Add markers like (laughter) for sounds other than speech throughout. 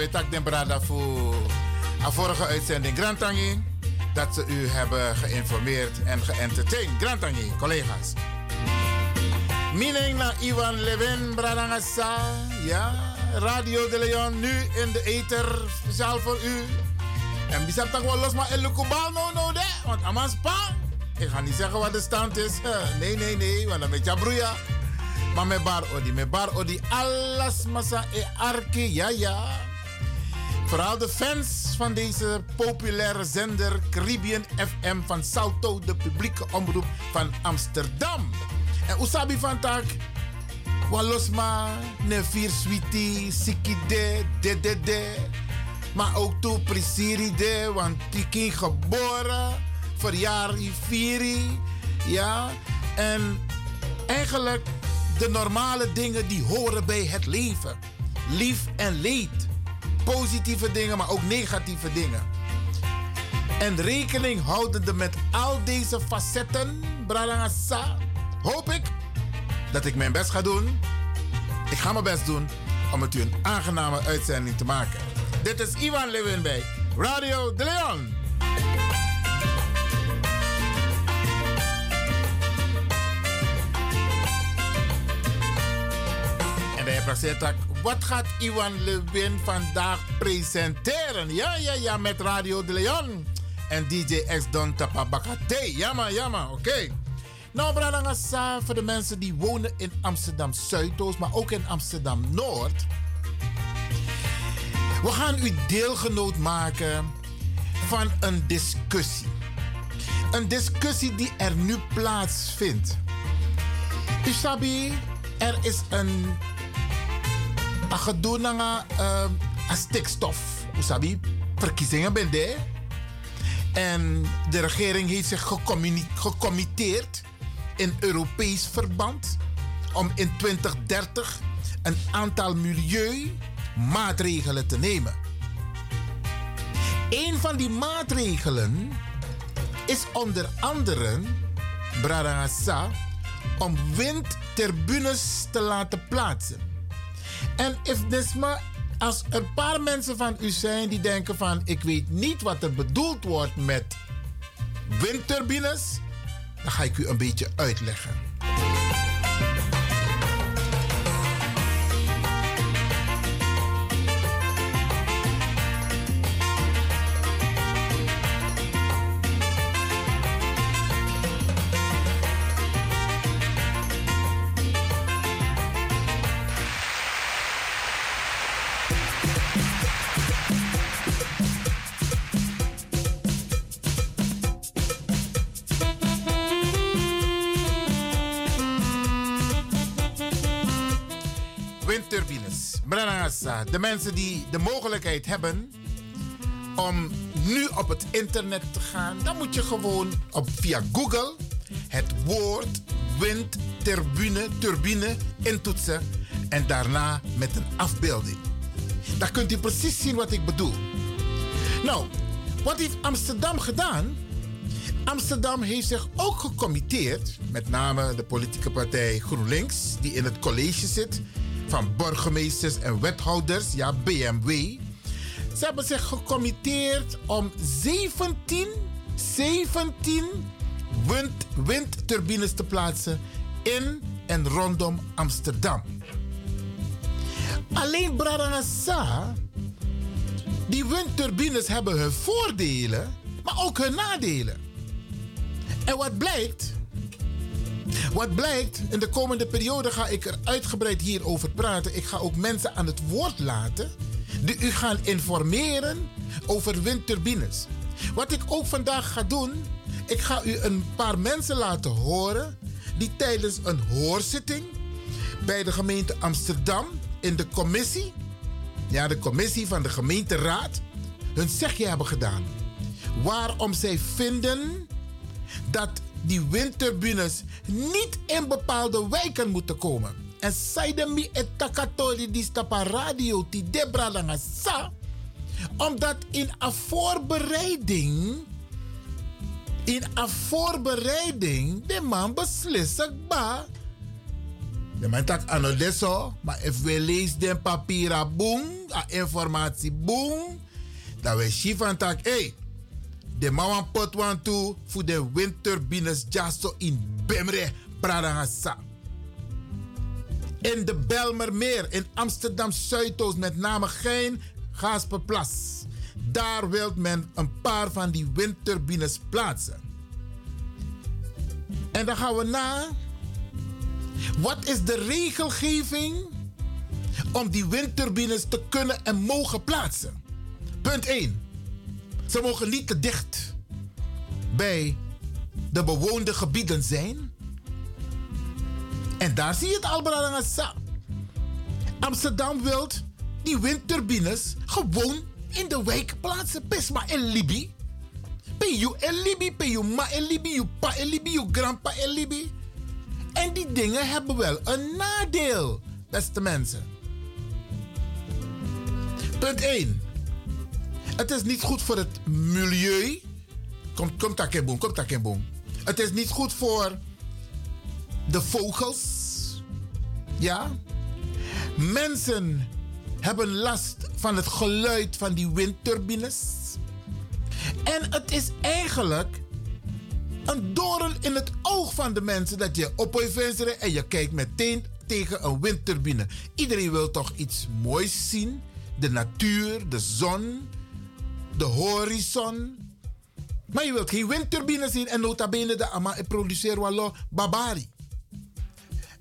We tak den brada voor vorige uitzending Grantangi. Dat ze u hebben geïnformeerd en geëntertained. Grantangi, collega's. Mining na Ivan Levin Bradangasa. Ja, Radio de Leon nu in de ether. Speciaal voor u. En bisap tak wel los maar el no no de. Want amas pa. Ik ga niet zeggen wat de stand is. (laughs) Nee, nee, nee. Want dan met je broeia. Maar me bar odi, me bar odi, alles massa e arke, ja ja. Vooral de fans van deze populaire zender Caribbean FM van Salto, de publieke omroep van Amsterdam. En Usabi van tak, walosma, ne vier sweetie, sikide, de de de. Maar ook toe prisiride, want die geboren, verjaar vieri, ja. En eigenlijk de normale dingen die horen bij het leven. Lief en leed. Positieve dingen, maar ook negatieve dingen. En rekening houdende met al deze facetten, Bralangasa, hoop ik dat ik mijn best ga doen. Ik ga mijn best doen om het u een aangename uitzending te maken. Dit is Ivan Lewin bij Radio De Leon. Wat gaat Iwan Lewin vandaag presenteren? Ja, ja, ja, met Radio de Leon. En DJ X Don Tapabakate. Jammer, jammer, oké. Okay. Nou, Bradangasa, voor de mensen die wonen in Amsterdam Zuidoost, maar ook in Amsterdam Noord. We gaan u deelgenoot maken van een discussie. Een discussie die er nu plaatsvindt. U sabi, er is een a gedoe na uh, stikstof. Usabi, verkiezingen ben. En de regering heeft zich gecommitteerd in Europees verband om in 2030 een aantal milieumaatregelen te nemen. Een van die maatregelen is onder andere, Bradangasa, om windturbines te laten plaatsen. En als er een paar mensen van u zijn die denken van ik weet niet wat er bedoeld wordt met windturbines, dan ga ik u een beetje uitleggen. De mensen die de mogelijkheid hebben om nu op het internet te gaan, dan moet je gewoon op, via Google het woord windturbine turbine intoetsen en daarna met een afbeelding. Dan kunt u precies zien wat ik bedoel. Nou, wat heeft Amsterdam gedaan? Amsterdam heeft zich ook gecommitteerd, met name de politieke partij GroenLinks, die in het college zit van burgemeesters en wethouders, ja, BMW. Ze hebben zich gecommitteerd om 17, 17 wind, windturbines te plaatsen in en rondom Amsterdam. Alleen Bradangasa, die windturbines hebben hun voordelen, maar ook hun nadelen. En wat blijkt? Wat blijkt, in de komende periode ga ik er uitgebreid hierover praten. Ik ga ook mensen aan het woord laten die u gaan informeren over windturbines. Wat ik ook vandaag ga doen, ik ga u een paar mensen laten horen die tijdens een hoorzitting bij de gemeente Amsterdam in de commissie, ja, de commissie van de gemeenteraad, hun zegje hebben gedaan. Waarom zij vinden dat die windturbines niet in bepaalde wijken moeten komen. En zeiden mi etakatoli die stapa radio die debra sa. Omdat in een voorbereiding, in een voorbereiding, de man beslist ba. De man tak ano deso, maar if we lees den papiera boom, a informatie boom, dan we chief tak, hey, de mama pot wan toe voor de windturbines jaso in Bemre, Pradangasa. In de Belmermeer, in Amsterdam Zuidoost, met name geen Gasperplas. Daar wil men een paar van die windturbines plaatsen. En dan gaan we naar. Wat is de regelgeving om die windturbines te kunnen en mogen plaatsen? Punt 1. Ze mogen niet te dicht bij de bewoonde gebieden zijn. En daar zie je het al Amsterdam wil die windturbines gewoon in de wijk plaatsen. Pesma en Libi. Peyu en Libi, peyu ma en Libi, pa en Libi, grandpa en Libi. En die dingen hebben wel een nadeel, beste mensen. Punt 1. Het is niet goed voor het milieu. Kom, kom takeboom, kom takeboom. Het is niet goed voor de vogels. Ja. Mensen hebben last van het geluid van die windturbines. En het is eigenlijk een doorn in het oog van de mensen dat je op je en je kijkt meteen tegen een windturbine. Iedereen wil toch iets moois zien. De natuur, de zon, de horizon. Maar je wilt geen windturbine zien en nota bene de ama e produceer babari.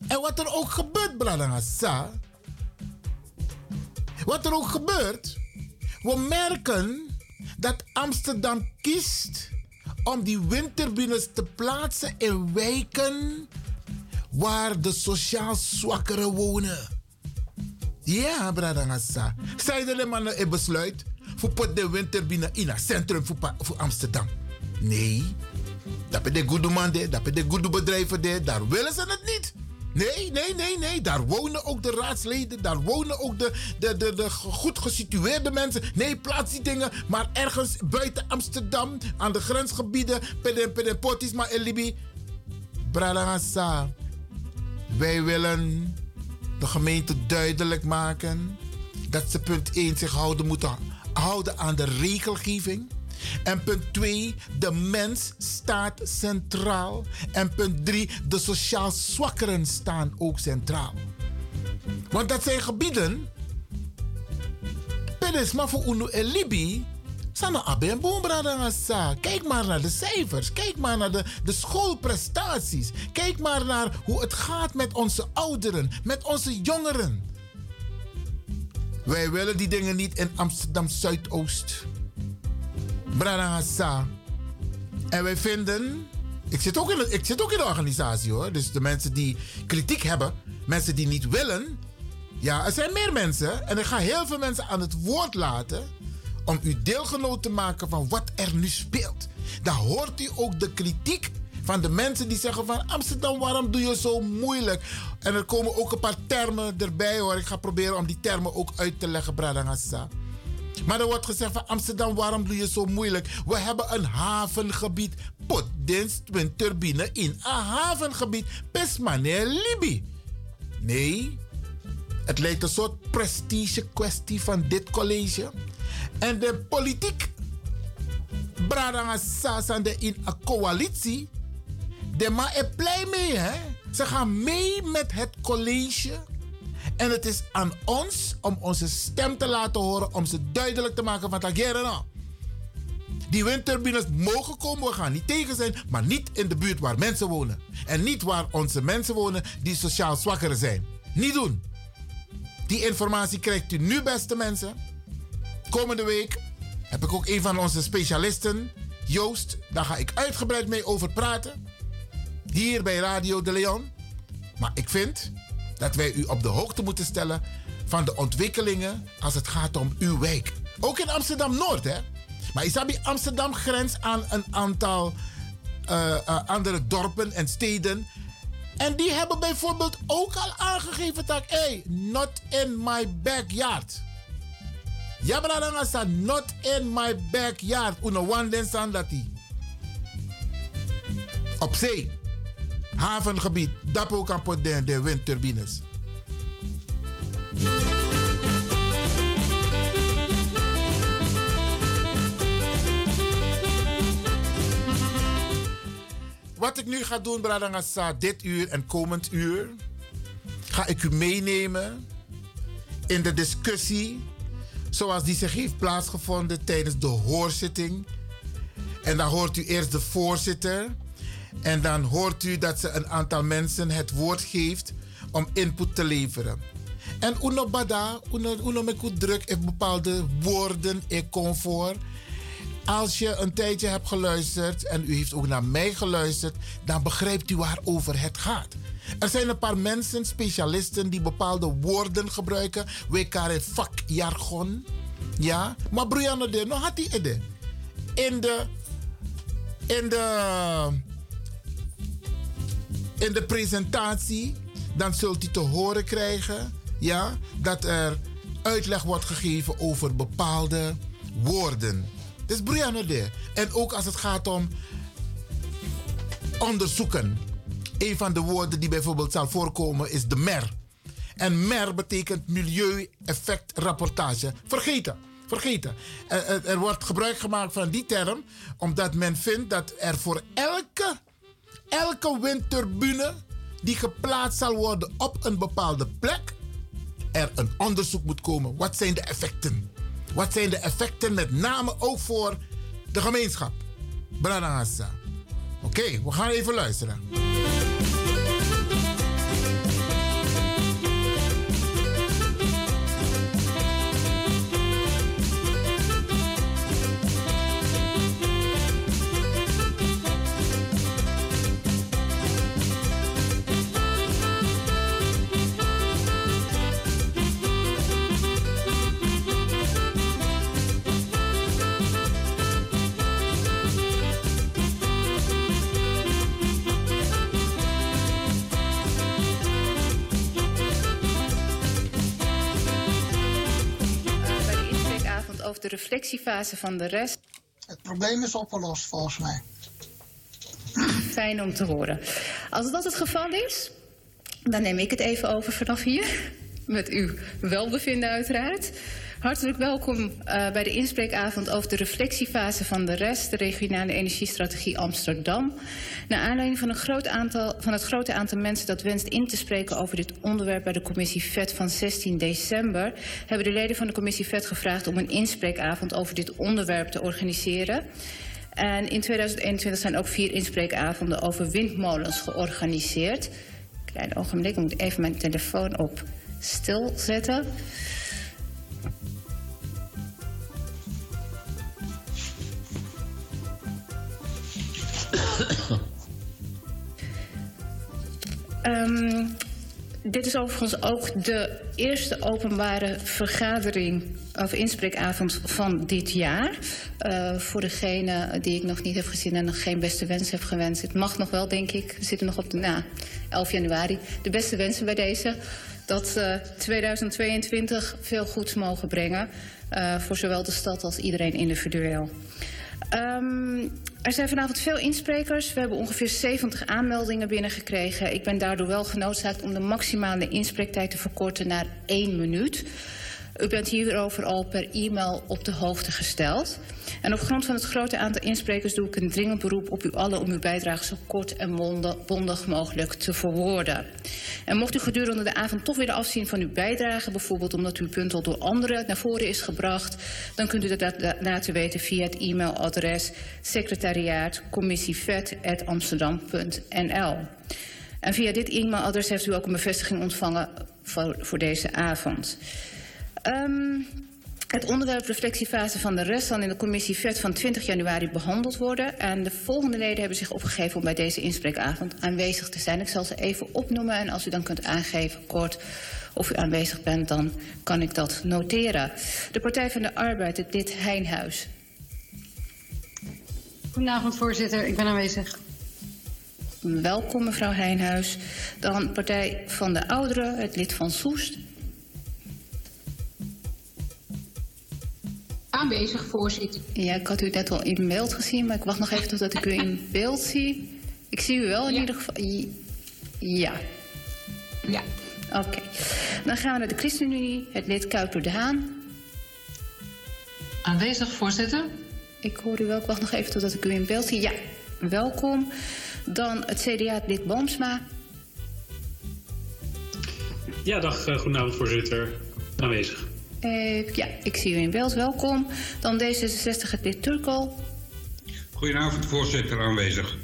En wat er ook gebeurt, Bradangasa. Wat er ook gebeurt, we merken dat Amsterdam kiest om die windturbines te plaatsen in wijken waar de sociaal zwakkeren wonen. Ja, Bradangasa. Zij de mannen in besluit voor de windturbine in het centrum voor Amsterdam. Nee, dat ben de goede man, dat ben de goede bedrijven, daar willen ze het niet. Nee, nee, nee, nee. Daar wonen ook de raadsleden. Daar wonen ook de, de, de, de goed gesitueerde mensen. Nee, plaats die dingen. Maar ergens buiten Amsterdam, aan de grensgebieden. Peden, peden, potisma en Libi. Bralangasa. Wij willen de gemeente duidelijk maken dat ze punt 1 zich houden moeten houden aan de regelgeving. En punt 2, de mens staat centraal. En punt 3, de sociaal zwakkeren staan ook centraal. Want dat zijn gebieden. Pedes maar voor Uno en Libi. Sana abe en Kijk maar naar de cijfers. Kijk maar naar de, de schoolprestaties. Kijk maar naar hoe het gaat met onze ouderen, met onze jongeren. Wij willen die dingen niet in Amsterdam Zuidoost. Branagasa. En wij vinden. Ik zit, ook in, ik zit ook in de organisatie hoor. Dus de mensen die kritiek hebben, mensen die niet willen. Ja, er zijn meer mensen. En ik ga heel veel mensen aan het woord laten. Om u deelgenoot te maken van wat er nu speelt. Daar hoort u ook de kritiek van de mensen die zeggen van Amsterdam, waarom doe je zo moeilijk? En er komen ook een paar termen erbij hoor. Ik ga proberen om die termen ook uit te leggen, Bradangassa. Maar er wordt gezegd van Amsterdam, waarom doe je zo moeilijk? We hebben een havengebied. Potdens turbine in een havengebied. Pesmane Libi. Nee, het lijkt een soort prestige kwestie van dit college. En de politiek Bradangassa in een coalitie de ma is blij mee, hè? Ze gaan mee met het college. En het is aan ons om onze stem te laten horen, om ze duidelijk te maken van Tagere nou. Die windturbines mogen komen, we gaan niet tegen zijn, maar niet in de buurt waar mensen wonen. En niet waar onze mensen wonen die sociaal zwakker zijn. Niet doen. Die informatie krijgt u nu, beste mensen. Komende week heb ik ook een van onze specialisten, Joost. Daar ga ik uitgebreid mee over praten. Hier bij Radio de Leon. Maar ik vind dat wij u op de hoogte moeten stellen van de ontwikkelingen als het gaat om uw wijk. Ook in Amsterdam Noord, hè? Maar Isabi Amsterdam grenst aan een aantal uh, uh, andere dorpen en steden. En die hebben bijvoorbeeld ook al aangegeven dat, hey, not in my backyard. Ja, brada, staat not in my backyard. Uno one dat Op zee. Havengebied. Dapo kan de, de windturbines. Wat ik nu ga doen, Bradangasa, dit uur en komend uur, ga ik u meenemen in de discussie zoals die zich heeft plaatsgevonden tijdens de hoorzitting. En dan hoort u eerst de voorzitter. En dan hoort u dat ze een aantal mensen het woord geeft om input te leveren. En uno bada, uno, uno met druk heeft bepaalde woorden in comfort. Als je een tijdje hebt geluisterd en u heeft ook naar mij geluisterd, dan begrijpt u waarover het gaat. Er zijn een paar mensen, specialisten, die bepaalde woorden gebruiken. We karen vakjargon. Ja, maar Brianna de, no had die ide. In de, in de, in de presentatie, dan zult u te horen krijgen, ja, dat er uitleg wordt gegeven over bepaalde woorden. Dus Brianna de. En ook als het gaat om onderzoeken. Een van de woorden die bijvoorbeeld zal voorkomen is de MER. En MER betekent milieu-effectrapportage. Vergeten. Vergeten. Er, er, wordt gebruik gemaakt van die term omdat men vindt dat er voor elke, elke windturbine die geplaatst zal worden op een bepaalde plek, er een onderzoek moet komen. Wat zijn de effecten? Wat zijn de effecten met name ook voor de gemeenschap? Branagasa. Oké, we gaan even luisteren. Reflectiefase van de rest. Het probleem is opgelost volgens mij. Fijn om te horen. Als dat het geval is, dan neem ik het even over vanaf hier. Met uw welbevinden uiteraard. Hartelijk welkom uh, bij de inspreekavond over de reflectiefase van de rest, de regionale energiestrategie Amsterdam. Naar aanleiding van, een groot aantal, van het grote aantal mensen dat wenst in te spreken over dit onderwerp bij de commissie VET van 16 december, hebben de leden van de commissie VET gevraagd om een inspreekavond over dit onderwerp te organiseren. En in 2021 zijn ook vier inspreekavonden over windmolens georganiseerd. Klein ogenblik, ik moet even mijn telefoon op stil zetten. Um, dit is overigens ook de eerste openbare vergadering of inspreekavond van dit jaar. Uh, voor degene die ik nog niet heb gezien en nog geen beste wens heb gewenst. Het mag nog wel, denk ik. We zitten nog op de na, 11 januari. De beste wensen bij deze. Dat uh, 2022 veel goeds mogen brengen. Uh, voor zowel de stad als iedereen individueel. Um, er zijn vanavond veel insprekers. We hebben ongeveer 70 aanmeldingen binnengekregen. Ik ben daardoor wel genoodzaakt om de maximale inspreektijd te verkorten naar één minuut. U bent hierover al per e-mail op de hoogte gesteld. En op grond van het grote aantal insprekers doe ik een dringend beroep op u allen om uw bijdrage zo kort en bondig mogelijk te verwoorden. En mocht u gedurende de avond toch willen afzien van uw bijdrage, bijvoorbeeld omdat uw punt al door anderen naar voren is gebracht, dan kunt u dat laten weten via het e-mailadres secretariaatcommissievet.amsterdam.nl. En via dit e-mailadres heeft u ook een bevestiging ontvangen voor, voor deze avond. Um, het onderwerp reflectiefase van de rest zal in de commissie VET van 20 januari behandeld worden. En de volgende leden hebben zich opgegeven om bij deze inspreekavond aanwezig te zijn. Ik zal ze even opnoemen en als u dan kunt aangeven kort of u aanwezig bent, dan kan ik dat noteren. De Partij van de Arbeid, het lid Heinhuis. Goedenavond, voorzitter. Ik ben aanwezig. Welkom, mevrouw Heinhuis. Dan Partij van de Ouderen, het lid van Soest. Aanwezig, voorzitter. Ja, ik had u net al in beeld gezien, maar ik wacht nog even totdat ik u in (laughs) beeld zie. Ik zie u wel in ieder geval. Ja. Ja. Oké. Dan gaan we naar de ChristenUnie, het lid Kuiper de Haan. Aanwezig, voorzitter. Ik hoor u wel, ik wacht nog even totdat ik u in beeld zie. Ja, welkom. Dan het CDA, het lid Boomsma. Ja, dag, eh, goedenavond, voorzitter. Aanwezig. Uh, ja, ik zie u in beeld. Welkom. Dan D66 het lid Turkel. Goedenavond, voorzitter aanwezig.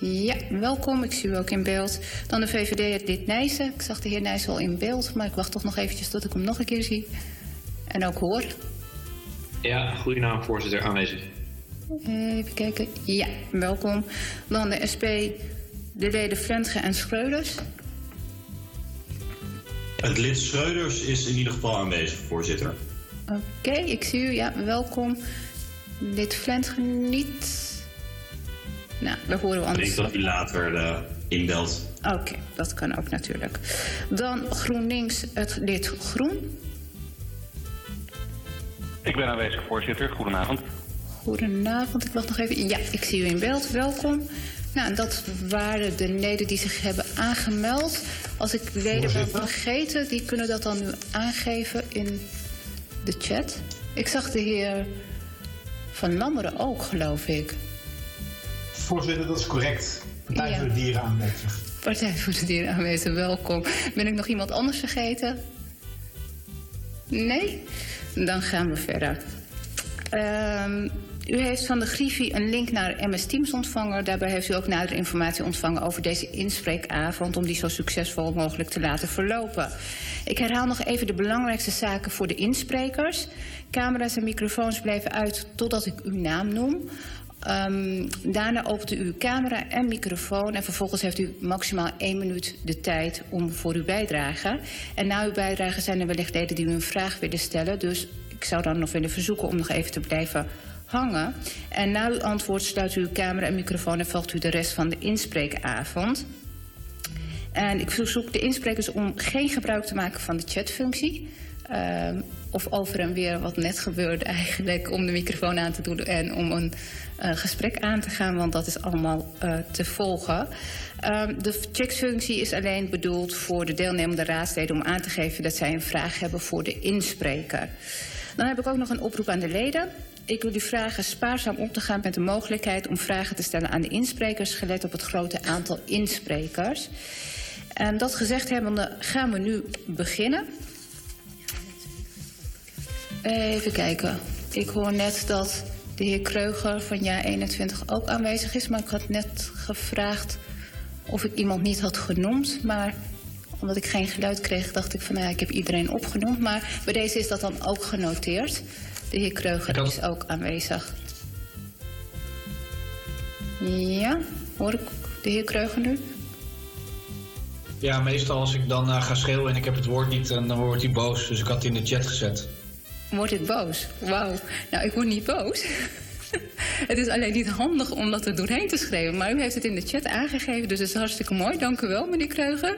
Ja, welkom. Ik zie u ook in beeld. Dan de VVD het lid Nijssen. Ik zag de heer Nijssen al in beeld, maar ik wacht toch nog eventjes tot ik hem nog een keer zie. En ook hoor. Ja, goedenavond, voorzitter aanwezig. Even kijken. Ja, welkom. Dan de SP, de leden Flentge en Schreuders. Het lid Schreuders is in ieder geval aanwezig, voorzitter. Oké, ik zie u. Ja, welkom. Lid Flentge niet. Nou, we horen anders. Ik denk dat u later uh, inbelt. Oké, dat kan ook natuurlijk. Dan GroenLinks, het lid Groen. Ik ben aanwezig, voorzitter. Goedenavond. Goedenavond, ik wacht nog even. Ja, ik zie u in beeld. Welkom. Nou, dat waren de leden die zich hebben aangemeld. Als ik leden ben vergeten, die kunnen dat dan nu aangeven in de chat. Ik zag de heer Van Lammeren ook, geloof ik. Voorzitter, dat is correct. Partij voor de Dieren aanwezig. Partij voor de Dieren aanwezig, welkom. Ben ik nog iemand anders vergeten? Nee? Dan gaan we verder. Um, u heeft van de Griffie een link naar MS Teams ontvangen. Daarbij heeft u ook nadere informatie ontvangen over deze inspreekavond... om die zo succesvol mogelijk te laten verlopen. Ik herhaal nog even de belangrijkste zaken voor de insprekers. Camera's en microfoons blijven uit totdat ik uw naam noem. Um, daarna opent u uw camera en microfoon... en vervolgens heeft u maximaal één minuut de tijd om voor uw bijdrage. En na uw bijdrage zijn er wellicht leden die u een vraag willen stellen... dus ik zou dan nog willen verzoeken om nog even te blijven hangen. En na uw antwoord sluit u uw camera en microfoon en volgt u de rest van de inspreekavond. En ik verzoek de insprekers om geen gebruik te maken van de chatfunctie. Uh, of over en weer wat net gebeurde eigenlijk om de microfoon aan te doen en om een uh, gesprek aan te gaan, want dat is allemaal uh, te volgen. Uh, de chatfunctie is alleen bedoeld voor de deelnemende raadsleden om aan te geven dat zij een vraag hebben voor de inspreker. Dan heb ik ook nog een oproep aan de leden. Ik wil u vragen spaarzaam om te gaan met de mogelijkheid om vragen te stellen aan de insprekers, gelet op het grote aantal insprekers. En dat gezegd hebbende gaan we nu beginnen. Even kijken. Ik hoor net dat de heer Kreuger van jaar 21 ook aanwezig is, maar ik had net gevraagd of ik iemand niet had genoemd, maar omdat ik geen geluid kreeg, dacht ik van nou ja, ik heb iedereen opgenoemd. Maar bij deze is dat dan ook genoteerd. De heer Kreuger is ook aanwezig. Ja, hoor ik de heer Kreuger nu? Ja, meestal als ik dan uh, ga schreeuwen en ik heb het woord niet, dan, dan wordt hij boos. Dus ik had het in de chat gezet. Wordt het boos? Wauw. Nou, ik word niet boos. (laughs) het is alleen niet handig om dat er doorheen te schreeuwen. Maar u heeft het in de chat aangegeven, dus dat is hartstikke mooi. Dank u wel, meneer Kreuger.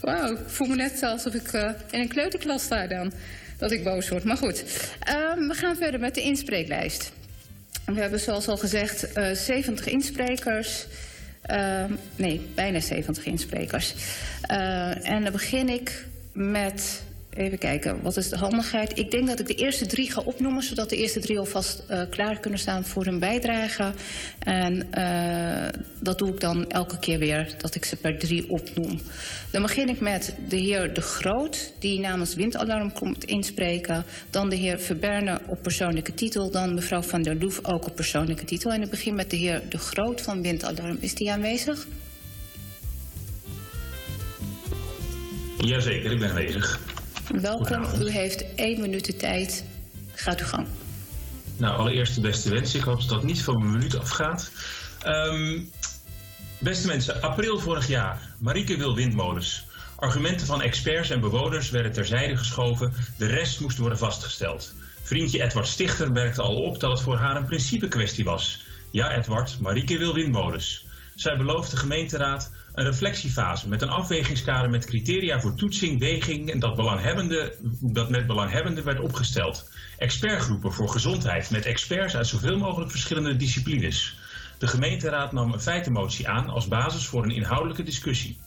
Wauw, ik voel me net alsof ik uh, in een kleuterklas sta dan dat ik boos word. Maar goed, um, we gaan verder met de inspreeklijst. We hebben zoals al gezegd uh, 70 insprekers. Uh, nee, bijna 70 insprekers. Uh, en dan begin ik met even kijken, wat is de handigheid? Ik denk dat ik de eerste drie ga opnoemen, zodat de eerste drie alvast uh, klaar kunnen staan voor hun bijdrage. En uh, dat doe ik dan elke keer weer, dat ik ze per drie opnoem. Dan begin ik met de heer De Groot, die namens Windalarm komt inspreken. Dan de heer Verberne op persoonlijke titel. Dan mevrouw Van der Loef ook op persoonlijke titel. En ik begin met de heer De Groot van Windalarm. Is die aanwezig? Jazeker, ik ben aanwezig. Welkom, u heeft één minuut de tijd. Gaat uw gang. Nou, allereerst de beste wens. Ik hoop dat dat niet van mijn minuut afgaat. Um, beste mensen, april vorig jaar. Marieke wil windmolens. Argumenten van experts en bewoners werden terzijde geschoven. De rest moest worden vastgesteld. Vriendje Edward Stichter merkte al op dat het voor haar een principe kwestie was. Ja, Edward, Marieke wil windmolens. Zij belooft de gemeenteraad een reflectiefase met een afwegingskader met criteria voor toetsing, weging en dat, belanghebbende, dat met belanghebbenden werd opgesteld. Expertgroepen voor gezondheid met experts uit zoveel mogelijk verschillende disciplines. De gemeenteraad nam een feitenmotie aan als basis voor een inhoudelijke discussie.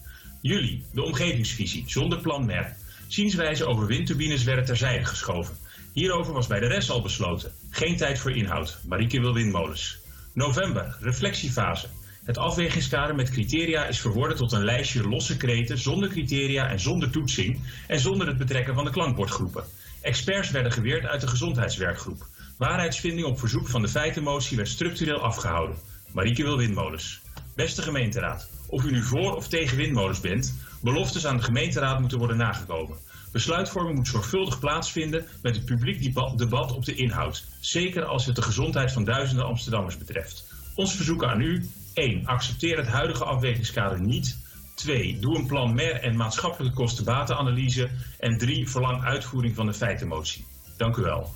Jullie, de omgevingsvisie, zonder plan mer. Zienswijze over windturbines werden terzijde geschoven. Hierover was bij de rest al besloten. Geen tijd voor inhoud. Marieke wil windmolens. November, reflectiefase. Het afwegingskader met criteria is verworden tot een lijstje losse kreten zonder criteria en zonder toetsing en zonder het betrekken van de klankbordgroepen. Experts werden geweerd uit de gezondheidswerkgroep. Waarheidsvinding op verzoek van de feitenmotie werd structureel afgehouden. Marieke wil windmolens. Beste gemeenteraad, of u nu voor of tegen windmolens bent, beloftes aan de gemeenteraad moeten worden nagekomen. Besluitvorming moet zorgvuldig plaatsvinden met het publiek debat op de inhoud, zeker als het de gezondheid van duizenden Amsterdammers betreft. Ons verzoek aan u 1. Accepteer het huidige afwegingskader niet. 2. Doe een plan MER en maatschappelijke kosten-batenanalyse. En 3. Verlang uitvoering van de feitenmotie. Dank u wel.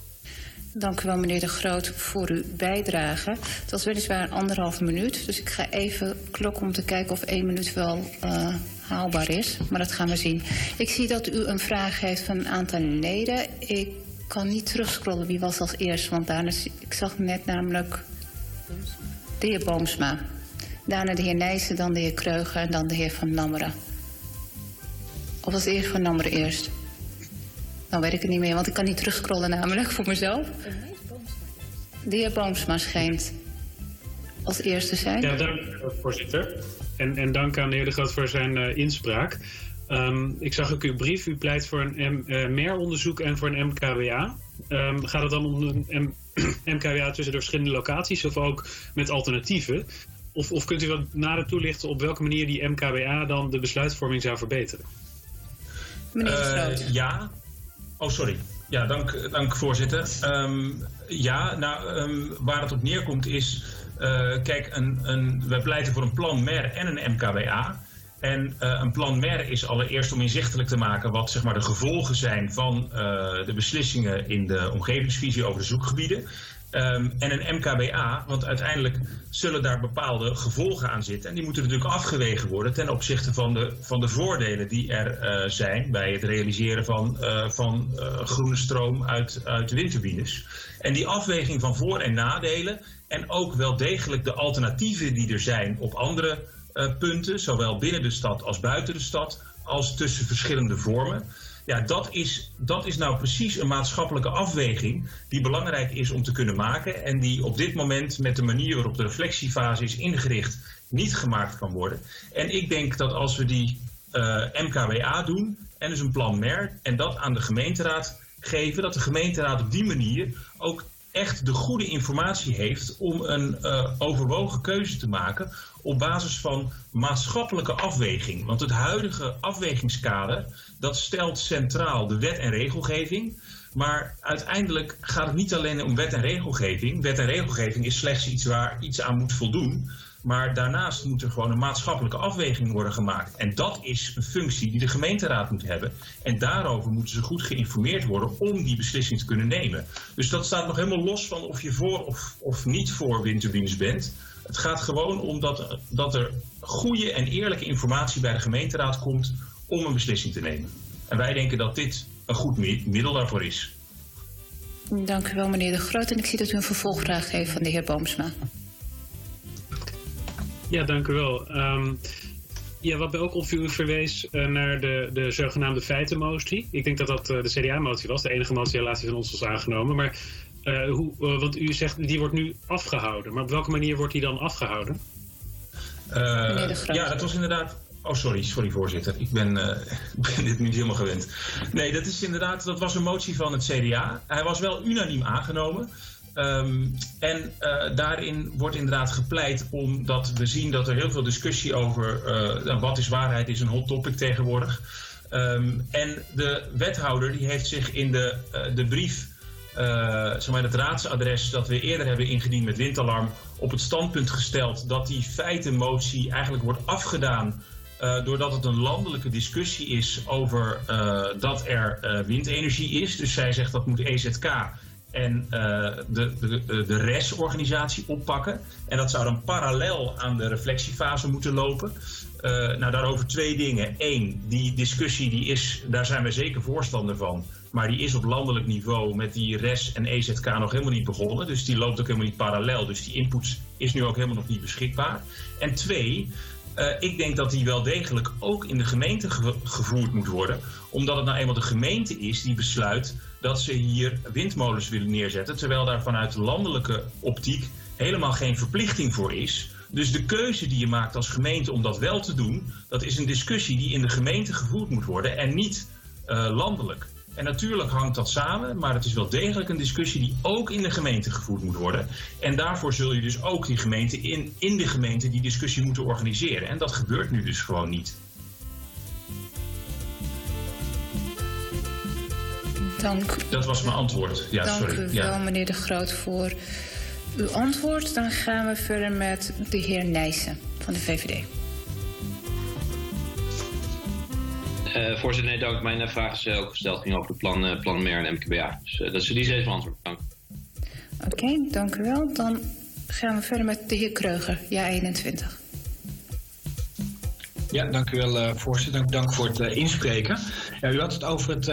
Dank u wel, meneer De Groot, voor uw bijdrage. Het was weliswaar anderhalf minuut, dus ik ga even klokken om te kijken of één minuut wel uh, haalbaar is. Maar dat gaan we zien. Ik zie dat u een vraag heeft van een aantal leden. Ik kan niet terugscrollen wie was als eerst, want ik zag net namelijk de heer Boomsma. Daarna de heer Nijssen, dan de heer Kreuger en dan de heer Van Nammeren. Of de heer Van Nammeren eerst? Dan weet ik het niet meer, want ik kan niet terugscrollen namelijk voor mezelf. De heer Boomsma schijnt als eerste zijn. Ja, dank voorzitter. En, en dank aan de heer De Groot voor zijn uh, inspraak. Um, ik zag ook uw brief. U pleit voor een uh, MER-onderzoek en voor een MKWA. Um, gaat het dan om een MKWA (clears throat) tussen de verschillende locaties of ook met alternatieven? Of, of kunt u wat nader toelichten op welke manier die MKBA dan de besluitvorming zou verbeteren? Meneer uh, ja. Oh, sorry. Ja, dank, dank voorzitter. Um, ja, nou, um, waar het op neerkomt is... Uh, kijk, een, een, wij pleiten voor een plan MER en een MKBA. En uh, een plan MER is allereerst om inzichtelijk te maken wat zeg maar, de gevolgen zijn van uh, de beslissingen in de omgevingsvisie over de zoekgebieden. Um, en een MKBA, want uiteindelijk zullen daar bepaalde gevolgen aan zitten. En die moeten natuurlijk afgewegen worden ten opzichte van de, van de voordelen die er uh, zijn bij het realiseren van, uh, van uh, groene stroom uit, uit windturbines. En die afweging van voor- en nadelen en ook wel degelijk de alternatieven die er zijn op andere punten, zowel binnen de stad als buiten de stad, als tussen verschillende vormen. Ja, dat is, dat is nou precies een maatschappelijke afweging die belangrijk is om te kunnen maken en die op dit moment met de manier waarop de reflectiefase is ingericht niet gemaakt kan worden. En ik denk dat als we die uh, MKWA doen en dus een plan MER en dat aan de gemeenteraad geven, dat de gemeenteraad op die manier ook echt de goede informatie heeft om een uh, overwogen keuze te maken op basis van maatschappelijke afweging. Want het huidige afwegingskader dat stelt centraal de wet en regelgeving. Maar uiteindelijk gaat het niet alleen om wet en regelgeving. Wet en regelgeving is slechts iets waar iets aan moet voldoen. Maar daarnaast moet er gewoon een maatschappelijke afweging worden gemaakt. En dat is een functie die de gemeenteraad moet hebben. En daarover moeten ze goed geïnformeerd worden om die beslissing te kunnen nemen. Dus dat staat nog helemaal los van of je voor of, of niet voor windturbines bent. Het gaat gewoon om dat, dat er goede en eerlijke informatie bij de gemeenteraad komt om een beslissing te nemen. En wij denken dat dit een goed middel daarvoor is. Dank u wel, meneer De Groot. En ik zie dat u een vervolgvraag heeft van de heer Boomsma. Ja, dank u wel. Um, Ja, wat mij ook opviel, u verwees uh, naar de, de zogenaamde feitenmotie. Ik denk dat dat uh, de CDA-motie was, de enige motie helaas die van ons was aangenomen. Maar uh, hoe, want u zegt, die wordt nu afgehouden. Maar op welke manier wordt die dan afgehouden? ja, dat was inderdaad... Oh, sorry, sorry voorzitter. Ik ben, (laughs) ben dit niet helemaal gewend. Nee, dat is inderdaad, dat was een motie van het CDA. Hij was wel unaniem aangenomen. Um, en uh, daarin wordt inderdaad gepleit omdat we zien dat er heel veel discussie over uh, wat is waarheid is een hot topic tegenwoordig. Um, en de wethouder die heeft zich in de, uh, de brief, zeg maar het raadsadres dat we eerder hebben ingediend met windalarm, op het standpunt gesteld dat die feitenmotie eigenlijk wordt afgedaan uh, doordat het een landelijke discussie is over uh, dat er uh, windenergie is. Dus zij zegt dat moet EZK en de, de, de RES-organisatie oppakken. En dat zou dan parallel aan de reflectiefase moeten lopen. Nou, daarover twee dingen. Eén, die discussie die is, daar zijn we zeker voorstander van. Maar die is op landelijk niveau met die RES en EZK nog helemaal niet begonnen. Dus die loopt ook helemaal niet parallel. Dus die input is nu ook helemaal nog niet beschikbaar. En twee, uh, ik denk dat die wel degelijk ook in de gemeente ge gevoerd moet worden. Omdat het nou eenmaal de gemeente is die besluit dat ze hier windmolens willen neerzetten. Terwijl daar vanuit landelijke optiek helemaal geen verplichting voor is. Dus de keuze die je maakt als gemeente om dat wel te doen, dat is een discussie die in de gemeente gevoerd moet worden en niet uh, landelijk. En natuurlijk hangt dat samen, maar het is wel degelijk een discussie die ook in de gemeente gevoerd moet worden. En daarvoor zul je dus ook die gemeente in, in de gemeente die discussie moeten organiseren. En dat gebeurt nu dus gewoon niet. Dank. Dat was mijn antwoord. Ja, Dank sorry. u wel, ja. meneer De Groot, voor uw antwoord. Dan gaan we verder met de heer Nijssen van de VVD. Uh, voorzitter, nee, dank. Mijn uh, vraag is uh, ook gesteld ging over het plan, plan MER en MKBA. Dus dat is die is even antwoord. Dank. Oké, dank u wel. Dan gaan we verder met de heer Kreuger, ja 21. Ja, dank u wel, voorzitter. Dank voor het inspreken. Ja, u had het over het,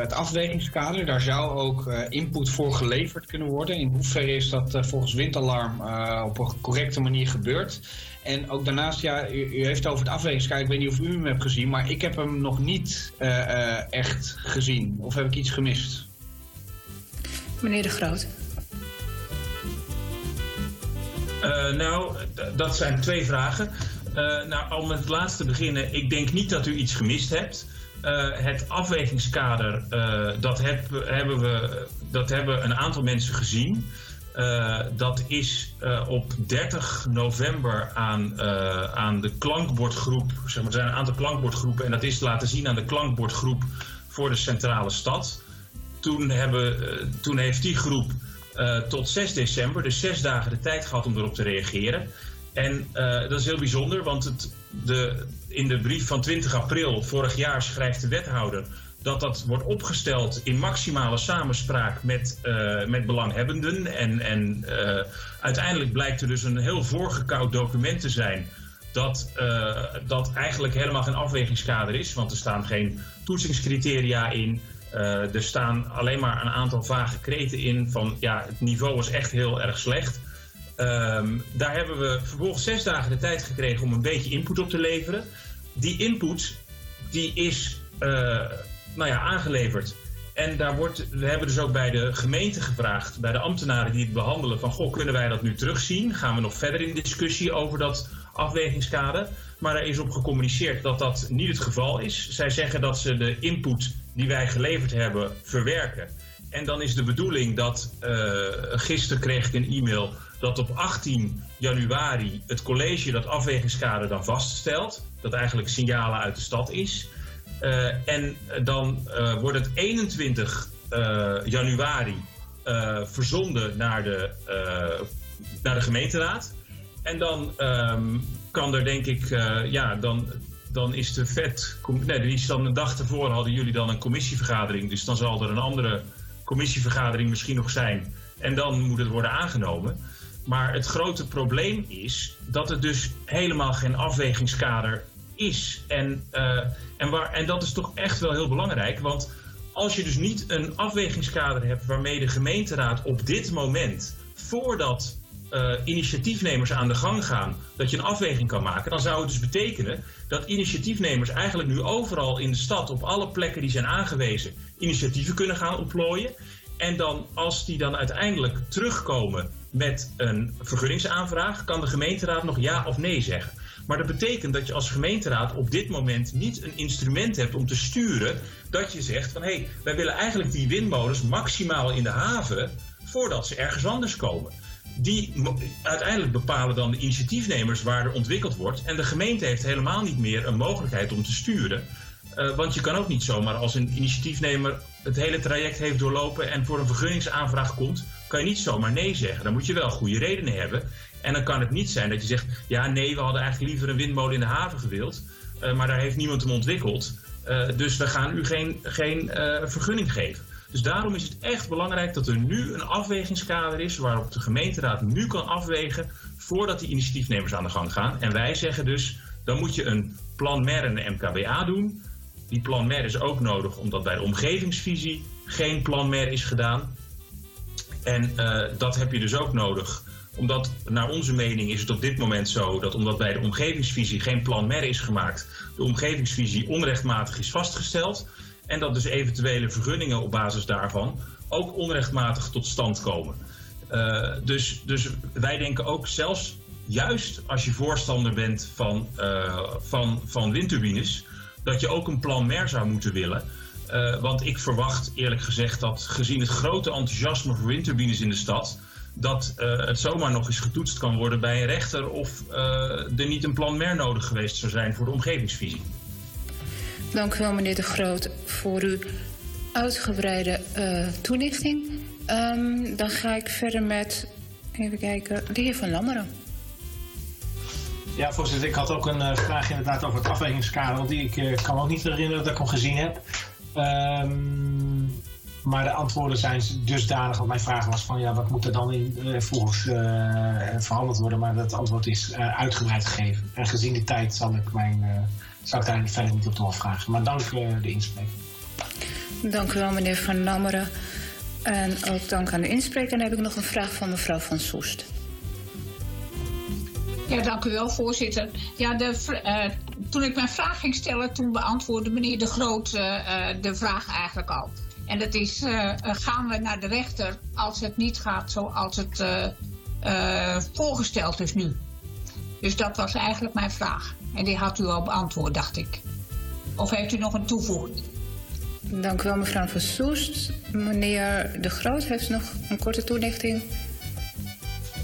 het afwegingskader. Daar zou ook input voor geleverd kunnen worden. In hoeverre is dat volgens windalarm op een correcte manier gebeurd? En ook daarnaast, ja, u, u, heeft over het afwegingskaart. Ik weet niet of u hem hebt gezien, maar ik heb hem nog niet uh, uh, echt gezien. Of heb ik iets gemist? Meneer De Groot. Uh, nou, dat zijn twee vragen. Nou, om met het laatste te beginnen. Ik denk niet dat u iets gemist hebt. het afwegingskader, dat, heb, hebben we, dat hebben een aantal mensen gezien. Dat is op 30 november aan, aan de klankbordgroep. Zeg maar, er zijn een aantal klankbordgroepen en dat is laten zien aan de klankbordgroep voor de centrale stad. Toen, hebben, toen heeft die groep tot 6 december, dus zes dagen de tijd gehad om erop te reageren. En dat is heel bijzonder, want het, de, in de brief van 20 april vorig jaar schrijft de wethouder dat dat wordt opgesteld in maximale samenspraak met, uh, met belanghebbenden. En, en uh, uiteindelijk blijkt er dus een heel voorgekoud document te zijn. Dat, dat eigenlijk helemaal geen afwegingskader is. Want er staan geen toetsingscriteria in. er staan alleen maar een aantal vage kreten in. Van ja, het niveau is echt heel erg slecht. Um, daar hebben we vervolgens zes dagen de tijd gekregen om een beetje input op te leveren. Die input die is nou ja, aangeleverd. En daar wordt, we hebben dus ook bij de gemeente gevraagd, bij de ambtenaren die het behandelen, van goh, kunnen wij dat nu terugzien? Gaan we nog verder in discussie over dat afwegingskader? Maar er is op gecommuniceerd dat dat niet het geval is. Zij zeggen dat ze de input die wij geleverd hebben verwerken. En dan is de bedoeling dat, uh, gisteren kreeg ik een e-mail, dat op 18 januari het college dat afwegingskader dan vaststelt. Dat eigenlijk signalen uit de stad is. Uh, en dan uh, wordt het 21 uh, januari verzonden naar de, naar de gemeenteraad. En dan um, kan er denk ik, ja, dan, dan is de vet. Nee, die is dan een dag tevoren hadden jullie dan een commissievergadering. Dus dan zal er een andere commissievergadering misschien nog zijn. En dan moet het worden aangenomen. Maar het grote probleem is dat het dus helemaal geen afwegingskader is. En, uh, en, waar, en dat is toch echt wel heel belangrijk. Want als je dus niet een afwegingskader hebt waarmee de gemeenteraad op dit moment, voordat eh, initiatiefnemers aan de gang gaan, dat je een afweging kan maken, dan zou het dus betekenen dat initiatiefnemers eigenlijk nu overal in de stad, op alle plekken die zijn aangewezen, initiatieven kunnen gaan ontplooien. En dan, als die dan uiteindelijk terugkomen met een vergunningsaanvraag, kan de gemeenteraad nog ja of nee zeggen. Maar dat betekent dat je als gemeenteraad op dit moment niet een instrument hebt om te sturen dat je zegt van hé, hey, wij willen eigenlijk die windmolens maximaal in de haven voordat ze ergens anders komen. Die uiteindelijk bepalen dan de initiatiefnemers waar er ontwikkeld wordt. En de gemeente heeft helemaal niet meer een mogelijkheid om te sturen. Uh, want je kan ook niet zomaar als een initiatiefnemer het hele traject heeft doorlopen en voor een vergunningsaanvraag komt, kan je niet zomaar nee zeggen. Dan moet je wel goede redenen hebben. En dan kan het niet zijn dat je zegt: ja, nee, we hadden eigenlijk liever een windmolen in de haven gewild, uh, maar daar heeft niemand hem ontwikkeld. Uh, dus we gaan u geen, geen vergunning geven. Dus daarom is het echt belangrijk dat er nu een afwegingskader is waarop de gemeenteraad nu kan afwegen voordat die initiatiefnemers aan de gang gaan. En wij zeggen dus, dan moet je een plan MER en een MKBA doen. Die plan MER is ook nodig omdat bij de omgevingsvisie geen plan MER is gedaan. En uh, dat heb je dus ook nodig omdat naar onze mening is het op dit moment zo dat omdat bij de omgevingsvisie geen plan MER is gemaakt, de omgevingsvisie onrechtmatig is vastgesteld. En dat dus eventuele vergunningen op basis daarvan ook onrechtmatig tot stand komen. Uh, dus, dus wij denken ook zelfs juist als je voorstander bent van, uh, van, van windturbines, dat je ook een plan MER zou moeten willen. Uh, want ik verwacht eerlijk gezegd dat gezien het grote enthousiasme voor windturbines in de stad, dat het zomaar nog eens getoetst kan worden bij een rechter of er niet een plan MER nodig geweest zou zijn voor de omgevingsvisie. Dank u wel, meneer De Groot, voor uw uitgebreide uh, toelichting. Um, dan ga ik verder met, even kijken, de heer Van Lammeren. Ja, voorzitter, ik had ook een uh, vraag inderdaad over het afwegingskader, want die ik uh, kan me ook niet herinneren dat ik hem gezien heb. Um, maar de antwoorden zijn dusdanig, want mijn vraag was van ja, wat moet er dan in, uh, volgens verhandeld worden, maar dat antwoord is uitgebreid gegeven. En gezien de tijd zal ik mijn zou ik daar verder niet op doorvragen. Maar dank uh, de inspreker. Dank u wel, meneer Van Lammeren. En ook dank aan de inspreker. En dan heb ik nog een vraag van mevrouw Van Soest. Ja, dank u wel, voorzitter. Ja, de, uh, toen ik mijn vraag ging stellen, toen beantwoordde meneer De Groot uh, de vraag eigenlijk al. En dat is, gaan we naar de rechter als het niet gaat zoals het voorgesteld is nu? Dus dat was eigenlijk mijn vraag. En die had u al beantwoord, dacht ik. Of heeft u nog een toevoeging? Dank u wel, mevrouw van Soest. Meneer De Groot heeft nog een korte toelichting.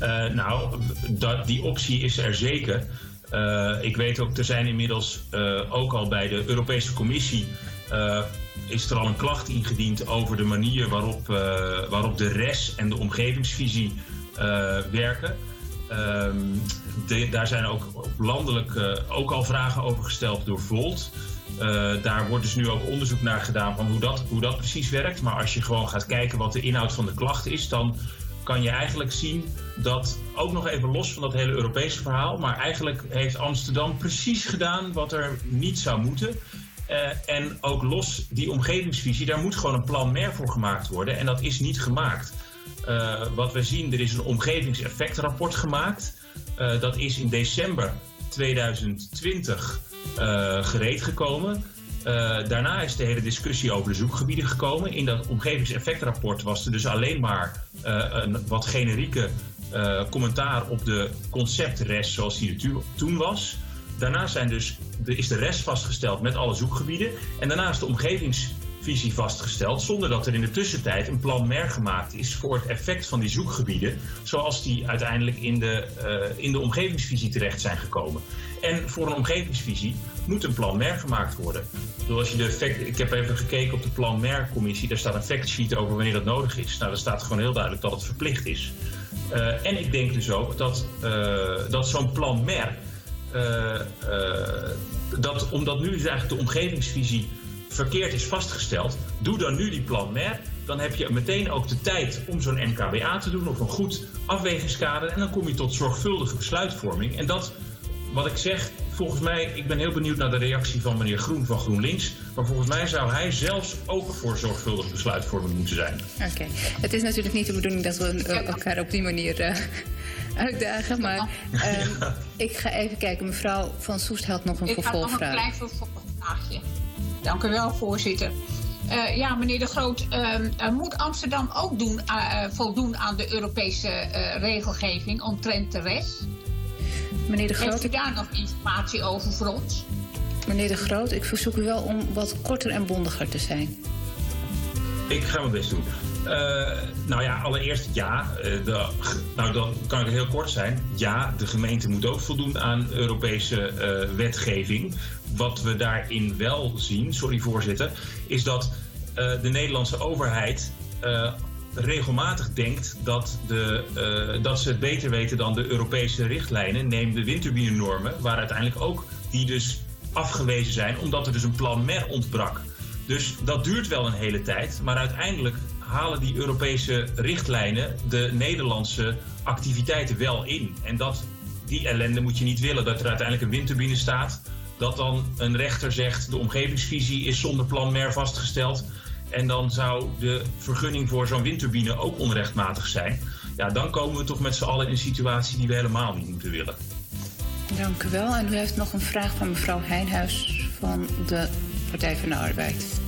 Uh, nou, dat, die optie is er zeker. Uh, ik weet ook, er zijn inmiddels uh, ook al bij de Europese Commissie is er al een klacht ingediend over de manier waarop, waarop de RES en de omgevingsvisie werken. De, daar zijn ook landelijk ook al vragen over gesteld door Volt. Daar wordt dus nu ook onderzoek naar gedaan van hoe dat, hoe dat precies werkt. Maar als je gewoon gaat kijken wat de inhoud van de klacht is, dan kan je eigenlijk zien dat, ook nog even los van dat hele Europese verhaal, maar eigenlijk heeft Amsterdam precies gedaan wat er niet zou moeten. Uh, en ook los die omgevingsvisie, daar moet gewoon een plan meer voor gemaakt worden. En dat is niet gemaakt. Uh, wat we zien, er is een omgevingseffectrapport gemaakt. Uh, dat is in december 2020 uh, gereed gekomen. Daarna is de hele discussie over de zoekgebieden gekomen. In dat omgevingseffectrapport was er dus alleen maar een wat generieke commentaar op de conceptrest zoals die er toen was. Daarna zijn dus, is de rest vastgesteld met alle zoekgebieden. En daarna is de omgevings visie vastgesteld, zonder dat er in de tussentijd een plan MER gemaakt is voor het effect van die zoekgebieden, zoals die uiteindelijk in de, in de omgevingsvisie terecht zijn gekomen. En voor een omgevingsvisie moet een plan MER gemaakt worden. als je de effect, ik heb even gekeken op de plan MER-commissie, daar staat een factsheet over wanneer dat nodig is. Nou, daar staat gewoon heel duidelijk dat het verplicht is. Uh, en ik denk dus ook dat, uh, dat zo'n plan MER, dat, omdat nu dus eigenlijk de omgevingsvisie verkeerd is vastgesteld, doe dan nu die plan MER. Dan heb je meteen ook de tijd om zo'n MKBA te doen of een goed afwegingskader. En dan kom je tot zorgvuldige besluitvorming. En dat, wat ik zeg, volgens mij, ik ben heel benieuwd naar de reactie van meneer Groen van GroenLinks. Maar volgens mij zou hij zelfs ook voor zorgvuldige besluitvorming moeten zijn. Oké. Het is natuurlijk niet de bedoeling dat we eh, elkaar op die manier eh, (laughs) uitdagen. Maar ehm, ik ga even kijken. Mevrouw Van Soest had nog een Ik had nog een vervolgvraag. klein vervolgvraagje. Dank u wel, voorzitter. Eh, ja, meneer De Groot, ehm, eh, moet Amsterdam ook doen, voldoen aan de Europese eh, regelgeving omtrent de rest? Meneer De Groot, Heeft u daar nog informatie over voor ons? Meneer De Groot, ik verzoek u wel om wat korter en bondiger te zijn. Ik ga mijn best doen. Eh, nou ja, allereerst ja. eh, de, nou, dan kan ik heel kort zijn. Ja, de gemeente moet ook voldoen aan Europese eh, wetgeving. Wat we daarin wel zien, sorry voorzitter, is dat eh, de Nederlandse overheid eh, regelmatig denkt dat, de, eh, dat ze het beter weten dan de Europese richtlijnen. Neem de windturbinenormen, waar uiteindelijk ook die dus afgewezen zijn, omdat er dus een plan MER ontbrak. Dus dat duurt wel een hele tijd, maar uiteindelijk halen die Europese richtlijnen de Nederlandse activiteiten wel in. En dat, die ellende moet je niet willen, dat er uiteindelijk een windturbine staat, dat dan een rechter zegt de omgevingsvisie is zonder plan MER vastgesteld. En dan zou de vergunning voor zo'n windturbine ook onrechtmatig zijn. Ja, dan komen we toch met z'n allen in een situatie die we helemaal niet moeten willen. Dank u wel. En u heeft nog een vraag van mevrouw Heijnhuis van de Partij van de Arbeid.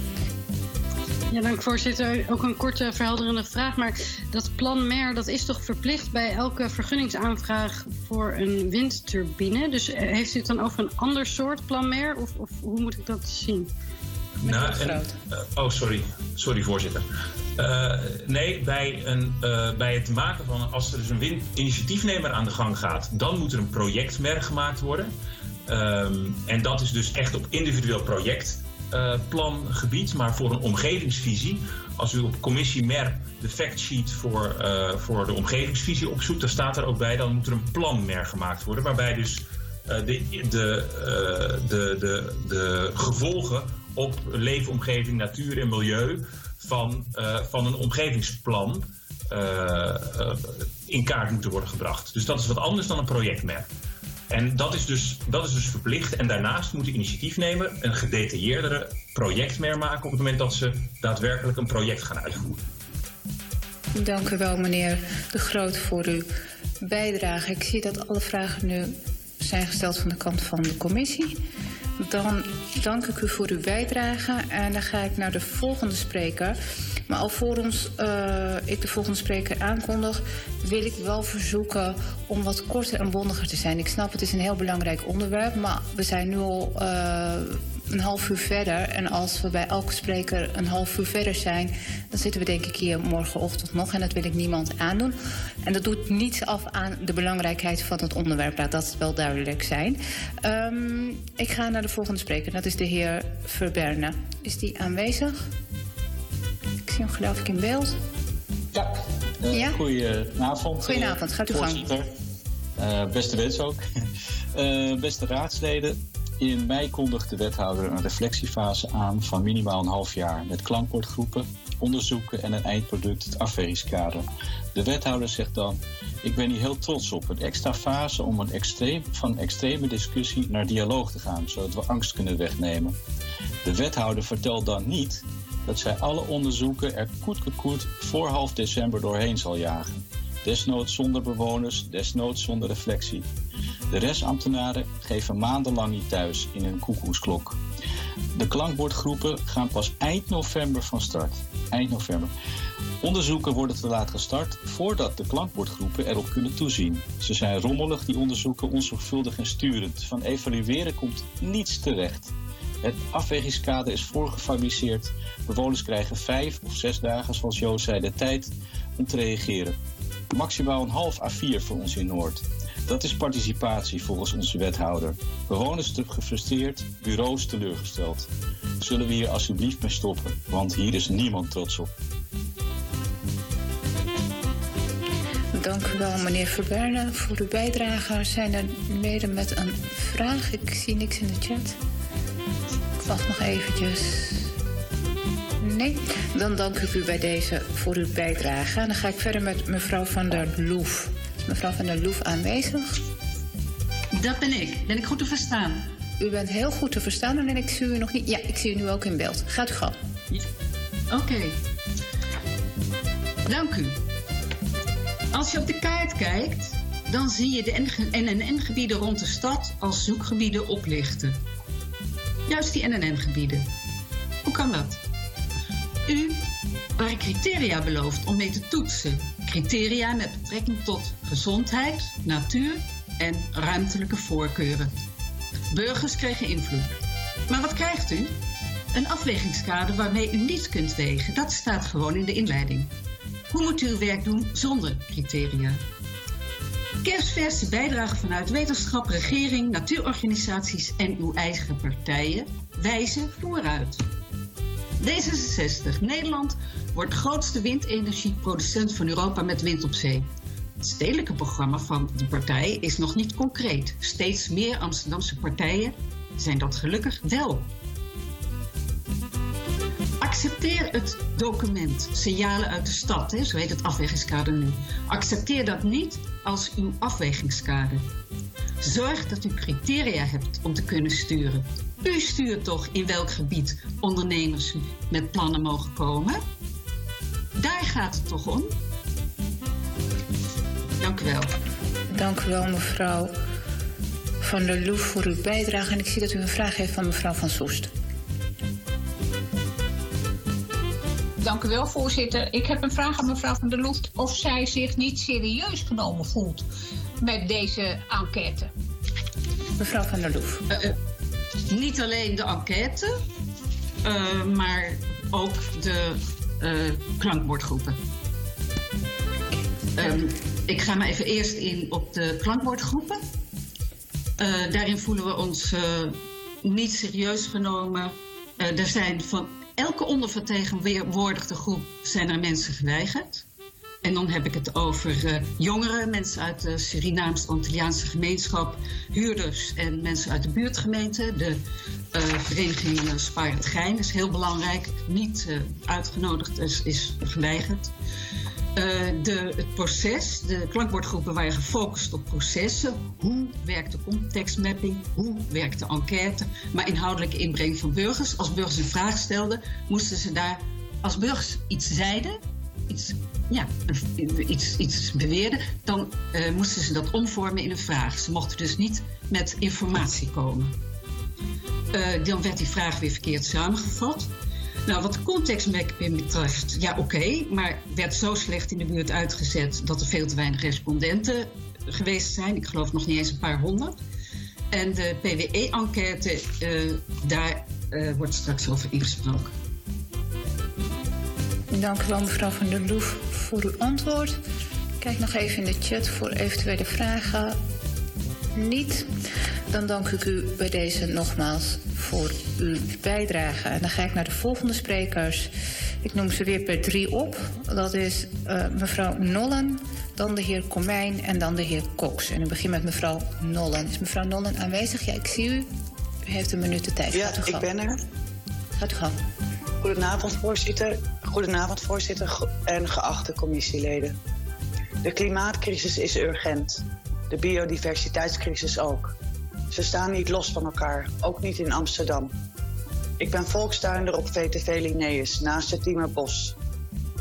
Ja, dank voorzitter. Ook een korte verhelderende vraag. Maar dat plan MER, dat is toch verplicht bij elke vergunningsaanvraag voor een windturbine? Dus eh, heeft u het dan over een ander soort plan MER? Of, of hoe moet ik dat zien? Nou, en- eh, oh, sorry. Sorry, voorzitter. Eh, nee, bij, een, eh, bij het maken van... Als er dus een initiatiefnemer aan de gang gaat... dan moet er een projectmerk gemaakt worden. Ehm, en dat is dus echt op individueel projectplangebied. maar voor een omgevingsvisie... Als u op commissie MER de factsheet voor, voor de omgevingsvisie opzoekt... dan staat er ook bij... dan moet er een planmer gemaakt worden... waarbij dus de, de, de, de, de gevolgen op leefomgeving, natuur en milieu van, eh, van een omgevingsplan eh, eh, in kaart moeten worden gebracht. Dus dat is wat anders dan een projectmerk. En dat is, dus, dat is dus verplicht. En daarnaast moet de initiatiefnemer een gedetailleerdere projectmer maken op het moment dat ze daadwerkelijk een project gaan uitvoeren. Dank u wel, meneer De Groot, voor uw bijdrage. Ik zie dat alle vragen nu zijn gesteld van de kant van de commissie. Dan dank ik u voor uw bijdrage en dan ga ik naar de volgende spreker. Maar alvorens uh, ik de volgende spreker aankondig, wil ik wel verzoeken om wat korter en bondiger te zijn. Ik snap, het is een heel belangrijk onderwerp, maar we zijn nu al uh, een half uur verder. En als we bij elke spreker een half uur verder zijn, dan zitten we denk ik hier morgenochtend nog. En dat wil ik niemand aandoen. En dat doet niets af aan de belangrijkheid van het onderwerp. Laat dat wel duidelijk zijn. Um, ik ga naar de volgende spreker. Dat is de heer Verberne. Is die aanwezig? Ik zie hem geloof ik in beeld. Ja. Uh, ja? Goedenavond. Goedenavond, gaat u voorzitter. gang. Uh, beste wens ook. Uh, (laughs) beste raadsleden. In mei kondigt de wethouder een reflectiefase aan van minimaal een half jaar met klankbordgroepen, onderzoeken en een eindproduct, het afwegingskader. De wethouder zegt dan: Ik ben hier heel trots op. Een extra fase om een van extreme discussie naar dialoog te gaan, zodat we angst kunnen wegnemen. De wethouder vertelt dan niet dat zij alle onderzoeken er koetkekoet voor half december doorheen zal jagen. Desnoods zonder bewoners, desnoods zonder reflectie. De restambtenaren geven maandenlang niet thuis in hun koekoesklok. De klankbordgroepen gaan pas eind november van start. Eind november. Onderzoeken worden te laat gestart voordat de klankbordgroepen erop kunnen toezien. Ze zijn rommelig, die onderzoeken, onzorgvuldig en sturend. Van evalueren komt niets terecht. Het afwegingskader is voorgefabriceerd. Bewoners krijgen vijf of zes dagen, zoals Joost zei, de tijd om te reageren. Maximaal een half A4 voor ons in Noord. Dat is participatie volgens onze wethouder. Bewoners te gefrustreerd, bureaus teleurgesteld. Zullen we hier alsjeblieft mee stoppen, want hier is niemand trots op. Dank u wel, meneer Verberne, voor uw bijdrage. Zijn er leden met een vraag? Ik zie niks in de chat. Ik wacht nog eventjes. Nee, dan dank ik u bij deze voor uw bijdrage. En dan ga ik verder met mevrouw van der Loef. Mevrouw van der Loef aanwezig? Dat ben ik. Ben ik goed te verstaan? U bent heel goed te verstaan, alleen ik zie u nog niet. Ja, ik zie u nu ook in beeld. Gaat u gang. Oké. Dank u. Als je op de kaart kijkt, dan zie je de NNN-gebieden rond de stad als zoekgebieden oplichten. Juist die NNN-gebieden. Hoe kan dat? U waren criteria beloofd om mee te toetsen. Criteria met betrekking tot gezondheid, natuur en ruimtelijke voorkeuren. Burgers kregen invloed. Maar wat krijgt u? Een afwegingskader waarmee u niet kunt wegen. Dat staat gewoon in de inleiding. Hoe moet u uw werk doen zonder criteria? Kerstverse bijdrage vanuit wetenschap, regering, natuurorganisaties en uw eigen partijen wijzen vooruit. D66 Nederland wordt grootste windenergieproducent van Europa met wind op zee. Het stedelijke programma van de partij is nog niet concreet. Steeds meer Amsterdamse partijen zijn dat gelukkig wel. Accepteer het document Signalen uit de stad, hè, zo heet het afwegingskader nu. Accepteer dat niet als uw afwegingskader. Zorg dat u criteria hebt om te kunnen sturen. U stuurt toch in welk gebied ondernemers met plannen mogen komen? Daar gaat het toch om? Dank u wel. Dank u wel, mevrouw Van der Loef, voor uw bijdrage. En ik zie dat u een vraag heeft van mevrouw Van Soest. Dank u wel, voorzitter. Ik heb een vraag aan mevrouw Van der Loef of zij zich niet serieus genomen voelt met deze enquête. Mevrouw Van der Loef. Uh, uh, niet alleen de enquête, uh, maar ook de klankbordgroepen. Um, ik ga maar even eerst in op de klankbordgroepen. daarin voelen we ons niet serieus genomen. er zijn van elke ondervertegenwoordigde groep zijn er mensen geweigerd. En dan heb ik het over uh, jongeren, mensen uit de Surinaams-Antilliaanse gemeenschap, huurders en mensen uit de buurtgemeente. De uh, vereniging uh, het Gein is heel belangrijk, niet uitgenodigd, is, is geweigerd. de, het proces, de klankbordgroepen waren gefocust op processen. Hoe werkt de contextmapping? Hoe werkt de enquête? Maar inhoudelijke inbreng van burgers. Als burgers een vraag stelden, moesten ze daar, als burgers iets zeiden, iets, ja, iets, iets beweerden, dan uh, moesten ze dat omvormen in een vraag. Ze mochten dus niet met informatie komen. Uh, dan werd die vraag weer verkeerd samengevat. Nou, wat de contextmapping betreft, ja oké, maar werd zo slecht in de buurt uitgezet dat er veel te weinig respondenten geweest zijn. Ik geloof nog niet eens een paar honderd. En de PWE-enquête, uh, daar wordt straks over ingesproken. Dank u wel, mevrouw Van der Loef, voor uw antwoord. Kijk nog even in de chat voor eventuele vragen. Niet. Dan dank ik u bij deze nogmaals voor uw bijdrage. En dan ga ik naar de volgende sprekers. Ik noem ze weer per drie op. Dat is uh, mevrouw Nollen, dan de heer Komijn en dan de heer Cox. En ik begin met mevrouw Nollen. Is mevrouw Nollen aanwezig? Ja, ik zie u. U heeft een minuut de tijd. Ja, ik ben er. Gaat u gang. Goedenavond, voorzitter. Goedenavond, voorzitter en geachte commissieleden. De klimaatcrisis is urgent. De biodiversiteitscrisis ook. Ze staan niet los van elkaar, ook niet in Amsterdam. Ik ben volkstuinder op VTV Linnaeus, naast het Tiemerbos.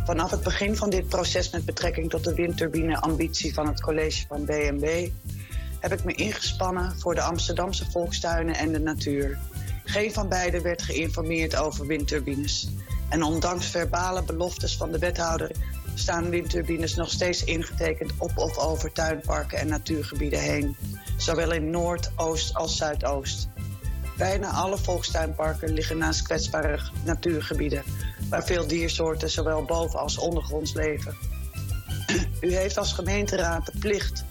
Vanaf het begin van dit proces met betrekking tot de windturbine-ambitie van het college van BNB heb ik me ingespannen voor de Amsterdamse volkstuinen en de natuur. Geen van beiden werd geïnformeerd over windturbines. En ondanks verbale beloftes van de wethouder staan windturbines nog steeds ingetekend op of over tuinparken en natuurgebieden heen, zowel in Noord, Oost als Zuidoost. Bijna alle volkstuinparken liggen naast kwetsbare natuurgebieden, waar veel diersoorten zowel boven als ondergronds leven. U heeft als gemeenteraad de plicht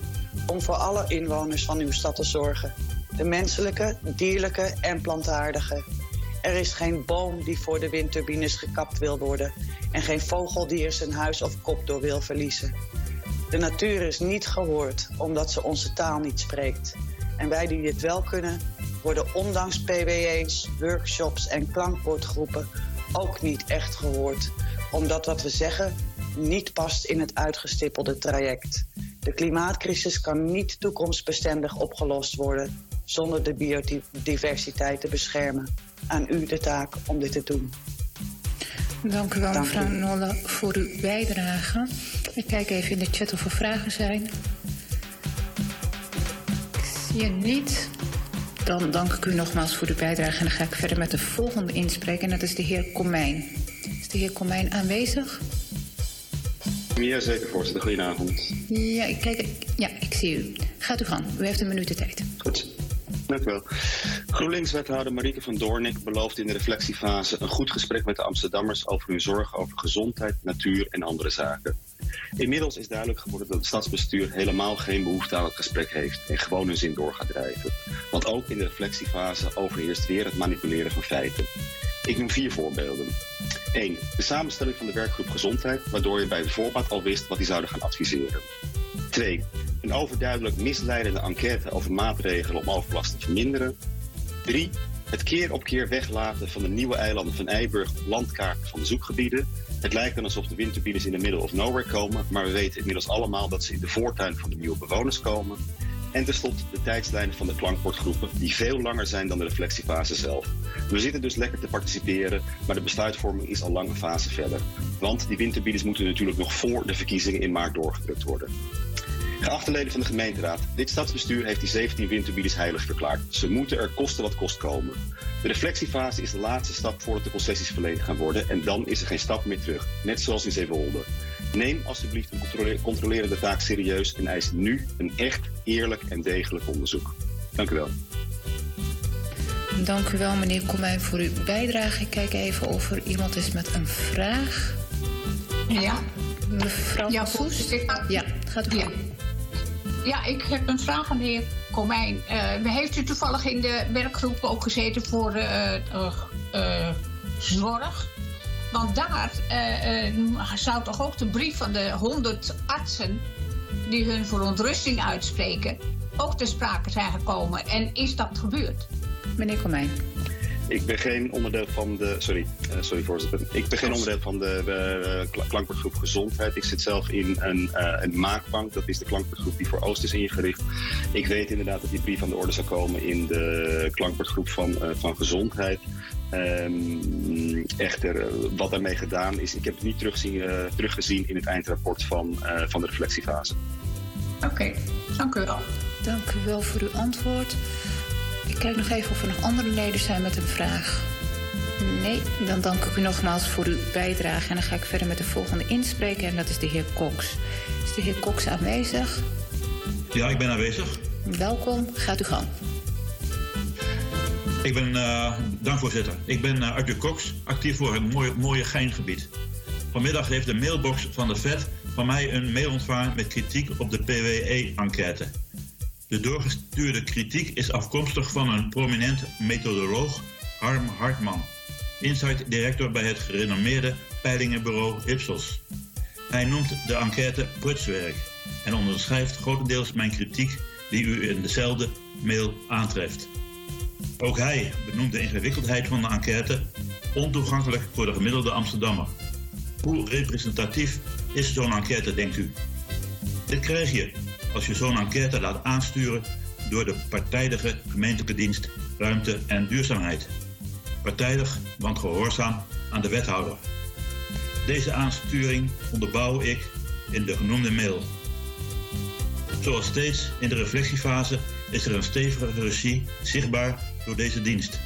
om voor alle inwoners van uw stad te zorgen. De menselijke, dierlijke en plantaardige. Er is geen boom die voor de windturbines gekapt wil worden en geen vogel die er zijn huis of kop door wil verliezen. De natuur is niet gehoord omdat ze onze taal niet spreekt. En wij die dit wel kunnen, worden ondanks PWE's, workshops en klankwoordgroepen ook niet echt gehoord, omdat wat we zeggen niet past in het uitgestippelde traject. De klimaatcrisis kan niet toekomstbestendig opgelost worden zonder de biodiversiteit te beschermen. Aan u de taak om dit te doen. Dank u wel, Dank mevrouw u. Nolle, voor uw bijdrage. Ik kijk even in de chat of er vragen zijn. Ik zie je niet. Dan dank ik u nogmaals voor uw bijdrage en dan ga ik verder met de volgende inspreker. En dat is de heer Komijn. Is de heer Komijn aanwezig? Ja, zeker, voorzitter. Goedenavond. Ja, ik, kijk, ja, ik zie u. Gaat u gang. U heeft een minuut de tijd. Goed. Dank u wel. GroenLinks-wethouder Marieke van Doornik belooft in de reflectiefase een goed gesprek met de Amsterdammers over hun zorgen over gezondheid, natuur en andere zaken. Inmiddels is duidelijk geworden dat het stadsbestuur helemaal geen behoefte aan het gesprek heeft en gewoon hun zin door gaat drijven. Want ook in de reflectiefase overheerst weer het manipuleren van feiten. Ik noem vier voorbeelden. 1. De samenstelling van de werkgroep Gezondheid, waardoor je bij de voorbaat al wist wat die zouden gaan adviseren. 2. Een overduidelijk misleidende enquête over maatregelen om overlast te verminderen. 3. Het keer op keer weglaten van de nieuwe eilanden van Eiburg op landkaarten van de zoekgebieden. Het lijkt dan alsof de windturbines in de middle of nowhere komen, maar we weten inmiddels allemaal dat ze in de voortuin van de nieuwe bewoners komen. En tenslotte de tijdslijnen van de klankbordgroepen, die veel langer zijn dan de reflectiefase zelf. We zitten dus lekker te participeren, maar de besluitvorming is al lang een fase verder. Want die windturbines moeten natuurlijk nog voor de verkiezingen in maart doorgedrukt worden. Geachte leden van de gemeenteraad, dit stadsbestuur heeft die 17 windturbines heilig verklaard. Ze moeten er kosten wat kost komen. De reflectiefase is de laatste stap voordat de concessies verleend gaan worden en dan is er geen stap meer terug, net zoals in Zeewolde. Neem alsjeblieft een controle- controlerende taak serieus en eis nu een echt eerlijk en degelijk onderzoek. Dank u wel. Dank u wel, meneer Komijn, voor uw bijdrage. Ik kijk even of er iemand is met een vraag. Ja. Mevrouw Ja, Soes? Ja, gaat u Ja. Ja, ik heb een vraag aan de heer Komijn. Eh, heeft u toevallig in de werkgroep ook gezeten voor eh, eh, zorg? Want daar zou toch ook de brief van de 100 artsen die hun verontrusting uitspreken, ook ter sprake zijn gekomen. En is dat gebeurd? Meneer Komijn. Ik ben geen onderdeel van de. Sorry, eh, sorry voorzitter. Ik ben geen onderdeel van de eh, kla- klankbordgroep Gezondheid. Ik zit zelf in een, eh, een maakbank. Dat is de klankbordgroep die voor Oost is ingericht. Ik weet inderdaad dat die brief aan de orde zou komen in de klankbordgroep van, eh, van Gezondheid. Ehm, echter, wat daarmee gedaan is, ik heb het niet terugzien, teruggezien in het eindrapport van, eh, van de reflectiefase. Oké, dank u wel. Dank u wel voor uw antwoord. Ik kijk nog even of er nog andere leden zijn met een vraag. Nee, dan dank ik u nogmaals voor uw bijdrage. En dan ga ik verder met de volgende inspreker. En dat is de heer Cox. Is de heer Cox aanwezig? Ja, ik ben aanwezig. Welkom, gaat u gang. Ik ben, eh dank voorzitter. Ik ben eh, Arthur Cox, actief voor het mooie, mooie Geingebied. Vanmiddag heeft de mailbox van de VET van mij een mail ontvangen met kritiek op de PWE-enquête. De doorgestuurde kritiek is afkomstig van een prominent methodoloog, Harm Hartman, insight director bij het gerenommeerde peilingenbureau Ipsos. Hij noemt de enquête prutswerk en onderschrijft grotendeels mijn kritiek die u in dezelfde mail aantreft. Ook hij benoemt de ingewikkeldheid van de enquête ontoegankelijk voor de gemiddelde Amsterdammer. Hoe representatief is zo'n enquête, denkt u? Dit krijg je als je zo'n enquête laat aansturen door de partijdige gemeentelijke dienst Ruimte en Duurzaamheid. Partijdig, want gehoorzaam aan de wethouder. Deze aansturing onderbouw ik in de genoemde mail. Zoals steeds in de reflectiefase is er een stevige regie zichtbaar door deze dienst.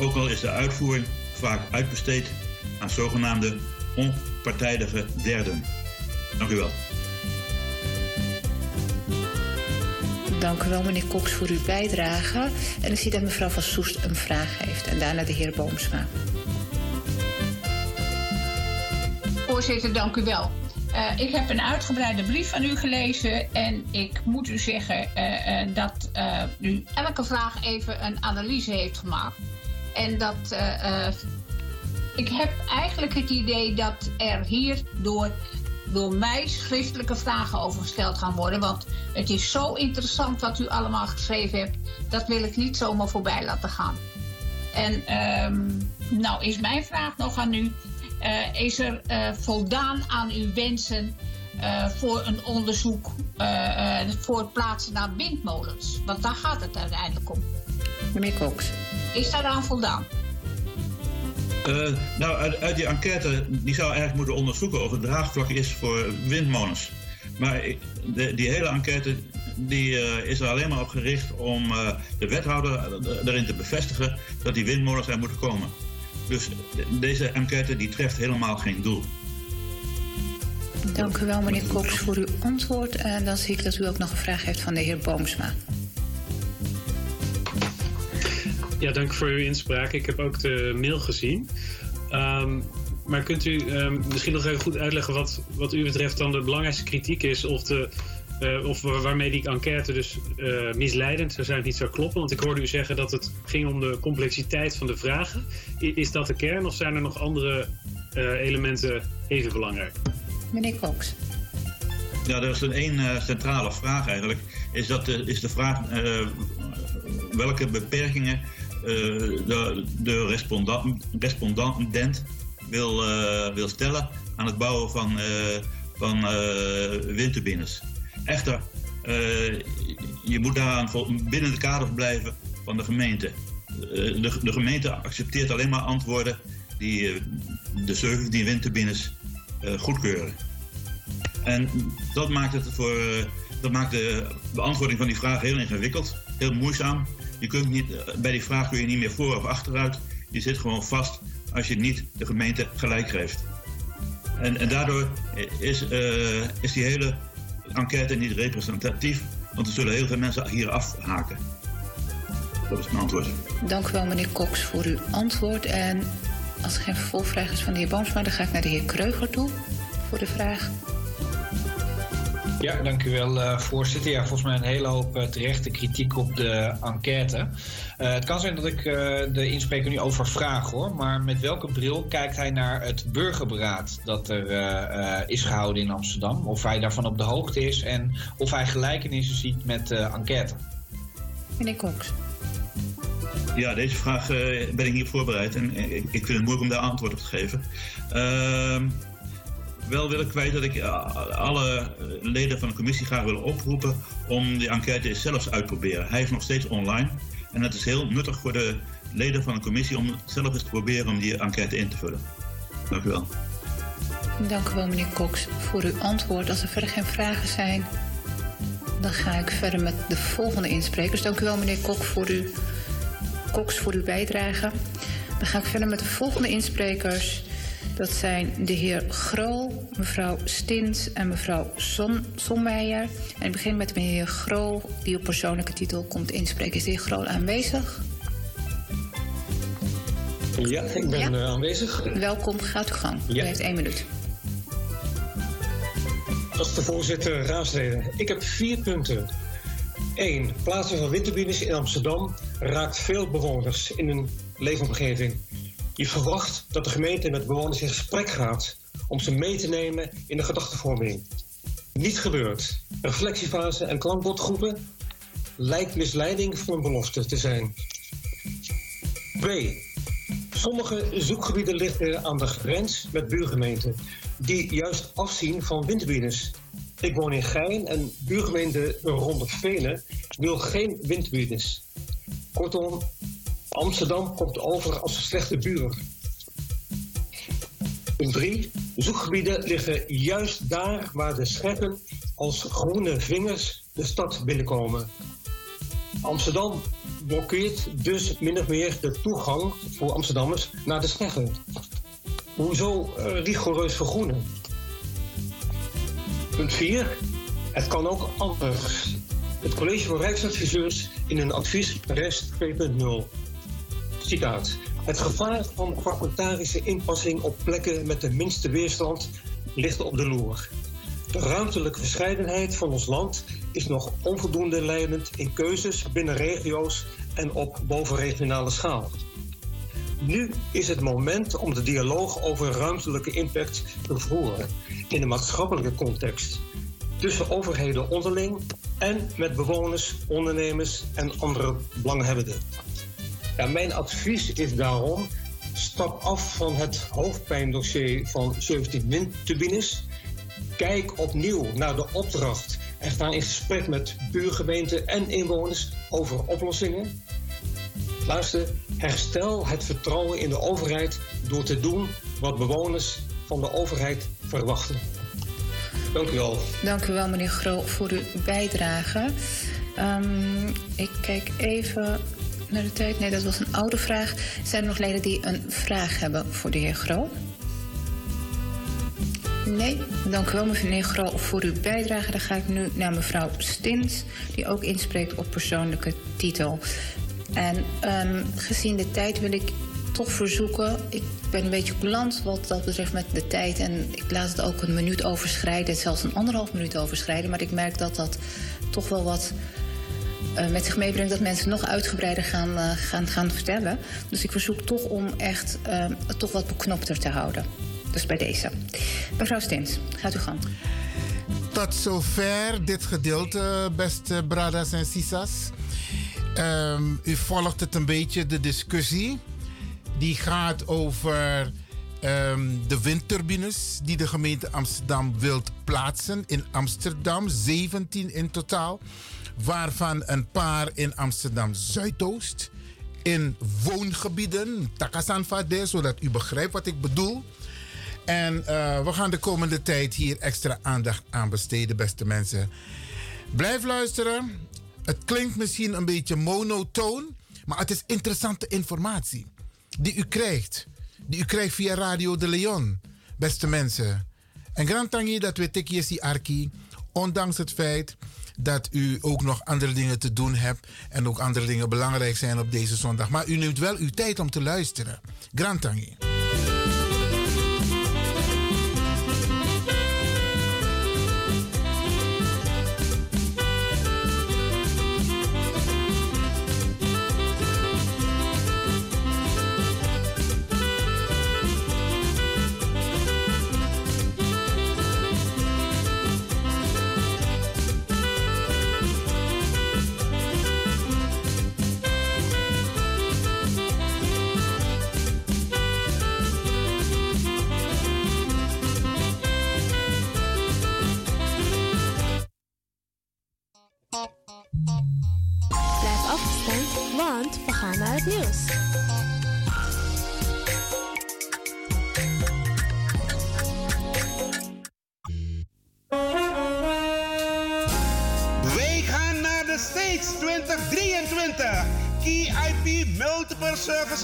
Ook al is de uitvoering vaak uitbesteed aan zogenaamde onpartijdige derden. Dank u wel. Dank u wel, meneer Cox, voor uw bijdrage. En ik zie dat mevrouw van Soest een vraag heeft. En daarna de heer Boomsma. Voorzitter, dank u wel. Eh, ik heb een uitgebreide brief van u gelezen en ik moet u zeggen eh, eh, dat u elke vraag even een analyse heeft gemaakt. En dat ik heb eigenlijk het idee dat er hier door, mij schriftelijke vragen over gesteld gaan worden. Want het is zo interessant wat u allemaal geschreven hebt. Dat wil ik niet zomaar voorbij laten gaan. En ehm, nou is mijn vraag nog aan u. Eh, is er eh, voldaan aan uw wensen eh, voor een onderzoek voor het plaatsen naar windmolens? Want daar gaat het uiteindelijk om. Meneer Cox. Is daaraan voldaan? Eh, nou, uit, die enquête, die zou eigenlijk moeten onderzoeken of het draagvlak is voor windmolens. Maar die hele enquête die, eh, is er alleen maar op gericht om eh, de wethouder erin te bevestigen dat die windmolens er moeten komen. Dus de- deze enquête die treft helemaal geen doel. Dank u wel, meneer Cox, voor uw antwoord. En dan zie ik dat u ook nog een vraag heeft van de heer Boomsma. Ja, dank voor uw inspraak. Ik heb ook de mail gezien. Ehm, maar kunt u ehm, misschien nog even goed uitleggen wat, wat u betreft dan de belangrijkste kritiek is of, de, eh, of wa- waarmee die enquête dus eh, misleidend zou zijn, niet zou kloppen? Want ik hoorde u zeggen dat het ging om de complexiteit van de vragen. I- is dat de kern of zijn er nog andere eh, elementen even belangrijk? Meneer Cox. Ja, er is een één eh, centrale vraag eigenlijk. Is, dat de, is de vraag eh, welke beperkingen de, de respondent, respondent wil, eh, wil stellen aan het bouwen van, eh, van eh, windturbines. Echter, eh, je moet daaraan binnen het kader blijven van de gemeente. Eh, de, de gemeente accepteert alleen maar antwoorden die eh, de 17 windturbines eh, goedkeuren. En dat maakt, het voor, eh, dat maakt de beantwoording van die vraag heel ingewikkeld, heel moeizaam. Je kunt niet, eh, bij die vraag kun je niet meer voor of achteruit. Je zit gewoon vast als je niet de gemeente gelijk geeft. En, en daardoor is, eh, is die hele enquête niet representatief, want er zullen heel veel mensen hier afhaken. Dat is mijn antwoord. Dank u wel, meneer Cox, voor uw antwoord. En als er geen vervolgvraag is van de heer Boomsma, dan ga ik naar de heer Kreuger toe voor de vraag. Ja, dank u wel, eh, voorzitter. Ja, volgens mij een hele hoop eh, terechte kritiek op de enquête. Eh, het kan zijn dat ik eh, de inspreker nu overvraag hoor, maar met welke bril kijkt hij naar het burgerberaad dat er eh, eh, is gehouden in Amsterdam? Of hij daarvan op de hoogte is en of hij gelijkenissen ziet met de enquête? Meneer Cox. Ja, deze vraag eh, ben ik niet voorbereid en ik, ik vind het moeilijk om daar antwoord op te geven. Ehm, wel wil ik kwijt dat ik eh, alle eh, leden van de commissie graag wil oproepen om die enquête zelfs uit te proberen. Hij is nog steeds online en het is heel nuttig voor de leden van de commissie om zelf eens te proberen om die enquête in te vullen. Dank u wel. Dank u wel, meneer Cox, voor uw antwoord. Als er verder geen vragen zijn, dan ga ik verder met de volgende insprekers. Dank u wel, meneer Cox, voor uw, Cox, voor uw bijdrage. Dan ga ik verder met de volgende insprekers. Dat zijn de heer Grol, mevrouw Stins en mevrouw Son, Sonmeijer. En ik begin met de heer Grol, die op persoonlijke titel komt inspreken. Is de heer Grol aanwezig? Ja, ik ben eh, aanwezig. Welkom, gaat uw gang. U heeft één minuut. Als de voorzitter, raadsleden. Ik heb vier punten. 1. Plaatsen van windturbines in Amsterdam raakt veel bewoners in hun leefomgeving. Je verwacht dat de gemeente met bewoners in gesprek gaat om ze mee te nemen in de gedachtevorming. Niet gebeurd. Reflectiefase en klankbordgroepen lijkt misleiding van een belofte te zijn. 2. Sommige zoekgebieden liggen aan de grens met buurgemeenten, die juist afzien van windturbines. Ik woon in Gein en buurgemeente rond Venen wil geen windturbines. Kortom, Amsterdam komt over als een slechte buur. Punt 3. Zoekgebieden liggen juist daar waar de scheppen als groene vingers de stad binnenkomen. Amsterdam blokkeert dus min of meer de toegang voor Amsterdammers naar de Scheggen. Hoezo eh, rigoureus vergroenen? Punt 4. Het kan ook anders. Het College van Rijksadviseurs in een advies rest 2.0. Citaat. Het gevaar van fragmentarische inpassing op plekken met de minste weerstand ligt op de loer. De ruimtelijke verscheidenheid van ons land is nog onvoldoende leidend in keuzes binnen regio's en op bovenregionale schaal. Nu is het moment om de dialoog over ruimtelijke impact te voeren in een maatschappelijke context. Tussen overheden onderling en met bewoners, ondernemers en andere belanghebbenden. Mijn advies is daarom: stap af van het hoofdpijndossier van 17 windturbines Kijk opnieuw naar de opdracht en ga in gesprek met buurgemeenten en inwoners over oplossingen. Luister, herstel het vertrouwen in de overheid door te doen wat bewoners van de overheid verwachten. Dank u wel. Dank u wel, meneer Gro, voor uw bijdrage. Um, ik kijk even naar de tijd. Nee, dat was een oude vraag. Zijn er nog leden die een vraag hebben voor de heer Gro? Nee, dank u wel, meneer Gro, voor uw bijdrage. Dan ga ik nu naar mevrouw Stins, die ook inspreekt op persoonlijke titel. En um, gezien de tijd wil ik toch verzoeken. Ik ben een beetje coulant wat dat betreft met de tijd. En ik laat het ook een minuut overschrijden, zelfs een anderhalf minuut overschrijden. Maar ik merk dat dat toch wel wat met zich meebrengt dat mensen nog uitgebreider gaan, uh, gaan, gaan vertellen. Dus ik verzoek toch om echt uh, toch wat beknopter te houden. Dus bij deze. Mevrouw Stins, gaat u gang. Tot zover dit gedeelte, beste bradas en sisas. Um, u volgt het een beetje, de discussie. Die gaat over um, de windturbines die de gemeente Amsterdam wilt plaatsen in Amsterdam. 17 in totaal. Waarvan een paar in Amsterdam Zuidoost. In woongebieden, Takasanfade, zodat u begrijpt wat ik bedoel. En uh, we gaan de komende tijd hier extra aandacht aan besteden, beste mensen. Blijf luisteren. Het klinkt misschien een beetje monotoon, maar het is interessante informatie die u krijgt. Die u krijgt via Radio de Leon, beste mensen. En grand tangi dat we tekjes arki, ondanks het feit dat u ook nog andere dingen te doen hebt en ook andere dingen belangrijk zijn op deze zondag. Maar u neemt wel uw tijd om te luisteren. Grand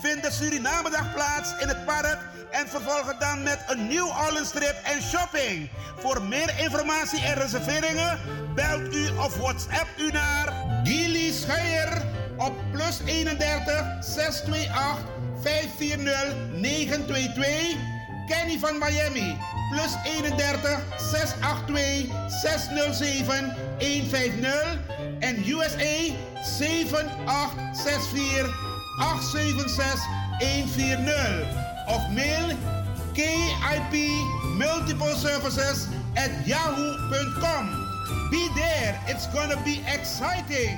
vindt de Surinamedag plaats in het park en vervolgen dan met een nieuw Orleans trip en shopping. Voor meer informatie en reserveringen belt u of WhatsApp u naar Gilly Scheier op plus 31 628 540 922. Kenny van Miami plus 31 682 607 150 en USA 7864 876 140 of mail KIP Multiple Services at yahoo.com. Be there, it's gonna be exciting.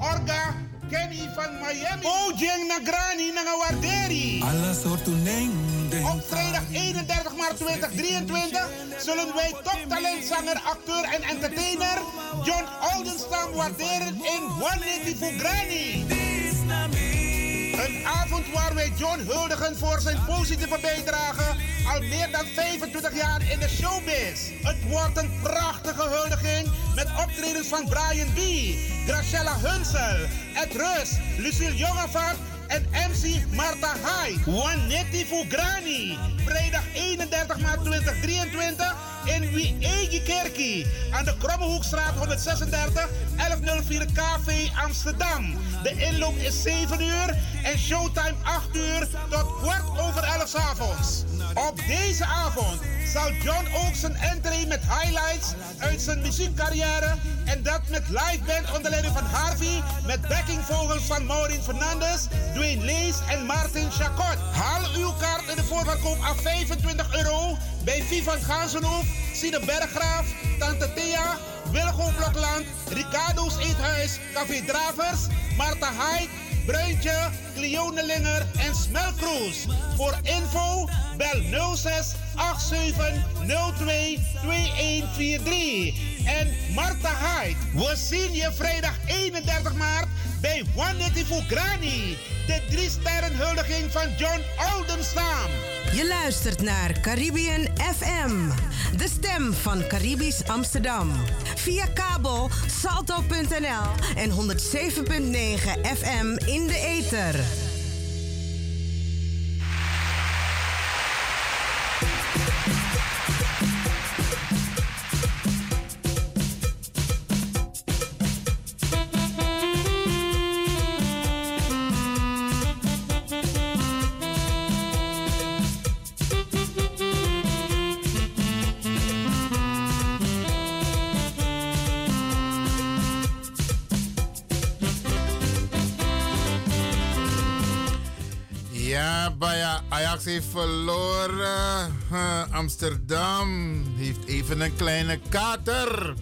Orga Kenny van Miami. Ojeng Nagrani Nangawarderi. Op vrijdag 31 maart 2023 zullen wij toptalentzanger, acteur en entertainer John Oldenstam waarderen in One for Granny. Een avond waar wij John huldigen voor zijn positieve bijdrage al meer dan 25 jaar in de showbiz. Het wordt een prachtige huldiging met optredens van Brian B., Graciela Hunsel, Ed Rus, Lucille Jongevaart en MC Marta Hyde. Juanetti Fugrani. Vrijdag 31 maart 2023 in Wiegi Kerkie. Aan de Krommehoekstraat 136 1104 KV Amsterdam. De inloop is 7 uur en showtime 8 uur tot kwart over 11 avonds. Op deze avond zal John ook zijn entree met highlights uit zijn muziekcarrière En dat met live band onder leiding van Harvey. Met backingvogels van Maureen Fernandes, Dwayne Lees en Martin Chacot. Haal uw kaart in de voorverkoop af 25 euro bij Vivan Gazenhoef, Sine Berggraaf, Tante Thea, Wilgo Blokland, Ricardo's Eethuis, Café Dravers, Marta Haid, Bruintje, Cleone Linger en Smelkroes. Voor info bel 06 87 02 2143. En Marta Haid, we zien je vrijdag 31 maart bij One Granny. De drie sterren huldiging van John Oldenstam. Je luistert naar Caribbean FM, de stem van Caribisch Amsterdam. Via kabel salto.nl en 107.9 FM in de ether. Ja, Ajax heeft verloren. Amsterdam heeft even een kleine kater.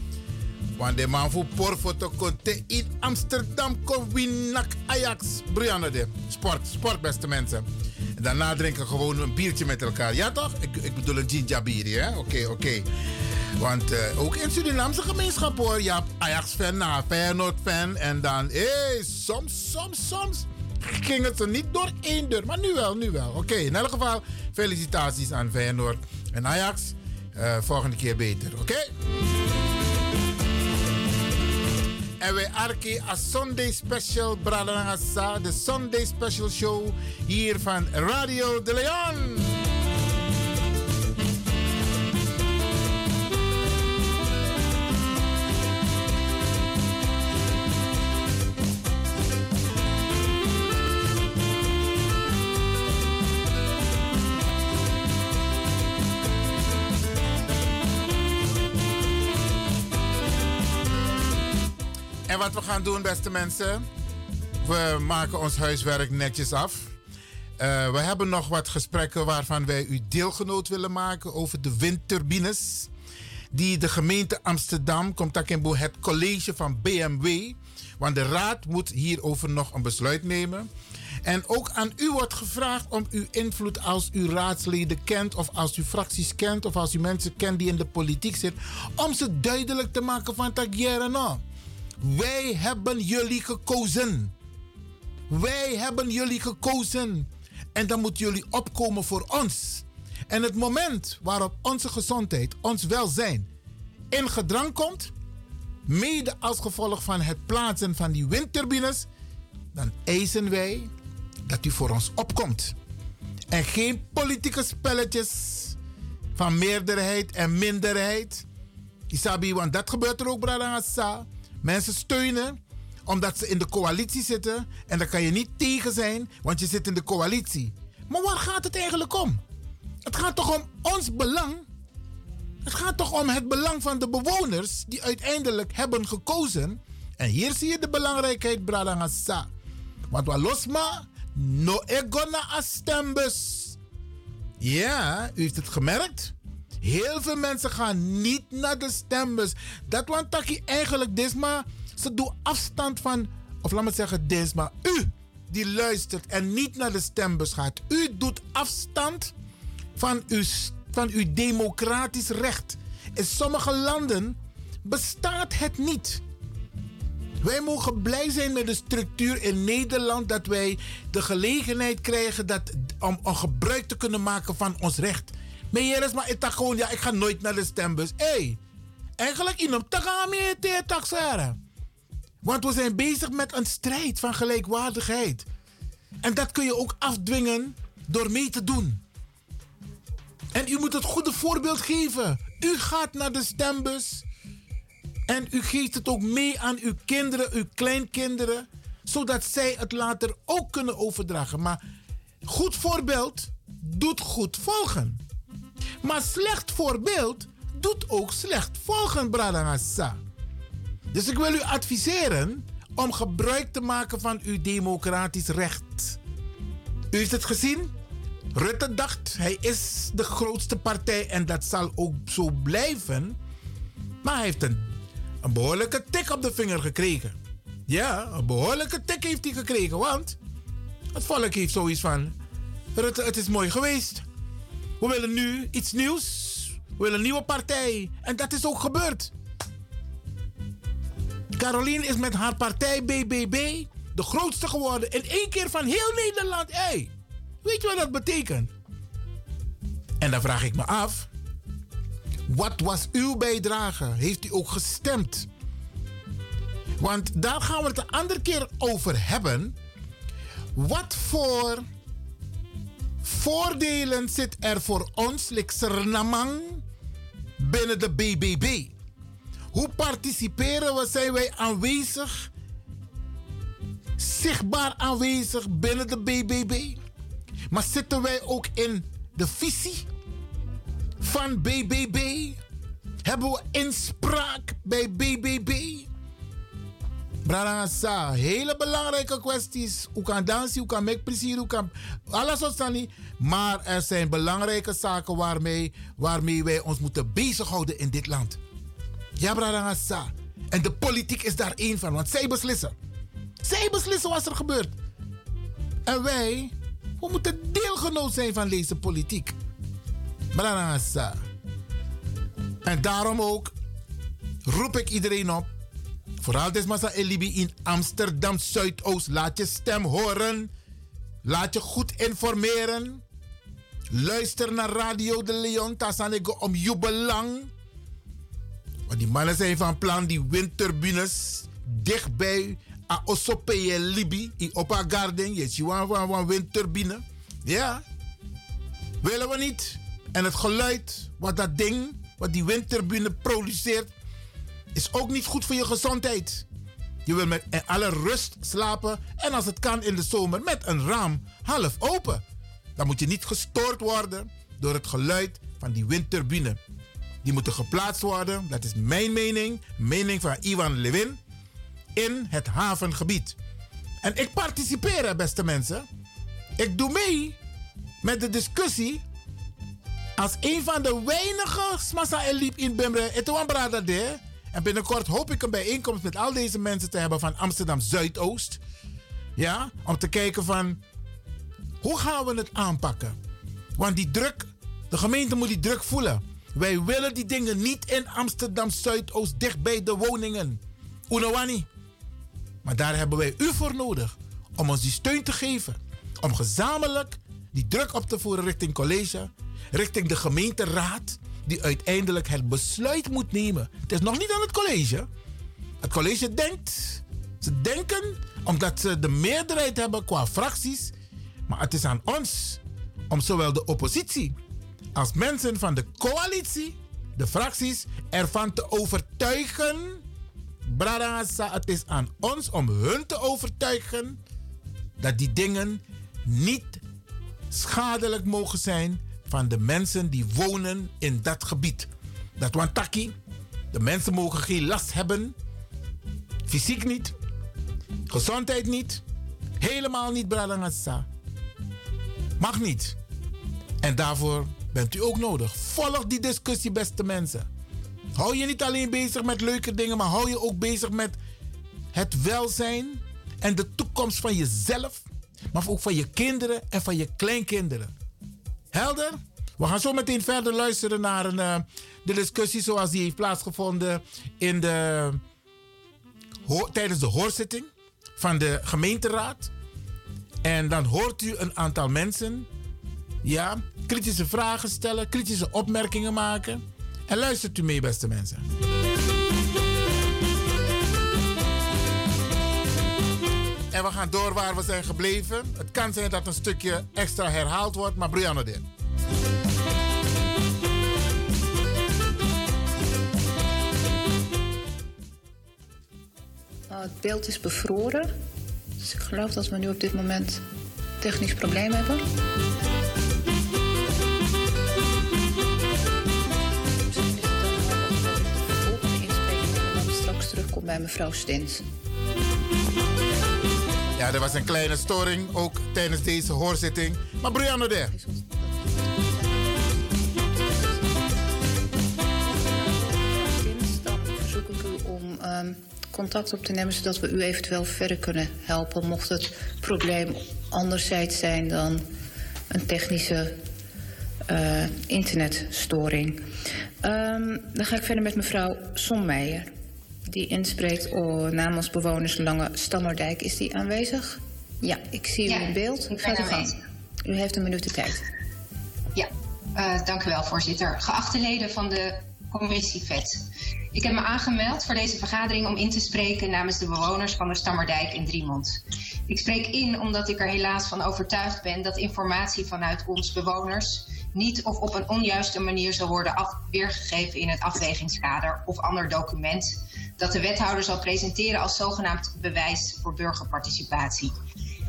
Want de man voor Porfoto Conte in Amsterdam kon winnen Ajax. Brianna de. Sport, sport beste mensen. En daarna drinken gewoon een biertje met elkaar. Ja toch? Ik, ik bedoel een ginger bier, hè? Oké, oké. Want eh, ook in Surinaamse gemeenschap hoor. Hebt Ajax-fan, Feyenoord-fan. En dan, hé, hey, soms, soms, soms ging het er niet door één deur. Maar nu wel, nu wel. Oké, in elk geval felicitaties aan Feyenoord en Ajax. Uh, volgende keer beter, oké? En wij arki a Sunday Special Bradangasa, de Sunday Special Show hier van Radio de Leon. Wat we gaan doen, beste mensen. We maken ons huiswerk netjes af. Uh, we hebben nog wat gesprekken waarvan wij u deelgenoot willen maken over de windturbines. Die de gemeente Amsterdam, komt Takembo, het college van BMW. Want de raad moet hierover nog een besluit nemen. En ook aan u wordt gevraagd om uw invloed als u raadsleden kent, of als u fracties kent, of als u mensen kent die in de politiek zitten, om ze duidelijk te maken van Tagiera. Wij hebben jullie gekozen. Wij hebben jullie gekozen. En dan moeten jullie opkomen voor ons. En het moment waarop onze gezondheid, ons welzijn in gedrang komt, mede als gevolg van het plaatsen van die windturbines, dan eisen wij dat u voor ons opkomt. En geen politieke spelletjes van meerderheid en minderheid. Isabi, want dat gebeurt er ook, Bradangasa. Mensen steunen omdat ze in de coalitie zitten. En daar kan je niet tegen zijn, want je zit in de coalitie. Maar waar gaat het eigenlijk om? Het gaat toch om ons belang? Het gaat toch om het belang van de bewoners die uiteindelijk hebben gekozen. En hier zie je de belangrijkheid, Bradangasa. Want Walosma, no egona astembus. Ja, u heeft het gemerkt. Heel veel mensen gaan niet naar de stembus. Dat want taki eigenlijk desma. Ze doen afstand van, of laat me zeggen desma. U die luistert en niet naar de stembus gaat. U doet afstand van uw, van uw democratisch recht. In sommige landen bestaat het niet. Wij mogen blij zijn met de structuur in Nederland dat wij de gelegenheid krijgen dat, om, om gebruik te kunnen maken van ons recht. Is maar ik gewoon, ja, ik ga nooit naar de stembus. Hé, hey, eigenlijk in hem te taxeren. Want we zijn bezig met een strijd van gelijkwaardigheid. En dat kun je ook afdwingen door mee te doen. En u moet het goede voorbeeld geven. U gaat naar de stembus. En u geeft het ook mee aan uw kinderen, uw kleinkinderen. Zodat zij het later ook kunnen overdragen. Maar goed voorbeeld doet goed volgen. Maar slecht voorbeeld doet ook slecht volgen, Bradangasa. Dus ik wil u adviseren om gebruik te maken van uw democratisch recht. U heeft het gezien? Rutte dacht, hij is de grootste partij en dat zal ook zo blijven. Maar hij heeft een, een behoorlijke tik op de vinger gekregen. Ja, een behoorlijke tik heeft hij gekregen, want het volk heeft zoiets van: Rutte, het is mooi geweest. We willen nu iets nieuws. We willen een nieuwe partij. En dat is ook gebeurd. Caroline is met haar partij BBB de grootste geworden in één keer van heel Nederland. Hey, weet je wat dat betekent? En dan vraag ik me af: wat was uw bijdrage? Heeft u ook gestemd? Want daar gaan we het een andere keer over hebben. Wat voor voordelen zit er voor ons, Namang, binnen de BBB? Hoe participeren we? Zijn wij aanwezig? Zichtbaar aanwezig binnen de BBB? Maar zitten wij ook in de visie van BBB? Hebben we inspraak bij BBB? Brarangasa, hele belangrijke kwesties. Hoe kan dansen, hoe kan make plezier, hoe kan alles wat niet. Maar er zijn belangrijke zaken waarmee, waarmee wij ons moeten bezighouden in dit land. Ja, Brarangasa. En de politiek is daar één van, want zij beslissen. Zij beslissen wat er gebeurt. En wij, we moeten deelgenoot zijn van deze politiek. Brarangasa. En daarom ook roep ik iedereen op Vooral desmasa Elibi in Amsterdam Zuidoost. Laat je stem horen. Laat je goed informeren. Luister naar Radio de Leon. Tassanego om jubelang. Want die mannen zijn van plan die windturbines dichtbij a Osopeye Libi in Opa Garden. Je ziet een windturbine. Ja. Willen we niet. En het geluid wat dat ding, wat die windturbine produceert, is ook niet goed voor je gezondheid. Je wil met alle rust slapen en als het kan in de zomer met een raam half open. Dan moet je niet gestoord worden door het geluid van die windturbine. Die moeten geplaatst worden, dat is mijn mening, mening van Ivan Levin, in het havengebied. En ik participeer, beste mensen. Ik doe mee met de discussie als een van de weinige smassa eliep in Bemre. Het is en binnenkort hoop ik een bijeenkomst met al deze mensen te hebben van Amsterdam Zuidoost. Ja, om te kijken van hoe gaan we het aanpakken? Want die druk, de gemeente moet die druk voelen. Wij willen die dingen niet in Amsterdam Zuidoost dicht bij de woningen. Unawani. Maar daar hebben wij u voor nodig om ons die steun te geven. Om gezamenlijk die druk op te voeren richting college, richting de gemeenteraad die uiteindelijk het besluit moet nemen. Het is nog niet aan het college. Het college denkt, ze denken omdat ze de meerderheid hebben qua fracties, maar het is aan ons om zowel de oppositie als mensen van de coalitie, de fracties, ervan te overtuigen. Bradasa, het is aan ons om hun te overtuigen dat die dingen niet schadelijk mogen zijn van de mensen die wonen in dat gebied. Dat Wantaki, de mensen mogen geen last hebben. Fysiek niet, gezondheid niet, helemaal niet, Bradangasa. Mag niet. En daarvoor bent u ook nodig. Volg die discussie, beste mensen. Hou je niet alleen bezig met leuke dingen, maar hou je ook bezig met het welzijn en de toekomst van jezelf, maar ook van je kinderen en van je kleinkinderen. Helder? We gaan zo meteen verder luisteren naar een, uh, de discussie zoals die heeft plaatsgevonden in de, tijdens de hoorzitting van de gemeenteraad. En dan hoort u een aantal mensen ja, kritische vragen stellen, kritische opmerkingen maken. En luistert u mee, beste mensen. En we gaan door waar we zijn gebleven. Het kan zijn dat een stukje extra herhaald wordt, maar Brianna dit. Nou, het beeld is bevroren. Dus ik geloof dat we nu op dit moment technisch probleem hebben. Misschien is het dan ik de volgende inspreking straks terugkom bij mevrouw Stins. Ja, er was een kleine storing ook tijdens deze hoorzitting. Maar Brianna de. Dan verzoek ik u om ehm, contact op te nemen zodat we u eventueel verder kunnen helpen. Mocht het probleem anderzijds zijn dan een technische eh, internetstoring. Ehm, dan ga ik verder met mevrouw Sommeijer. Die inspreekt oh, namens bewoners Lange Stammerdijk. Is die aanwezig? Ja, ik zie Ja, u in beeld. Gaat u gang. aanwezig. U heeft een minuut de tijd. Ja, eh, dank u wel, voorzitter. Geachte leden van de commissie VET. Ik heb me aangemeld voor deze vergadering om in te spreken namens de bewoners van de Stammerdijk in Driemond. Ik spreek in omdat ik er helaas van overtuigd ben dat informatie vanuit ons bewoners niet of op een onjuiste manier zal worden weergegeven in het afwegingskader of ander document dat de wethouder zal presenteren als zogenaamd bewijs voor burgerparticipatie.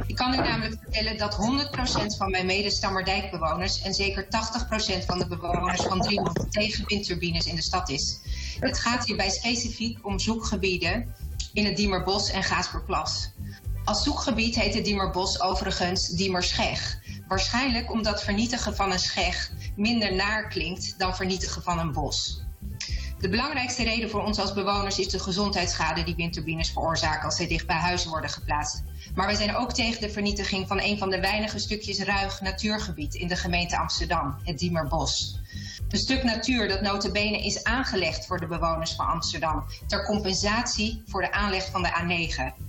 Ik kan u namelijk vertellen dat 100% van mijn medestammerdijkbewoners en zeker 80% van de bewoners van Driemond tegen windturbines in de stad is. Het gaat hierbij specifiek om zoekgebieden in het Diemerbos en Gaasperplas. Als zoekgebied heet het Diemerbos overigens Diemerscheg. Waarschijnlijk omdat vernietigen van een scheg minder naar klinkt dan vernietigen van een bos. De belangrijkste reden voor ons als bewoners is de gezondheidsschade die windturbines veroorzaken als zij dicht bij huizen worden geplaatst. Maar wij zijn ook tegen de vernietiging van een van de weinige stukjes ruig natuurgebied in de gemeente Amsterdam, het Diemerbos. Een stuk natuur dat notabene is aangelegd voor de bewoners van Amsterdam ter compensatie voor de aanleg van de A9.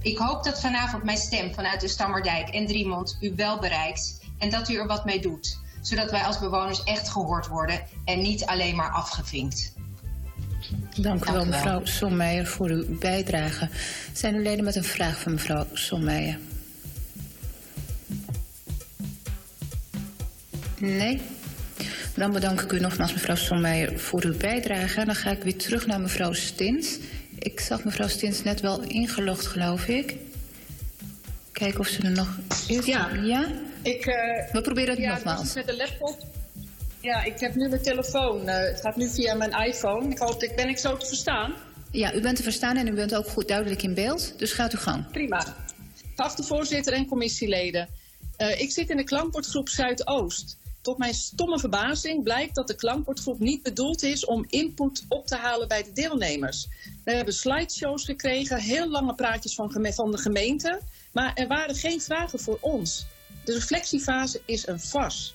Ik hoop dat vanavond mijn stem vanuit de Stammerdijk en Driemond u wel bereikt en dat u er wat mee doet, zodat wij als bewoners echt gehoord worden en niet alleen maar afgevinkt. Dank u wel, mevrouw Sommeijer, voor uw bijdrage. Zijn er leden met een vraag van mevrouw Sommeijer? Nee? Dan bedank ik u nogmaals, mevrouw Sommeijer, voor uw bijdrage. Dan ga ik weer terug naar mevrouw Stins. Ik zag mevrouw Stins net wel ingelogd, geloof ik. Kijken of ze er nog is. Ja. Ja? Ik, eh, We proberen het ja, nogmaals. met de laptop. Ja, ik heb nu mijn telefoon. eh, het gaat nu via mijn iPhone. Ik hoop, ik, ben ik zo te verstaan? Ja, u bent te verstaan en u bent ook goed duidelijk in beeld. Dus gaat uw gang. Prima. Geachte voorzitter en commissieleden. Eh, ik zit in de klankbordgroep Zuidoost. Tot mijn stomme verbazing blijkt dat de klankbordgroep niet bedoeld is om input op te halen bij de deelnemers. We hebben slideshows gekregen, heel lange praatjes van, van de gemeente, maar er waren geen vragen voor ons. De reflectiefase is een fars.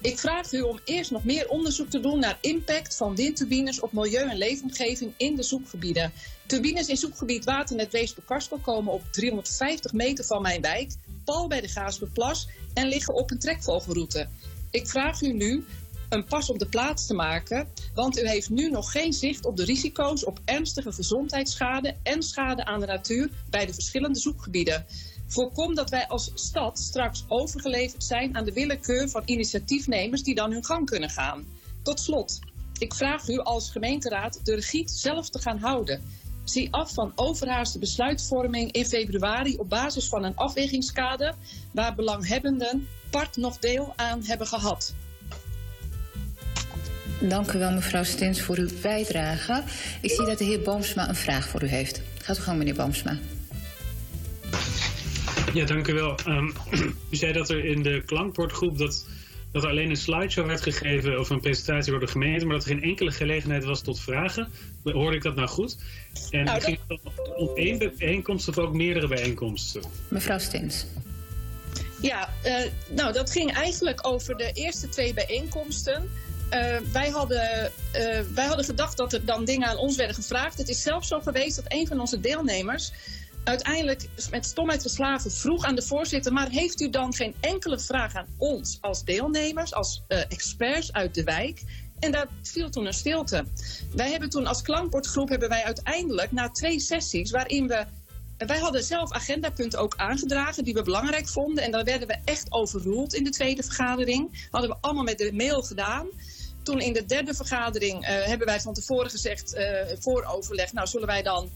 Ik vraag u om eerst nog meer onderzoek te doen naar impact van windturbines op milieu en leefomgeving in de zoekgebieden. Turbines in zoekgebied Waternet Weesperkarsel komen op 350 meter van mijn wijk, pal bij de Gaasperplas en liggen op een trekvogelroute. Ik vraag u nu een pas op de plaats te maken, want u heeft nu nog geen zicht op de risico's op ernstige gezondheidsschade en schade aan de natuur bij de verschillende zoekgebieden. Voorkom dat wij als stad straks overgeleverd zijn aan de willekeur van initiatiefnemers die dan hun gang kunnen gaan. Tot slot, ik vraag u als gemeenteraad de regie zelf te gaan houden. Zie af van overhaaste besluitvorming in februari op basis van een afwegingskader waar belanghebbenden part nog deel aan hebben gehad. Dank u wel, mevrouw Stins, voor uw bijdrage. Ik zie dat de heer Boomsma een vraag voor u heeft. Gaat u gang, meneer Boomsma. Ja, dank u wel. Ehm, (clears throat) u zei dat er in de klankbordgroep dat, dat er alleen een slideshow werd gegeven of een presentatie door de gemeente, maar dat er geen enkele gelegenheid was tot vragen. Hoorde ik dat nou goed? En Nou, ging het dan om één bijeenkomst of ook meerdere bijeenkomsten? Mevrouw Stins. Ja, eh, nou dat ging eigenlijk over de eerste twee bijeenkomsten. Eh, wij, hadden, eh, wij hadden gedacht dat er dan dingen aan ons werden gevraagd. Het is zelfs zo geweest dat een van onze deelnemers uiteindelijk met stomheid geslagen vroeg aan de voorzitter: maar heeft u dan geen enkele vraag aan ons als deelnemers, als eh, experts uit de wijk? En daar viel toen een stilte. Wij hebben toen als klankbordgroep hebben wij uiteindelijk na twee sessies waarin we wij hadden zelf agendapunten ook aangedragen die we belangrijk vonden. En daar werden we echt overroeld in de tweede vergadering. Hadden we allemaal met de mail gedaan. Toen in de derde vergadering eh, hebben wij van tevoren gezegd, eh, voor overleg, nou zullen wij dan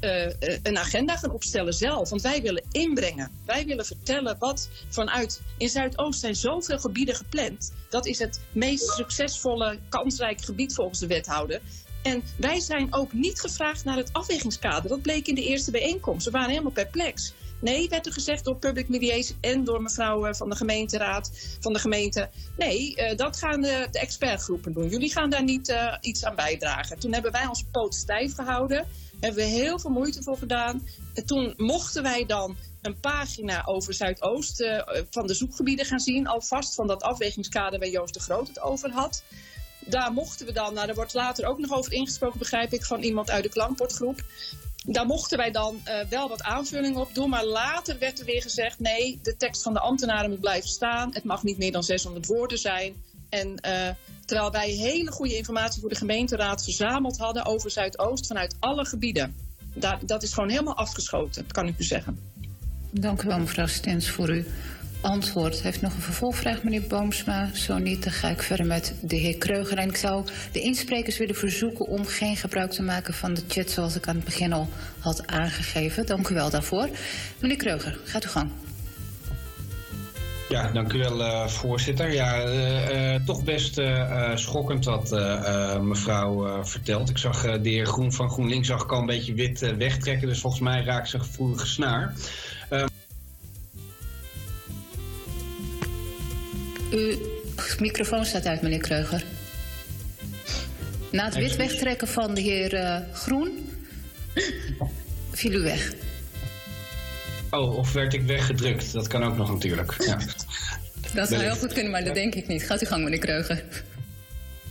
eh, eh, een agenda gaan opstellen zelf. Want wij willen inbrengen. Wij willen vertellen wat vanuit. In Zuidoost zijn zoveel gebieden gepland. Dat is het meest succesvolle, kansrijke gebied volgens de wethouder. En wij zijn ook niet gevraagd naar het afwegingskader. Dat bleek in de eerste bijeenkomst. We waren helemaal perplex. Nee, werd er gezegd door Public Mediation en door mevrouw eh, van de gemeenteraad van de gemeente. Nee, dat gaan de, expertgroepen doen. Jullie gaan daar niet iets aan bijdragen. Toen hebben wij onze poot stijf gehouden. Hebben we heel veel moeite voor gedaan. En toen mochten wij dan een pagina over Zuidoost uh, van de zoekgebieden gaan zien. Alvast van dat afwegingskader waar Joost de Groot het over had. Daar mochten we dan, nou, daar wordt later ook nog over ingesproken, begrijp ik, van iemand uit de klankbordgroep. Daar mochten wij dan uh, wel wat aanvullingen op doen. Maar later werd er weer gezegd: nee, de tekst van de ambtenaren moet blijven staan. Het mag niet meer dan 600 woorden zijn. En uh, terwijl wij hele goede informatie voor de gemeenteraad verzameld hadden over Zuidoost vanuit alle gebieden. Dat is gewoon helemaal afgeschoten, kan ik u zeggen. Dank u wel, mevrouw Stens, voor uw antwoord. Heeft nog een vervolgvraag, meneer Boomsma? Zo niet, dan ga ik verder met de heer Kreuger. En ik zou de insprekers willen verzoeken om geen gebruik te maken van de chat zoals ik aan het begin al had aangegeven. Dank u wel daarvoor. Meneer Kreuger, gaat u gang. Ja, dank u wel, uh, voorzitter. Ja, uh, uh, toch best schokkend wat mevrouw vertelt. Ik zag de heer Groen van GroenLinks zag ik al een beetje wit wegtrekken, dus volgens mij raakt ze gevoelige snaar. Uw microfoon staat uit, meneer Kreuger. Na het wit wegtrekken van de heer Groen viel u weg. Oh, of werd ik weggedrukt? Dat kan ook nog natuurlijk. Ja. Dat zou heel goed kunnen, maar dat denk ik niet. Gaat u gang, meneer Kreuger.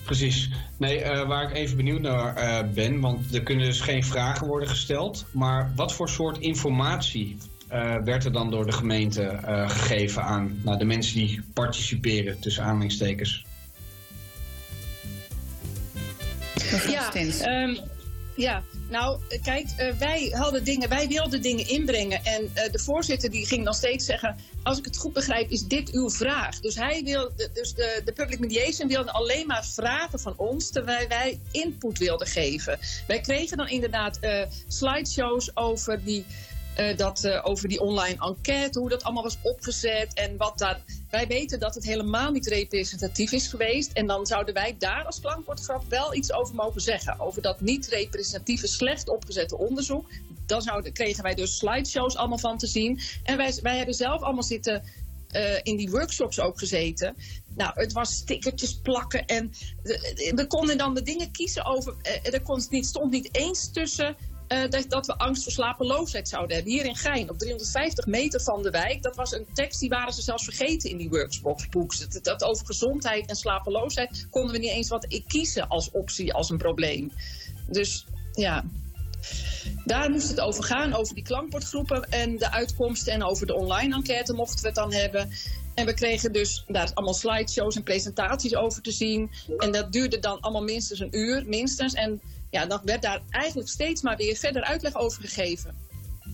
Precies. Nee, uh, waar ik even benieuwd naar uh, ben, want er kunnen dus geen vragen worden gesteld. Maar wat voor soort informatie uh, werd er dan door de gemeente gegeven aan nou, de mensen die participeren, tussen aanhalingstekens? Ja, um, ja, nou, kijk, uh, wij hadden dingen, wij wilden dingen inbrengen. En uh, de voorzitter die ging dan steeds zeggen: Als ik het goed begrijp, is dit uw vraag. Dus hij wilde, dus de, de public mediation wilde alleen maar vragen van ons, terwijl wij input wilden geven. Wij kregen dan inderdaad uh, slideshows over die. Uh, dat, uh, over die online enquête, hoe dat allemaal was opgezet en wat daar. Wij weten dat het helemaal niet representatief is geweest. En dan zouden wij daar als klankbordgrap wel iets over mogen zeggen. Over dat niet representatieve, slecht opgezette onderzoek. Dan zouden, kregen wij dus slideshows allemaal van te zien. En wij, wij hebben zelf allemaal zitten. Uh, in die workshops ook gezeten. Nou, het was stickertjes plakken en we konden dan de dingen kiezen over. er kon, niet, stond niet eens tussen uh, dat, dat, we angst voor slapeloosheid zouden hebben. Hier in Gein, op 350 meter van de wijk. Dat was een tekst die waren ze zelfs vergeten in die workbooks. Dat, dat over gezondheid en slapeloosheid konden we niet eens wat kiezen als optie, als een probleem. Dus ja, daar moest het over gaan, over die klankbordgroepen en de uitkomsten. En over de online enquête mochten we het dan hebben. En we kregen dus daar allemaal slideshows en presentaties over te zien. En dat duurde dan allemaal minstens een uur, minstens. En ja, dan werd daar eigenlijk steeds maar weer verder uitleg over gegeven.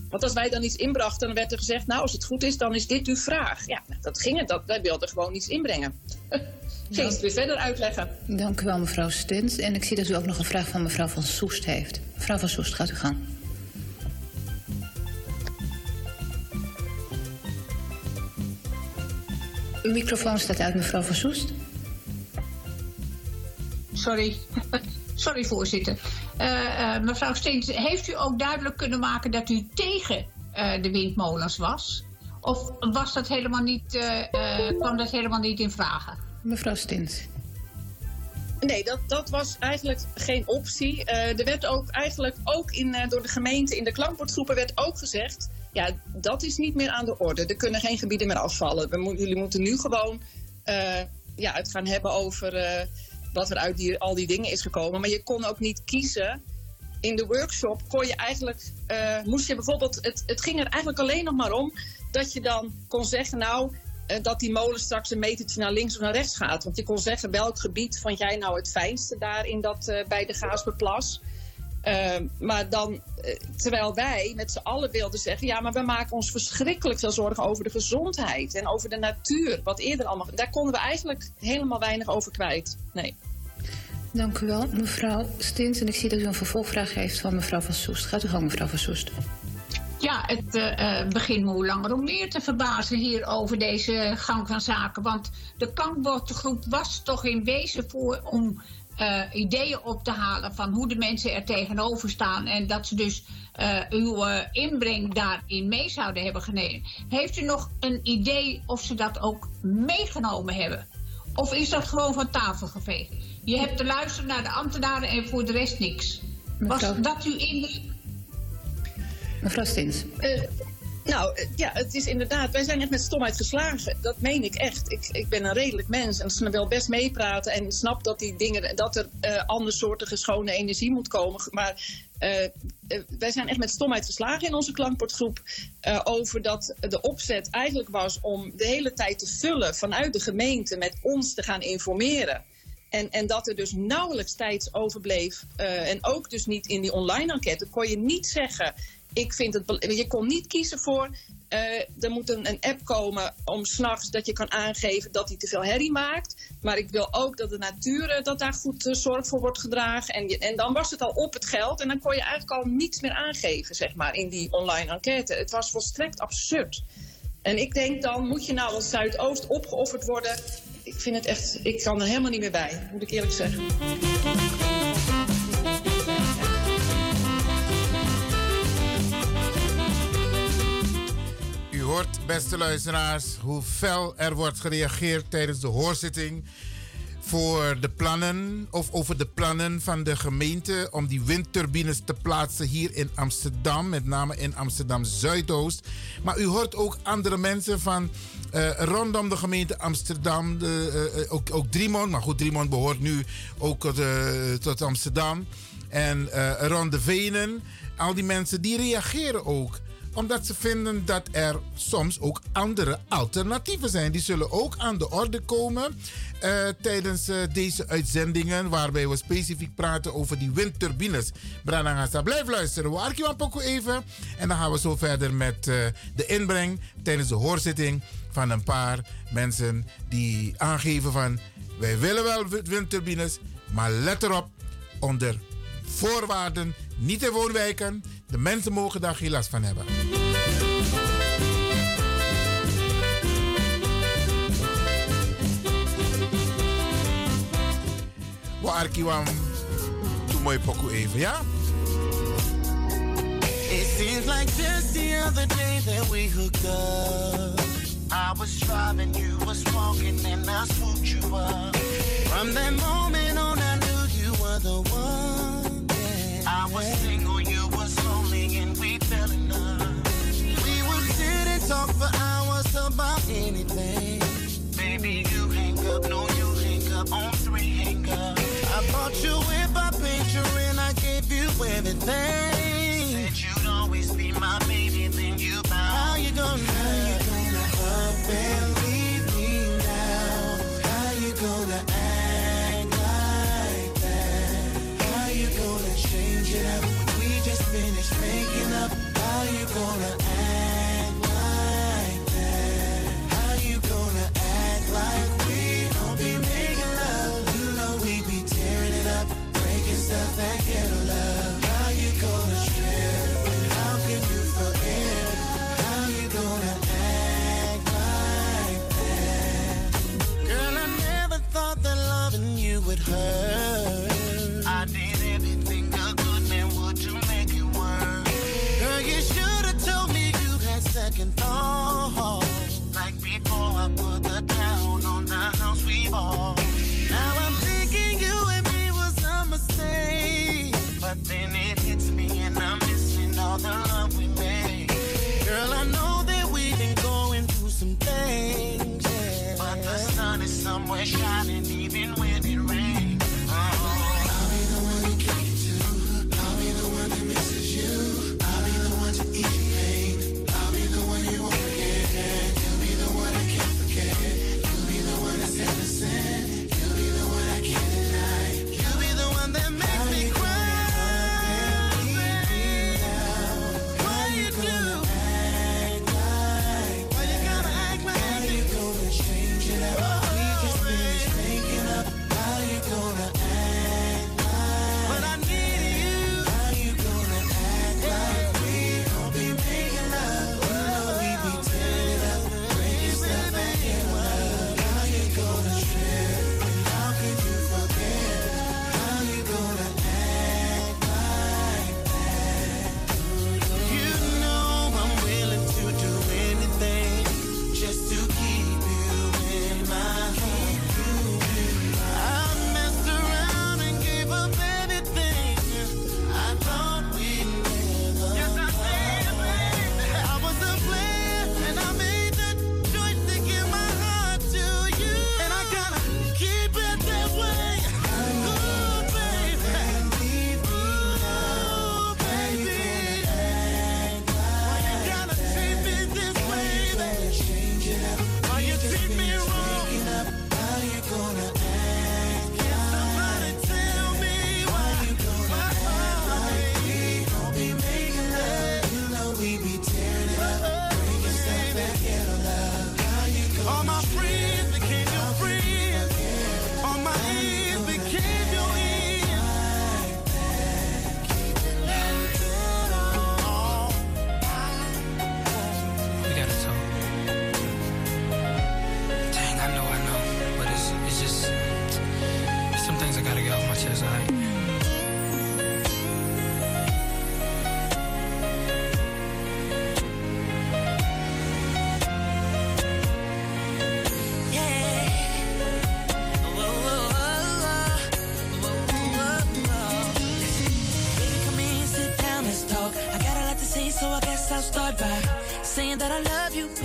Want als wij dan iets inbrachten, dan werd er gezegd: Nou, als het goed is, dan is dit uw vraag. Ja, dat ging het. Dat, wij wilden gewoon iets inbrengen. (laughs) Ging het weer verder uitleggen. Dank u wel, mevrouw Stins. En ik zie dat u ook nog een vraag van mevrouw Van Soest heeft. Mevrouw Van Soest, gaat u gang. Uw microfoon staat uit, mevrouw Van Soest. Sorry. (laughs) Sorry, voorzitter. Uh, uh, mevrouw Steens, heeft u ook duidelijk kunnen maken dat u tegen uh, de windmolens was? Of was dat helemaal niet, kwam dat helemaal niet in vragen? Mevrouw Steens. Nee, dat, dat was eigenlijk geen optie. er werd ook eigenlijk ook in, door de gemeente in de klankbordgroepen werd ook gezegd... ja, dat is niet meer aan de orde. Er kunnen geen gebieden meer afvallen. We mo jullie moeten nu gewoon ja, het gaan hebben over wat er uit al die dingen is gekomen. Maar je kon ook niet kiezen. In de workshop kon je eigenlijk, uh, moest je bijvoorbeeld, het, het ging er eigenlijk alleen nog maar om dat je dan kon zeggen, nou, uh, dat die molen straks een metertje naar links of naar rechts gaat. Want je kon zeggen, welk gebied vond jij nou het fijnste daar in dat, uh, bij de Gaasperplas? Uh, maar dan, terwijl wij met z'n allen wilden zeggen: ja, maar we maken ons verschrikkelijk veel zorgen over de gezondheid en over de natuur. Wat eerder allemaal. Daar konden we eigenlijk helemaal weinig over kwijt. Nee. Dank u wel, mevrouw Stins. En ik zie dat u een vervolgvraag heeft van mevrouw Van Soest. Gaat u gang, mevrouw Van Soest. Ja, het uh, begint me hoe langer hoe meer te verbazen hier over deze gang van zaken. Want de kankbordgroep was toch in wezen voor om eh, ideeën op te halen van hoe de mensen er tegenover staan. En dat ze dus uh, uw uh, inbreng daarin mee zouden hebben genomen. Heeft u nog een idee of ze dat ook meegenomen hebben? Of is dat gewoon van tafel geveegd? Je hebt te luisteren naar de ambtenaren en voor de rest niks. Was dat uw indruk? Mevrouw Stins. Nou, ja, het is inderdaad, wij zijn echt met stomheid geslagen. Dat meen ik echt. Ik, ik ben een redelijk mens en ze wil best meepraten en snap dat die dingen, dat er uh, andersoortige schone energie moet komen. Maar uh, wij zijn echt met stomheid geslagen in onze klankbordgroep over dat de opzet eigenlijk was om de hele tijd te vullen vanuit de gemeente met ons te gaan informeren. En, en, dat er dus nauwelijks tijd overbleef. En ook dus niet in die online enquête kon je niet zeggen ik vind het. Je kon niet kiezen voor. Uh, er moet een, app komen om s'nachts dat je kan aangeven dat hij te veel herrie maakt. Maar ik wil ook dat de natuur dat daar goed uh, zorg voor wordt gedragen. En, en dan was het al op het geld. En dan kon je eigenlijk al niets meer aangeven, zeg maar, in die online enquête. Het was volstrekt absurd. En ik denk dan, moet je nou als Zuidoost opgeofferd worden? Ik vind het echt, ik kan er helemaal niet meer bij, moet ik eerlijk zeggen. Hoort, beste luisteraars, hoe fel er wordt gereageerd tijdens de hoorzitting voor de plannen of over de plannen van de gemeente om die windturbines te plaatsen hier in Amsterdam, met name in Amsterdam Zuidoost. Maar u hoort ook andere mensen van uh, rondom de gemeente Amsterdam, de, uh, ook, ook Driemond, maar goed, Driemond behoort nu ook tot Amsterdam. En rond de Venen, al die mensen die reageren ook omdat ze vinden dat er soms ook andere alternatieven zijn. Die zullen ook aan de orde komen uh, tijdens uh, deze uitzendingen. Waarbij we specifiek praten over die windturbines. Branagasa, blijf luisteren. We arkiwan poco even. En dan gaan we zo verder met uh, de inbreng tijdens de hoorzitting van een paar mensen die aangeven van wij willen wel windturbines, maar let erop onder voorwaarden, niet in woonwijken. De mensen mogen daar geen last van hebben. We arkiwam toe mooi pokoe even, ja? It seems like just the other day that we hooked up. I was driving, you was walking, and I swooped you up. From that moment on, I knew you were the one. I was single, you was lonely, and we fell in love. We would sit and talk for hours about anything. Baby, you hang up, no, you hang up on three, hang up. I bought you paid and I gave you everything. Said you'd always be my baby, then you bounced. How you gonna, how you gonna up and would hurt. I did everything I could, man, would make it work? Girl, you should have told me you had second thoughts. Like before, I put the down on the house we bought. Now I'm thinking you and me was a mistake. But then it hits me, and I'm missing all the love we made. Girl, I know that we've been going through some things, yeah. but the sun is somewhere shining.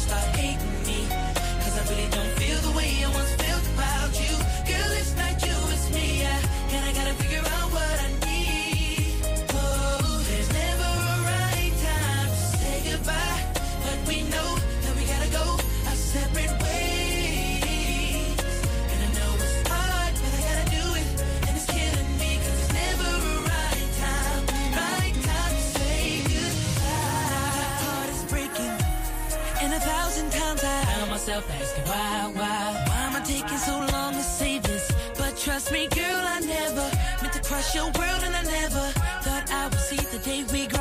start hating me. Cause I really don't feel the way I once felt about you. Girl, it's not you, it's me, yeah. And I gotta figure out. myself asking why, why, why am I taking so long to say this? But trust me, girl, I never meant to crush your world, and I never thought I would see the day we grow.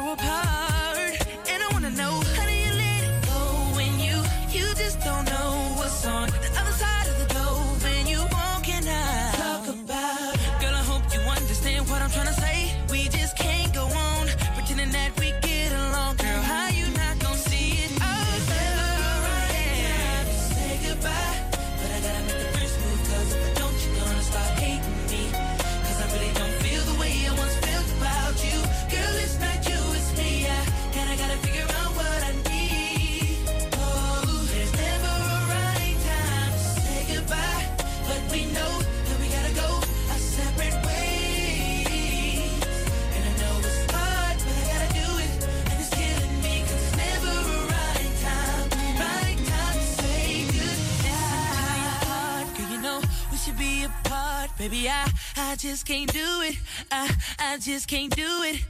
Baby, I, I just can't do it. I, I just can't do it.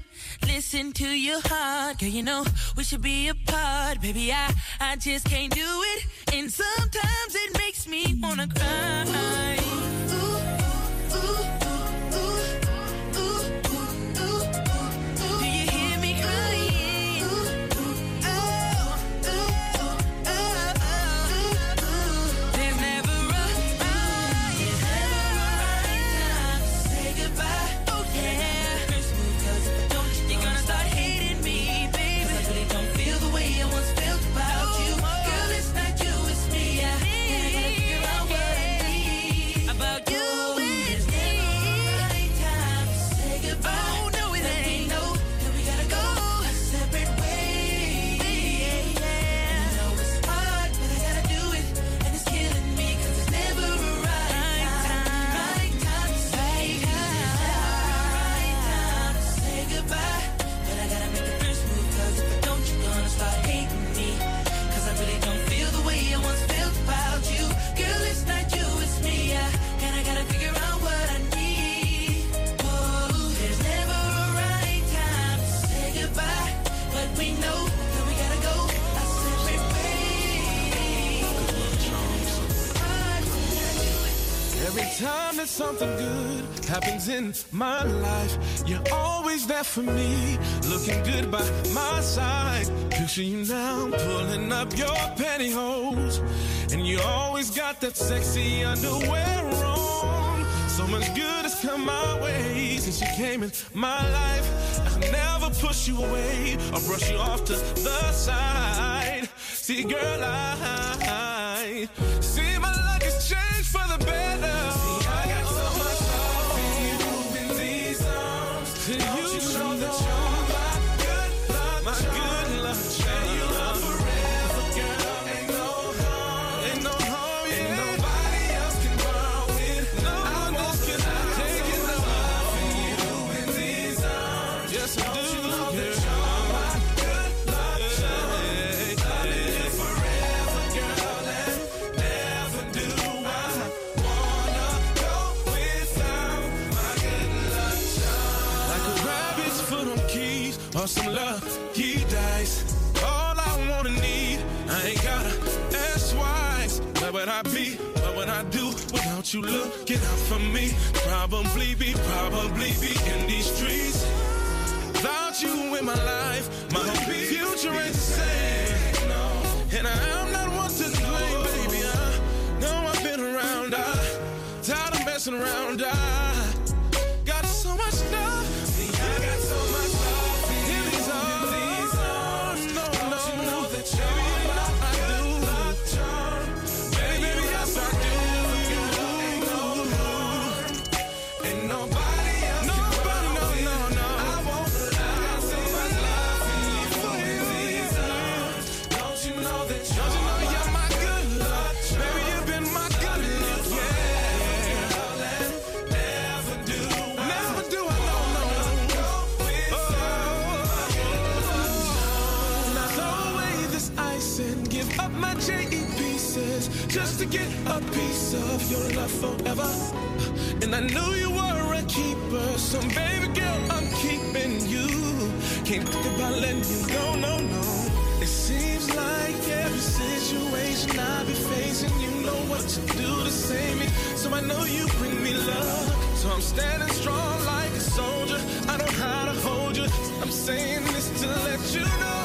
Listen to your heart, girl, you know we should be apart. Baby, I, I just can't do it. And sometimes it makes me wanna cry. Ooh, ooh, ooh. that something good happens in my life. You're always there for me, looking good by my side. Picture you now, pulling up your pantyhose. And you always got that sexy underwear on. So much good has come my way since you came in my life. I'll never push you away or brush you off to the side. See, girl, I see my life has changed for the better. Or some lucky dice. All I wanna need, I ain't gotta ask twice. Where would I be? What would I do without you looking out for me? Probably be, probably be in these streets. Without you in my life, my future ain't the same. And I'm not one to complain, baby. Uh. I know I've been around. I tired of messing around. I of your love forever. And I knew you were a keeper, so baby girl, I'm keeping you. Can't think about letting you go, no, no. It seems like every situation I be facing, you know what to do to save me. So I know you bring me love. So I'm standing strong like a soldier. I know how to hold you. I'm saying this to let you know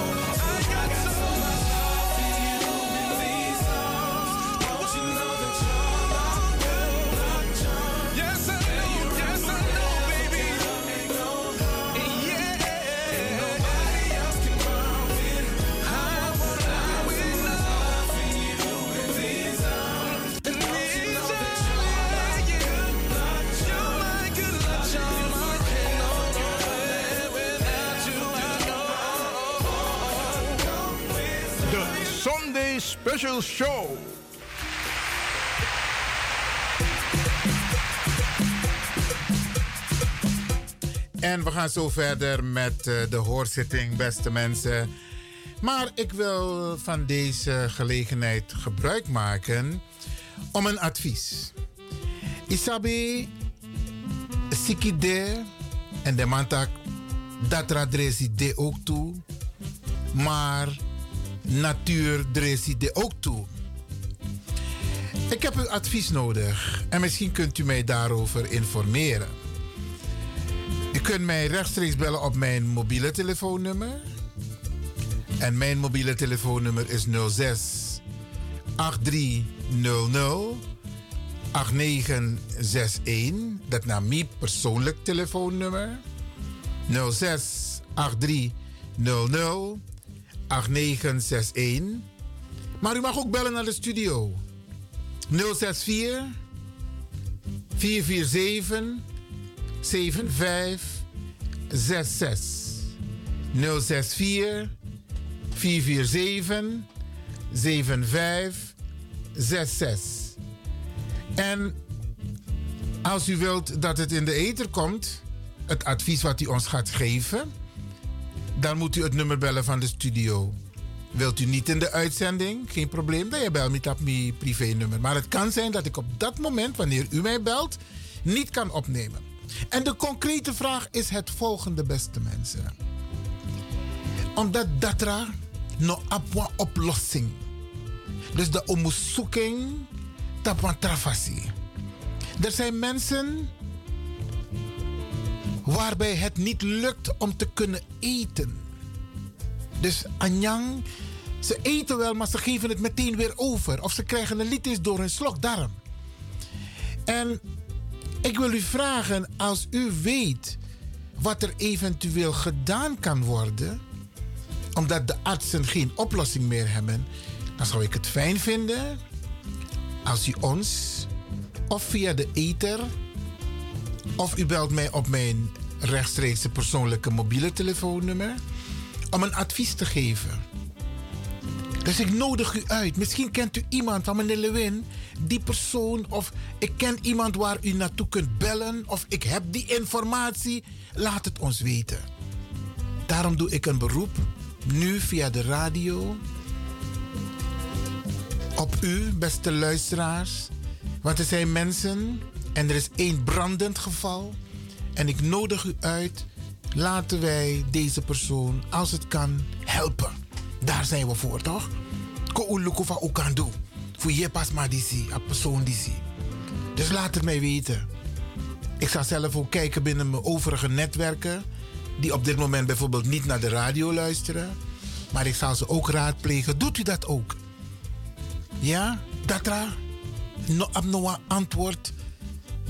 Special Show. En we gaan zo verder met eh, de hoorzitting, beste mensen. Maar ik wil van deze gelegenheid gebruik maken om een advies. Isabi, sikide en de mantak dat radresi de ook toe. Maar natuur de ook toe. Ik heb uw advies nodig en misschien kunt u mij daarover informeren. U kunt mij rechtstreeks bellen op mijn mobiele telefoonnummer. En mijn mobiele telefoonnummer is 06 8300 8961. Dat naar mijn persoonlijk telefoonnummer. 06 8300 8961. Maar u mag ook bellen naar de studio. 064 447 7566 064 447 7566. En als u wilt dat het in de ether komt, het advies wat u ons gaat geven, dan moet u het nummer bellen van de studio. Wilt u niet in de uitzending? Geen probleem, dan je belt niet op mijn privé-nummer. Maar het kan zijn dat ik op dat moment, wanneer u mij belt, niet kan opnemen. En de concrete vraag is het volgende, beste mensen. Omdat datra no apwa oplossing. Dus de onderzoeking tapwa travasi. Er zijn mensen waarbij het niet lukt om te kunnen eten. Dus Anjang, ze eten wel, maar ze geven het meteen weer over. Of ze krijgen een litis door hun slokdarm. En ik wil u vragen, als u weet wat er eventueel gedaan kan worden, omdat de artsen geen oplossing meer hebben, dan zou ik het fijn vinden als u ons of via de ether of u belt mij op mijn rechtstreekse persoonlijke mobiele telefoonnummer om een advies te geven. Dus ik nodig u uit. Misschien kent u iemand van meneer Lewin, die persoon, of ik ken iemand waar u naartoe kunt bellen, of ik heb die informatie. Laat het ons weten. Daarom doe ik een beroep, nu via de radio, op u, beste luisteraars. Want er zijn mensen en er is één brandend geval. En ik nodig u uit Laten wij deze persoon, als het kan, helpen. Daar zijn we voor, toch? Ko kan doen. Voor je pas maar die zie, een persoon die. Dus laat het mij weten. Ik zal zelf ook kijken binnen mijn overige netwerken. Die op dit moment bijvoorbeeld niet naar de radio luisteren. Maar ik zal ze ook raadplegen. Doet u dat ook? Ja? Dat er no, no antwoord.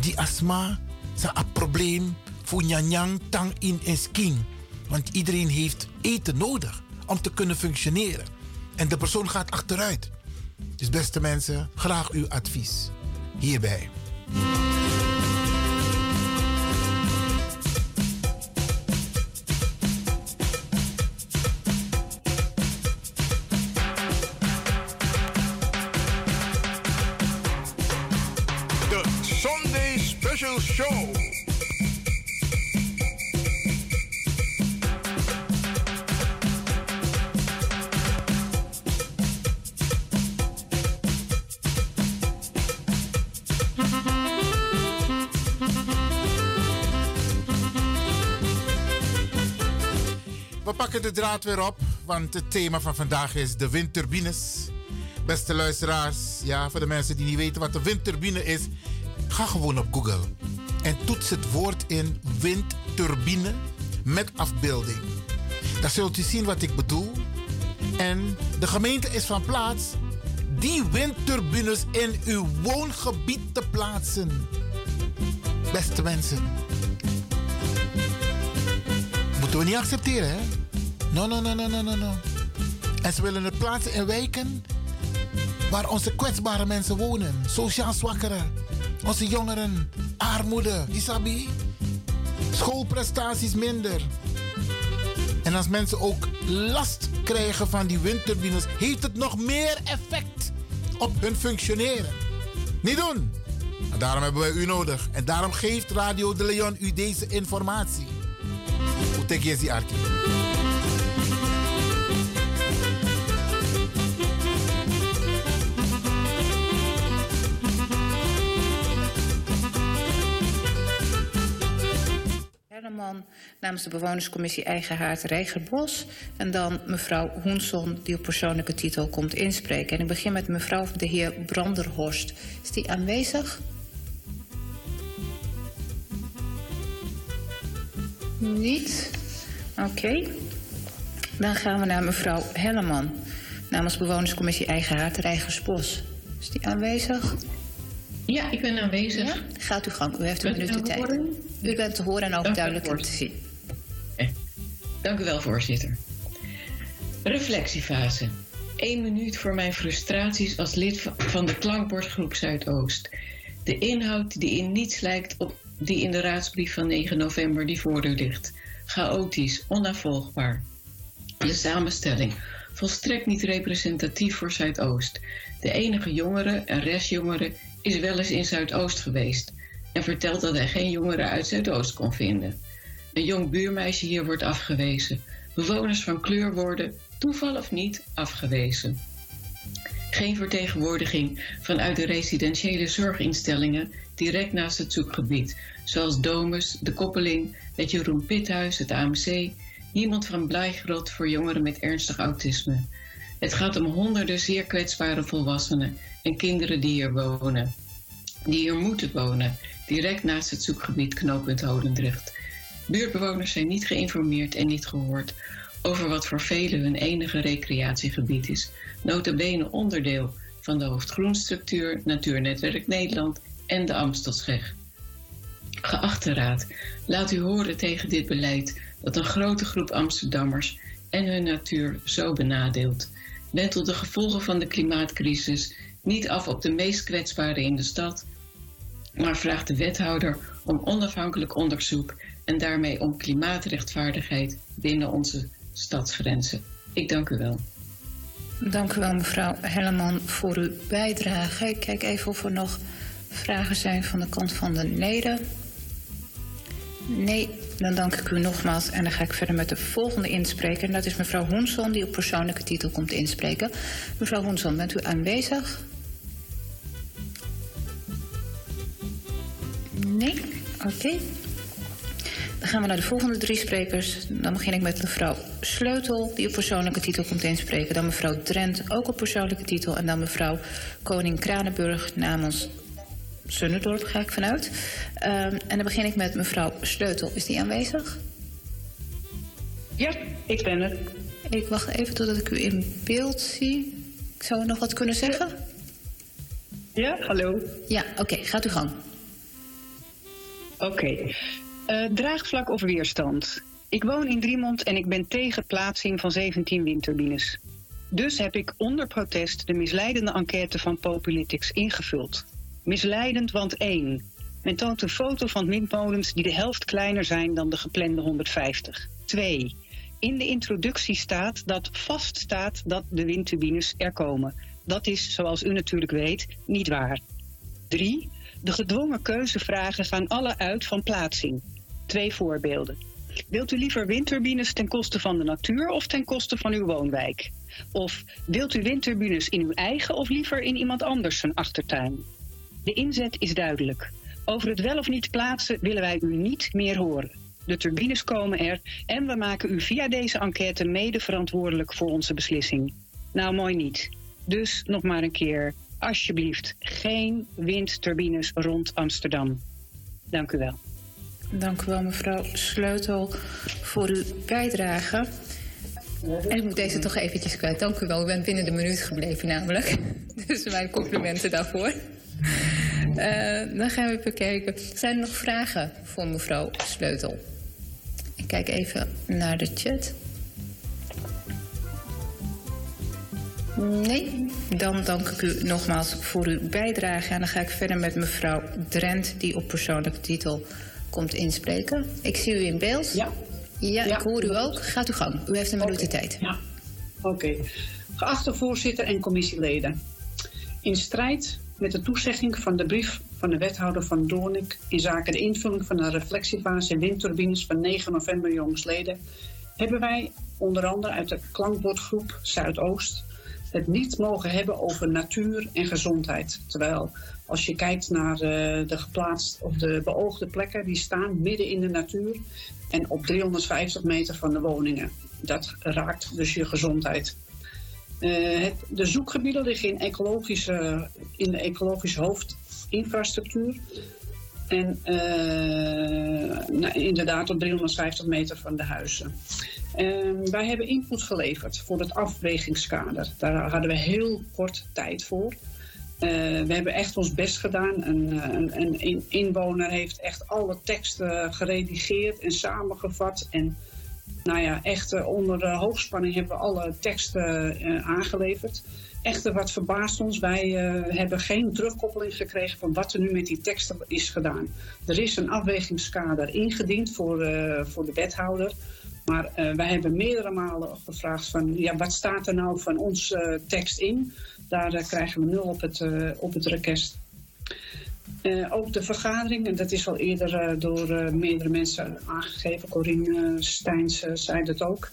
Die astma is een probleem voor nyanyang tang in en skin. Want iedereen heeft eten nodig om te kunnen functioneren. En de persoon gaat achteruit. Dus beste mensen, graag uw advies hierbij. Show. We pakken de draad weer op, want het thema van vandaag is de windturbines. Beste luisteraars, ja, voor de mensen die niet weten wat de windturbine is, ga gewoon op Google en toets het woord in windturbine met afbeelding. Dan zult u zien wat ik bedoel. En de gemeente is van plaats die windturbines in uw woongebied te plaatsen. Beste mensen. Moeten we niet accepteren, hè? No, no, no, no, no, no. En ze willen het plaatsen in wijken waar onze kwetsbare mensen wonen. Sociaal zwakkeren. Onze jongeren. Armoede. Isabi. Schoolprestaties minder. En als mensen ook last krijgen van die windturbines, heeft het nog meer effect op hun functioneren. Niet doen. En daarom hebben wij u nodig. En daarom geeft Radio de Leon u deze informatie. Hoe tek je namens de bewonerscommissie Eigen Haard Regerbos. En dan mevrouw Hoenson, die op persoonlijke titel komt inspreken. En ik begin met mevrouw de heer Branderhorst. Is die aanwezig? Niet? Oké. Dan gaan we naar mevrouw Helleman. Namens bewonerscommissie Eigen Haard. Is die aanwezig? Ja, ik ben aanwezig. Ja? Gaat u gang, u heeft een minuut de tijd. U bent te horen en ook duidelijk te zien. Dank u wel, voorzitter. Reflectiefase. Eén minuut voor mijn frustraties als lid va- van de klankbordgroep Zuidoost. De inhoud die in niets lijkt op die in de raadsbrief van 9 november die voor u ligt. Chaotisch, onnavolgbaar. De samenstelling. Volstrekt niet representatief voor Zuidoost. De enige jongere en restjongere is wel eens in Zuidoost geweest. En vertelt dat hij geen jongeren uit Zuidoost kon vinden. Een jong buurmeisje hier wordt afgewezen. Bewoners van kleur worden, toeval of niet, afgewezen. Geen vertegenwoordiging vanuit de residentiële zorginstellingen direct naast het zoekgebied, zoals Domus, de Koppeling, het Jeroen Pithuis, het AMC, niemand van Blijgrot voor jongeren met ernstig autisme. Het gaat om honderden zeer kwetsbare volwassenen en kinderen die hier wonen. Die hier moeten wonen, direct naast het zoekgebied knooppunt Hodendrecht. Buurtbewoners zijn niet geïnformeerd en niet gehoord over wat voor velen hun enige recreatiegebied is. Notabene onderdeel van de hoofdgroenstructuur, Natuurnetwerk Nederland en de Amstelscheg. Geachte Raad, laat u horen tegen dit beleid dat een grote groep Amsterdammers en hun natuur zo benadeelt. Wentelt de gevolgen van de klimaatcrisis niet af op de meest kwetsbaren in de stad, maar vraagt de wethouder om onafhankelijk onderzoek en daarmee om klimaatrechtvaardigheid binnen onze stadsgrenzen. Ik dank u wel. Dank u wel, mevrouw Helleman, voor uw bijdrage. Ik kijk even of er nog vragen zijn van de kant van de leden. Nee, dan dank ik u nogmaals en dan ga ik verder met de volgende inspreker. En dat is mevrouw Hoenson, die op persoonlijke titel komt inspreken. Mevrouw Hoenson, bent u aanwezig? Nee? Oké. Dan gaan we naar de volgende drie sprekers. Dan begin ik met mevrouw Sleutel, die op persoonlijke titel komt inspreken. Dan mevrouw Drent, ook op persoonlijke titel. En dan mevrouw Koning Kranenburg namens Sunnerdorp, ga ik vanuit. Ehm, en dan begin ik met mevrouw Sleutel. Is die aanwezig? Ja, ik ben er. Ik wacht even totdat ik u in beeld zie. Zou u nog wat kunnen zeggen? Ja, hallo. Ja, oké, gaat uw gang. Oké. Eh, draagvlak of weerstand? Ik woon in Driemond en ik ben tegen plaatsing van 17 windturbines. Dus heb ik onder protest de misleidende enquête van Populytics ingevuld. Misleidend, want 1. Men toont een foto van windmolens die de helft kleiner zijn dan de geplande 150. 2. In de introductie staat dat vaststaat dat de windturbines er komen. Dat is, zoals u natuurlijk weet, niet waar. 3. De gedwongen keuzevragen gaan alle uit van plaatsing. Twee voorbeelden. Wilt u liever windturbines ten koste van de natuur of ten koste van uw woonwijk? Of wilt u windturbines in uw eigen of liever in iemand anders zijn achtertuin? De inzet is duidelijk. Over het wel of niet plaatsen willen wij u niet meer horen. De turbines komen er en we maken u via deze enquête mede verantwoordelijk voor onze beslissing. Nou, mooi niet. Dus nog maar een keer, alsjeblieft, geen windturbines rond Amsterdam. Dank u wel. Dank u wel, mevrouw Sleutel, voor uw bijdrage. En ik moet deze toch eventjes kwijt. Dank u wel, u bent binnen de minuut gebleven namelijk. (laughs) Dus mijn complimenten daarvoor. Uh, dan gaan we even kijken. Zijn er nog vragen voor mevrouw Sleutel? Ik kijk even naar de chat. Nee, dan dank ik u nogmaals voor uw bijdrage. En dan ga ik verder met mevrouw Drent, die op persoonlijke titel komt inspreken. Ik zie u in beeld. Ja. Ja, ik hoor u ook. Gaat uw gang. U heeft een minuut de tijd. Ja. Oké. Geachte voorzitter en commissieleden. In strijd met de toezegging van de brief van de wethouder van Doornik in zaken de invulling van de reflectiefase windturbines van 9 november jongsleden, hebben wij onder andere uit de klankbordgroep Zuidoost het niet mogen hebben over natuur en gezondheid. Terwijl als je kijkt naar de, de geplaatst of de beoogde plekken, die staan midden in de natuur en op 350 meter van de woningen. Dat raakt dus je gezondheid. Uh, het, de zoekgebieden liggen in, ecologische, in de ecologische hoofdinfrastructuur. En uh, nou, inderdaad op 350 meter van de huizen. Uh, wij hebben input geleverd voor het afwegingskader. Daar hadden we heel kort tijd voor. We hebben echt ons best gedaan. Een, een, een inwoner heeft echt alle teksten geredigeerd en samengevat. En nou ja, echt uh, onder de hoogspanning hebben we alle teksten aangeleverd. Echter, wat verbaast ons, wij hebben geen terugkoppeling gekregen van wat er nu met die teksten is gedaan. Er is een afwegingskader ingediend voor, voor de wethouder. Maar wij hebben meerdere malen gevraagd van, ja, wat staat er nou van ons tekst in? Daar krijgen we nul op het, op het request. Uh, ook de vergadering, en dat is al eerder uh, door uh, meerdere mensen aangegeven, Corine Steins zei dat ook,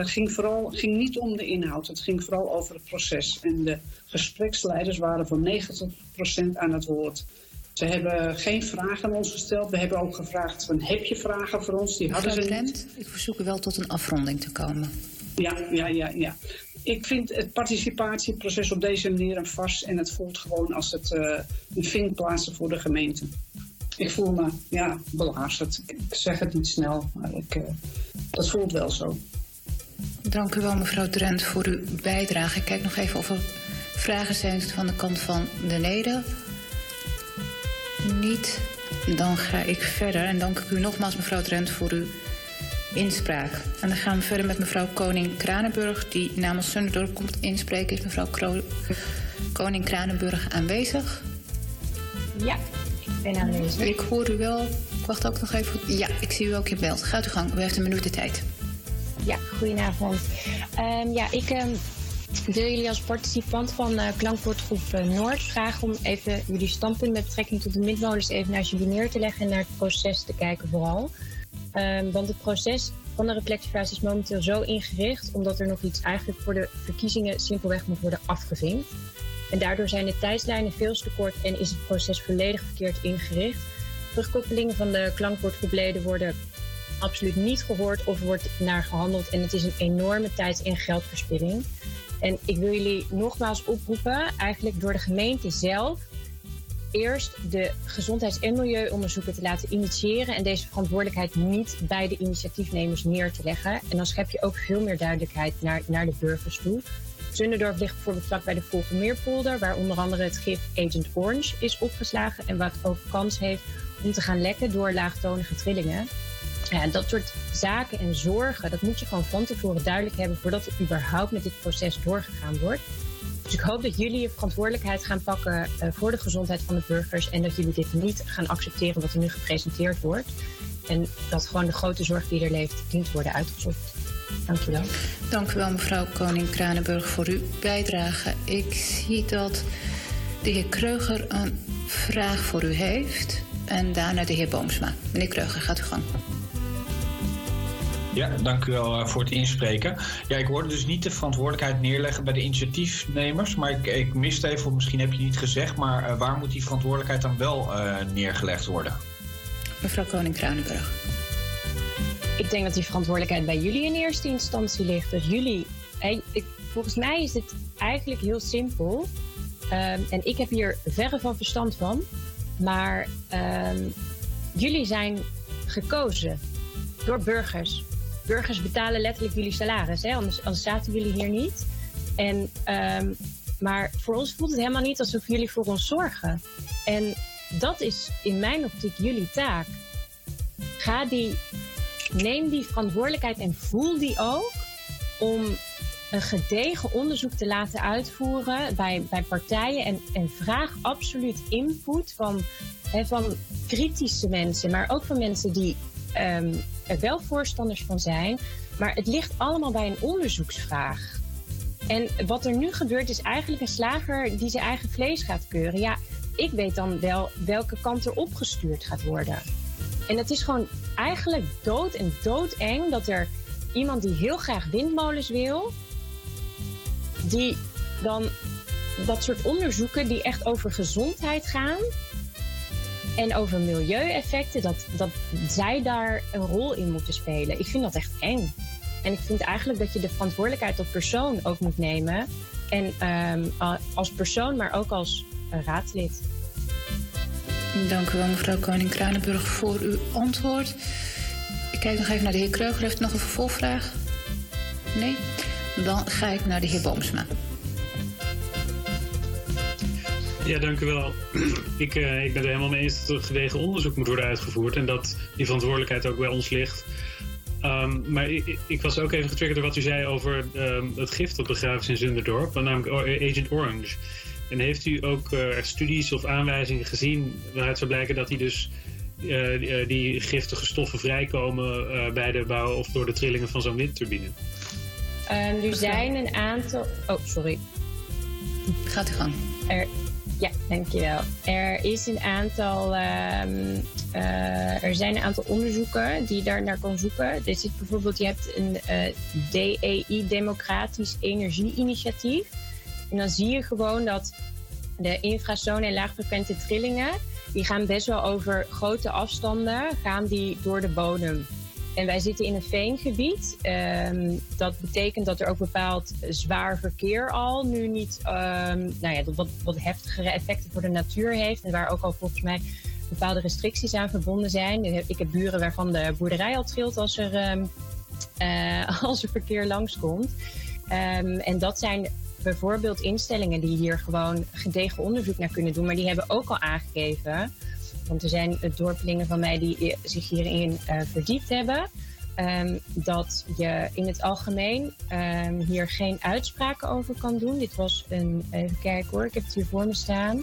ging, vooral, ging niet om de inhoud, het ging vooral over het proces. En de gespreksleiders waren voor 90% aan het woord. Ze hebben geen vragen aan ons gesteld. We hebben ook gevraagd, van, heb je vragen voor ons? Die hadden ze niet. Ik verzoek u wel tot een afronding te komen. Ja, ja, ja, ja ik vind het participatieproces op deze manier een vast en het voelt gewoon als het uh, een vindplaatsen voor de gemeente. Ik voel me ja, belazerd. Ik zeg het niet snel, maar ik, uh, dat voelt wel zo. Dank u wel, mevrouw Drent, voor uw bijdrage. Ik kijk nog even of er vragen zijn van de kant van de leden. Niet. Dan ga ik verder en dank ik u nogmaals, mevrouw Drent, voor uw inspraak. En dan gaan we verder met mevrouw Koning Kranenburg, die namens Sunderdorp komt inspreken. Is mevrouw Kro Koning Kranenburg aanwezig? Ja, ik ben aanwezig. Ik hoor u wel. Ik wacht ook nog even. Ja, ik zie u ook in beeld. Gaat u gang. U heeft een minuut de tijd. Ja, goedenavond. Um, ja, ik um, wil jullie als participant van uh, Klankwoordgroep uh, Noord vragen om even jullie standpunt met betrekking tot de midmolens even naar je neer te leggen en naar het proces te kijken vooral. Um, want het proces van de reflectiefase is momenteel zo ingericht, omdat er nog iets eigenlijk voor de verkiezingen simpelweg moet worden afgevinkt. En daardoor zijn de tijdslijnen veel te kort en is het proces volledig verkeerd ingericht. terugkoppelingen van de klankbordgroepleden worden absoluut niet gehoord of wordt naar gehandeld. En het is een enorme tijds- en geldverspilling. En ik wil jullie nogmaals oproepen, eigenlijk door de gemeente zelf, eerst de gezondheids- en milieuonderzoeken te laten initiëren en deze verantwoordelijkheid niet bij de initiatiefnemers neer te leggen. En dan schep je ook veel meer duidelijkheid naar, naar de burgers toe. Zunderdorp ligt bijvoorbeeld vlak bij de Volkenmeerpolder, waar onder andere het gif Agent Orange is opgeslagen en wat ook kans heeft om te gaan lekken door laagtonige trillingen. Ja, dat soort zaken en zorgen, dat moet je gewoon van tevoren duidelijk hebben voordat er überhaupt met dit proces doorgegaan wordt. Dus ik hoop dat jullie verantwoordelijkheid gaan pakken eh, voor de gezondheid van de burgers en dat jullie dit niet gaan accepteren wat er nu gepresenteerd wordt. En dat gewoon de grote zorg die er leeft dient worden uitgezocht. Dank u wel. Dank u wel, mevrouw Koning-Kranenburg, voor uw bijdrage. Ik zie dat de heer Kreuger een vraag voor u heeft. En daarna de heer Boomsma. Meneer Kreuger, gaat u gang. Ja, dank u wel eh, voor het inspreken. Ja, ik hoorde dus niet de verantwoordelijkheid neerleggen bij de initiatiefnemers. Maar ik, ik miste even, of misschien heb je niet gezegd, maar eh, waar moet die verantwoordelijkheid dan wel eh, neergelegd worden? Mevrouw Koning-Kranenburg. Ik denk dat die verantwoordelijkheid bij jullie in eerste instantie ligt. Dus jullie, ik, volgens mij is het eigenlijk heel simpel. Ehm, en ik heb hier verre van verstand van. Maar ehm, jullie zijn gekozen door burgers. Burgers betalen letterlijk jullie salaris, hè? Anders, anders zaten jullie hier niet. En, ehm, maar voor ons voelt het helemaal niet alsof jullie voor ons zorgen. En dat is in mijn optiek jullie taak. Ga die, neem die verantwoordelijkheid en voel die ook om een gedegen onderzoek te laten uitvoeren bij, bij partijen. En, en vraag absoluut input van, hè, van kritische mensen, maar ook van mensen die ehm, er wel voorstanders van zijn. Maar het ligt allemaal bij een onderzoeksvraag. En wat er nu gebeurt is eigenlijk een slager die zijn eigen vlees gaat keuren. Ja, ik weet dan wel welke kant er opgestuurd gaat worden. En het is gewoon eigenlijk dood en doodeng dat er iemand die heel graag windmolens wil, die dan dat soort onderzoeken die echt over gezondheid gaan en over milieueffecten, dat, dat zij daar een rol in moeten spelen. Ik vind dat echt eng. En ik vind eigenlijk dat je de verantwoordelijkheid als persoon ook moet nemen. En ehm, als persoon, maar ook als eh, raadslid. Dank u wel, mevrouw Koning-Kranenburg, voor uw antwoord. Ik kijk nog even naar de heer Kreuger. Heeft nog een vervolgvraag? Nee? Dan ga ik naar de heer Boomsma. Ja, dank u wel. Ik, eh, ik ben het er helemaal mee eens dat er gedegen onderzoek moet worden uitgevoerd en dat die verantwoordelijkheid ook bij ons ligt. Ehm, maar ik, ik was ook even getriggerd door wat u zei over ehm, het gift dat begraven is in Zunderdorp, namelijk Agent Orange. En heeft u ook eh, studies of aanwijzingen gezien waaruit zou blijken dat die dus eh, die, die giftige stoffen vrijkomen eh, bij de bouw of door de trillingen van zo'n windturbine? Ehm, er zijn een aantal. Oh, sorry. Gaat u gang. Er, ja, dankjewel. Er is een aantal. ehm, eh, er zijn een aantal onderzoeken die daar naar kan zoeken. Er zit bijvoorbeeld, je hebt een eh, DEI, Democratisch Energieinitiatief. En dan zie je gewoon dat de infrasone en laagfrequente trillingen, die gaan best wel over grote afstanden, gaan die door de bodem. En wij zitten in een veengebied. Ehm, dat betekent dat er ook bepaald zwaar verkeer al nu niet, ehm, nou ja, wat, wat heftigere effecten voor de natuur heeft. En waar ook al volgens mij bepaalde restricties aan verbonden zijn. Ik heb buren waarvan de boerderij al trilt als er, ehm, eh, (laughs) als er verkeer langskomt. En dat zijn bijvoorbeeld instellingen die hier gewoon gedegen onderzoek naar kunnen doen. Maar die hebben ook al aangegeven want er zijn eh, dorpelingen van mij die zich hierin eh, verdiept hebben. ehm, dat je in het algemeen ehm, hier geen uitspraken over kan doen. Dit was een, even kijken hoor, ik heb het hier voor me staan.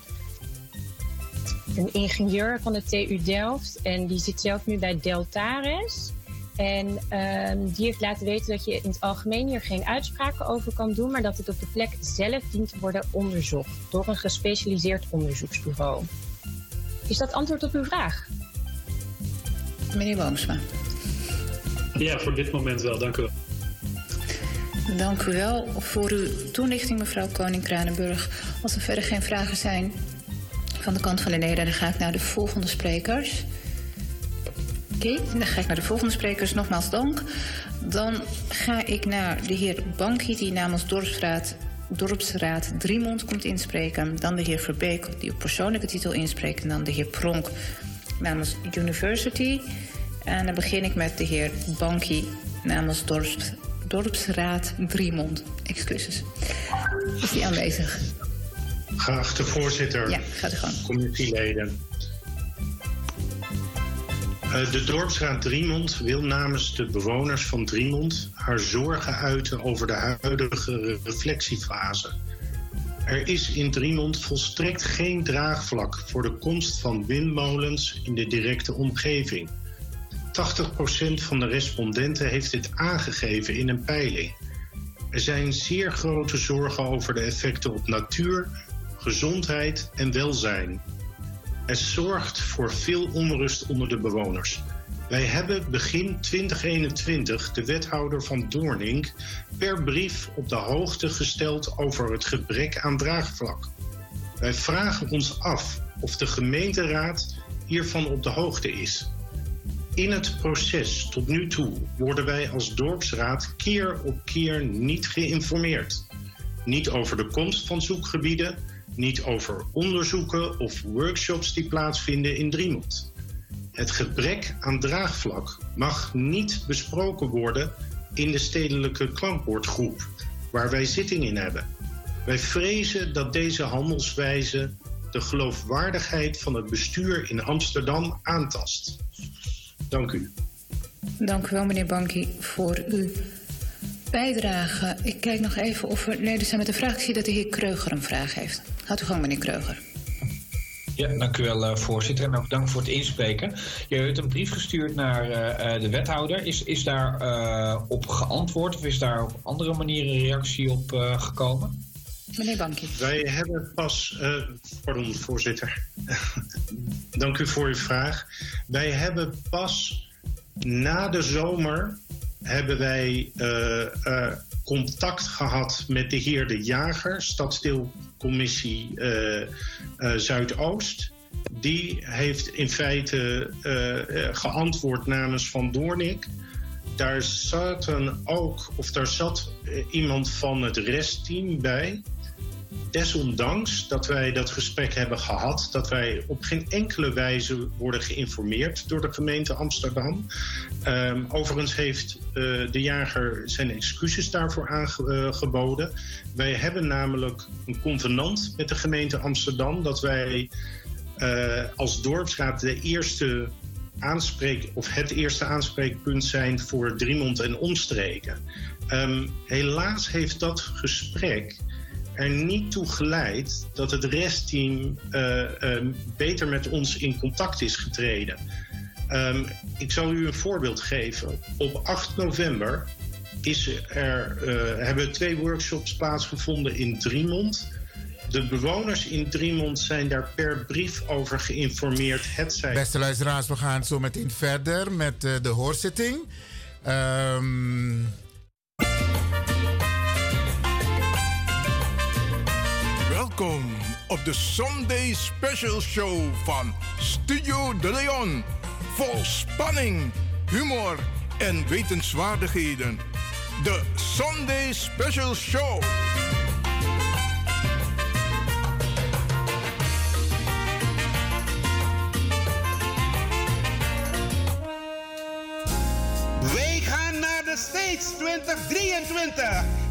Een ingenieur van de TU Delft en die zit zelf nu bij Deltares. En ehm, die heeft laten weten dat je in het algemeen hier geen uitspraken over kan doen, maar dat het op de plek zelf dient te worden onderzocht door een gespecialiseerd onderzoeksbureau. Is dat antwoord op uw vraag? Meneer Boomsma. Ja, voor dit moment wel, dank u wel. Dank u wel voor uw toelichting, mevrouw Koning-Kranenburg. Als er verder geen vragen zijn van de kant van de Nederlanden, ga ik naar de volgende sprekers. Oké, dan ga ik naar de volgende sprekers. Nogmaals dank. Dan ga ik naar de heer Banki, die namens Dorpsraad, Dorpsraad Driemond komt inspreken. Dan de heer Verbeek, die op persoonlijke titel inspreekt. En dan de heer Pronk namens University. En dan begin ik met de heer Banki namens Dorps, Dorpsraad Driemond. Excuses. Is die aanwezig? Geachte voorzitter, Ja, gaat u gang. commissieleden. Eh, De dorpsraad Driemond wil namens de bewoners van Driemond haar zorgen uiten over de huidige reflectiefase. Er is in Driemond volstrekt geen draagvlak voor de komst van windmolens in de directe omgeving. 80% van de respondenten heeft dit aangegeven in een peiling. Er zijn zeer grote zorgen over de effecten op natuur, gezondheid en welzijn. Het zorgt voor veel onrust onder de bewoners. Wij hebben begin 2021 de wethouder van Doorning per brief op de hoogte gesteld over het gebrek aan draagvlak. Wij vragen ons af of de gemeenteraad hiervan op de hoogte is. In het proces tot nu toe worden wij als dorpsraad keer op keer niet geïnformeerd. Niet over de komst van zoekgebieden, niet over onderzoeken of workshops die plaatsvinden in Driemond. Het gebrek aan draagvlak mag niet besproken worden in de stedelijke klankbordgroep, waar wij zitting in hebben. Wij vrezen dat deze handelswijze de geloofwaardigheid van het bestuur in Amsterdam aantast. Dank u. Dank u wel, meneer Banki, voor uw bijdrage. Ik kijk nog even of er leden zijn met een vraag. Ik zie dat de heer Kreuger een vraag heeft. Gaat u gang, meneer Kreuger. Ja, dank u wel, eh, voorzitter. En ook dank voor het inspreken. Je hebt een brief gestuurd naar eh, eh, de wethouder. Is, is daar eh, op geantwoord of is daar op andere manieren reactie op eh, gekomen? Meneer Banki. Wij hebben pas, eh, pardon voorzitter, (laughs) dank u voor uw vraag. Wij hebben pas na de zomer hebben wij eh, eh, contact gehad met de heer De Jager, stadsdeelcommissie eh, Zuidoost. Die heeft in feite geantwoord namens Van Doornik. Daar zaten ook, of daar zat iemand van het restteam bij. Desondanks dat wij dat gesprek hebben gehad, dat wij op geen enkele wijze worden geïnformeerd door de gemeente Amsterdam. Ehm, overigens heeft eh, de jager zijn excuses daarvoor aangeboden. Wij hebben namelijk een convenant met de gemeente Amsterdam dat wij eh, als dorpsraad de eerste aanspreek, of het eerste aanspreekpunt zijn voor Driemond en omstreken. Ehm, helaas heeft dat gesprek er niet toe geleid dat het restteam eh, ehm, beter met ons in contact is getreden. Ehm, ik zal u een voorbeeld geven. Op 8 november is er, eh, hebben twee workshops plaatsgevonden in Driemond. De bewoners in Driemond zijn daar per brief over geïnformeerd. Het Beste luisteraars, we gaan zo meteen verder met eh, de hoorzitting. Ehm, Welkom op de Sunday Special Show van Studio De Leon. Vol spanning, humor en wetenswaardigheden. De Sunday Special Show. Wij gaan naar de States 2023.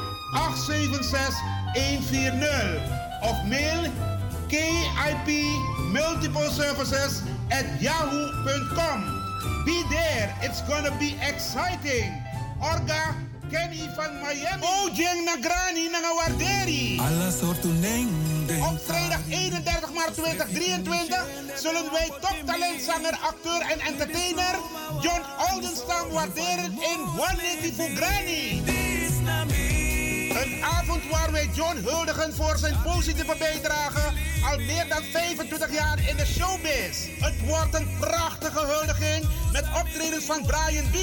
876 140 of mail KIP Multiple Services at yahoo.com. Be there, it's gonna be exciting. Orga Kenny van Miami. Ojeng Nagrani Nangawarderi. Alla. Op vrijdag 31 maart 2023 zullen wij toptalentzanger, acteur en entertainer John Oldenstam waarderen in One for Granny. Een avond waar wij John huldigen voor zijn positieve bijdrage al meer dan 25 jaar in de showbiz. Het wordt een prachtige huldiging met optredens van Brian B.,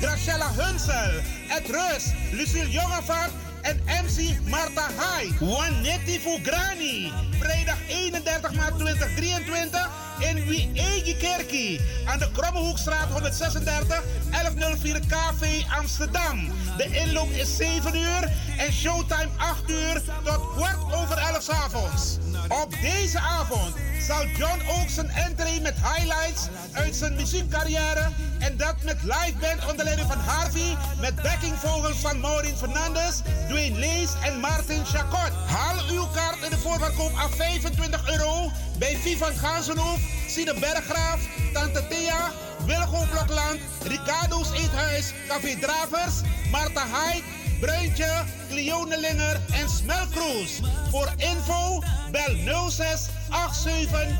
Graciela Hunsel, Ed Rus, Lucille Jongevaart en MC Marta Hyde. Juanetti Fugrani. Vrijdag 31 maart 2023 in Wiegi Kerkie. Aan de Krommehoekstraat 136 1104 KV Amsterdam. De inloop is 7 uur en showtime 8 uur tot kwart over 11 's avonds. Op deze avond zal John ook zijn entree met highlights uit zijn muziekcarrière en dat met live band onder leiding van Harvey met backingvogels van Maureen Fernandes, Dwayne Lees en Martin Chacot. Haal uw kaart in de voorverkoop af 25 euro bij Vivan Gansenhoef, Sine Berggraaf, Tante Thea, Wilgo Blokland, Ricardo's Eethuis, Café Dravers, Marta Hyde, Bruintje, Cleone Linger en Smelkroes. Voor info bel 06 87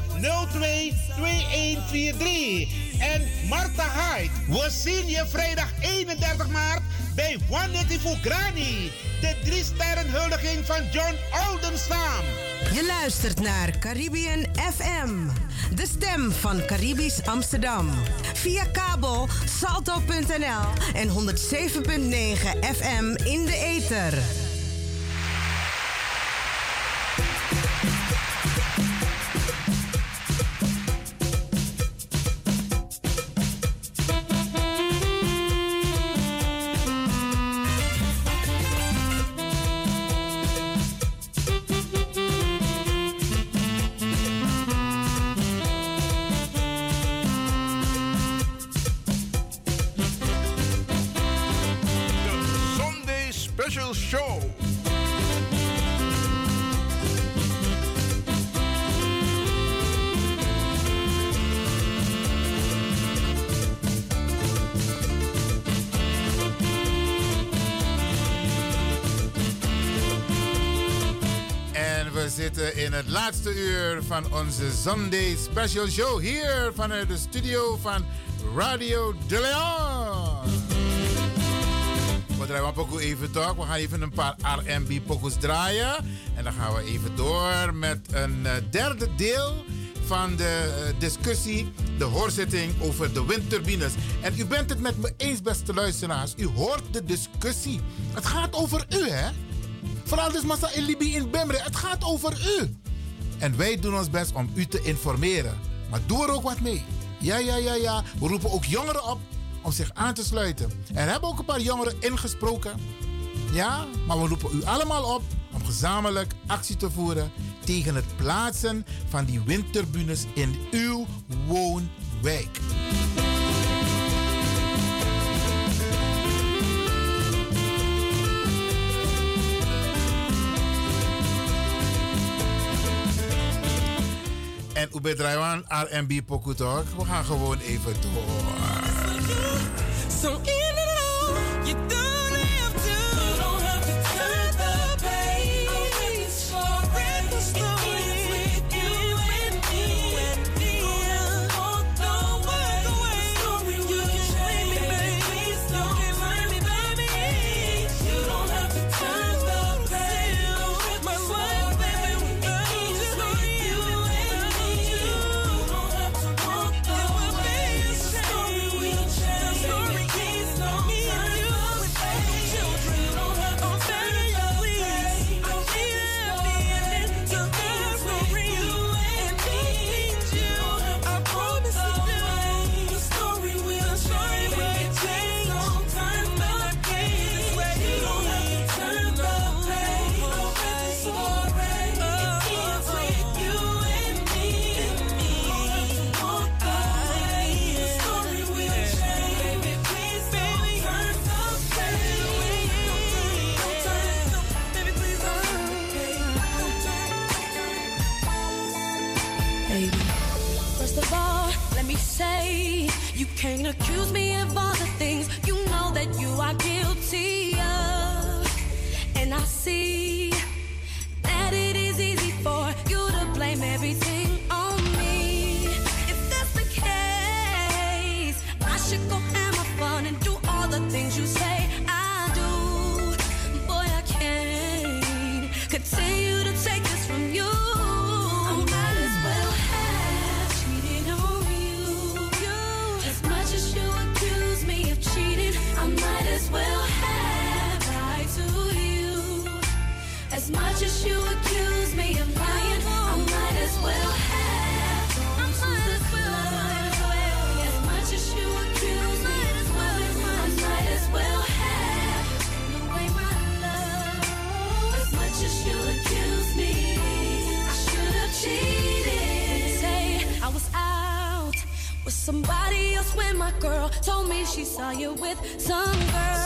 02 2143. En Marta Hyde, we zien je vrijdag 31 maart bij for Granny. De drie sterren huldiging van John Oldenstam. Je luistert naar Caribbean FM, de stem van Caribisch Amsterdam. Via kabel salto.nl en 107.9 FM in de ether. In het laatste uur van onze Sunday Special Show hier vanuit de studio van Radio De Leon. We draaien pokoe even toch. We gaan even een paar R&B pokoes draaien. En dan gaan we even door met een eh, derde deel van de eh, discussie, de hoorzitting over de windturbines. En u bent het met me eens, beste luisteraars. U hoort de discussie. Het gaat over u, hè? Vooral dus Massa in Libië in Bemre. Het gaat over u. En wij doen ons best om u te informeren. Maar doe er ook wat mee. Ja, ja, ja, ja. We roepen ook jongeren op om zich aan te sluiten. En hebben ook een paar jongeren ingesproken. Ja, maar we roepen u allemaal op om gezamenlijk actie te voeren tegen het plaatsen van die windturbines in uw woonwijk. En Ube Draiwan R&B? We gaan gewoon even door. Somebody else when my girl told me she saw you with some girl.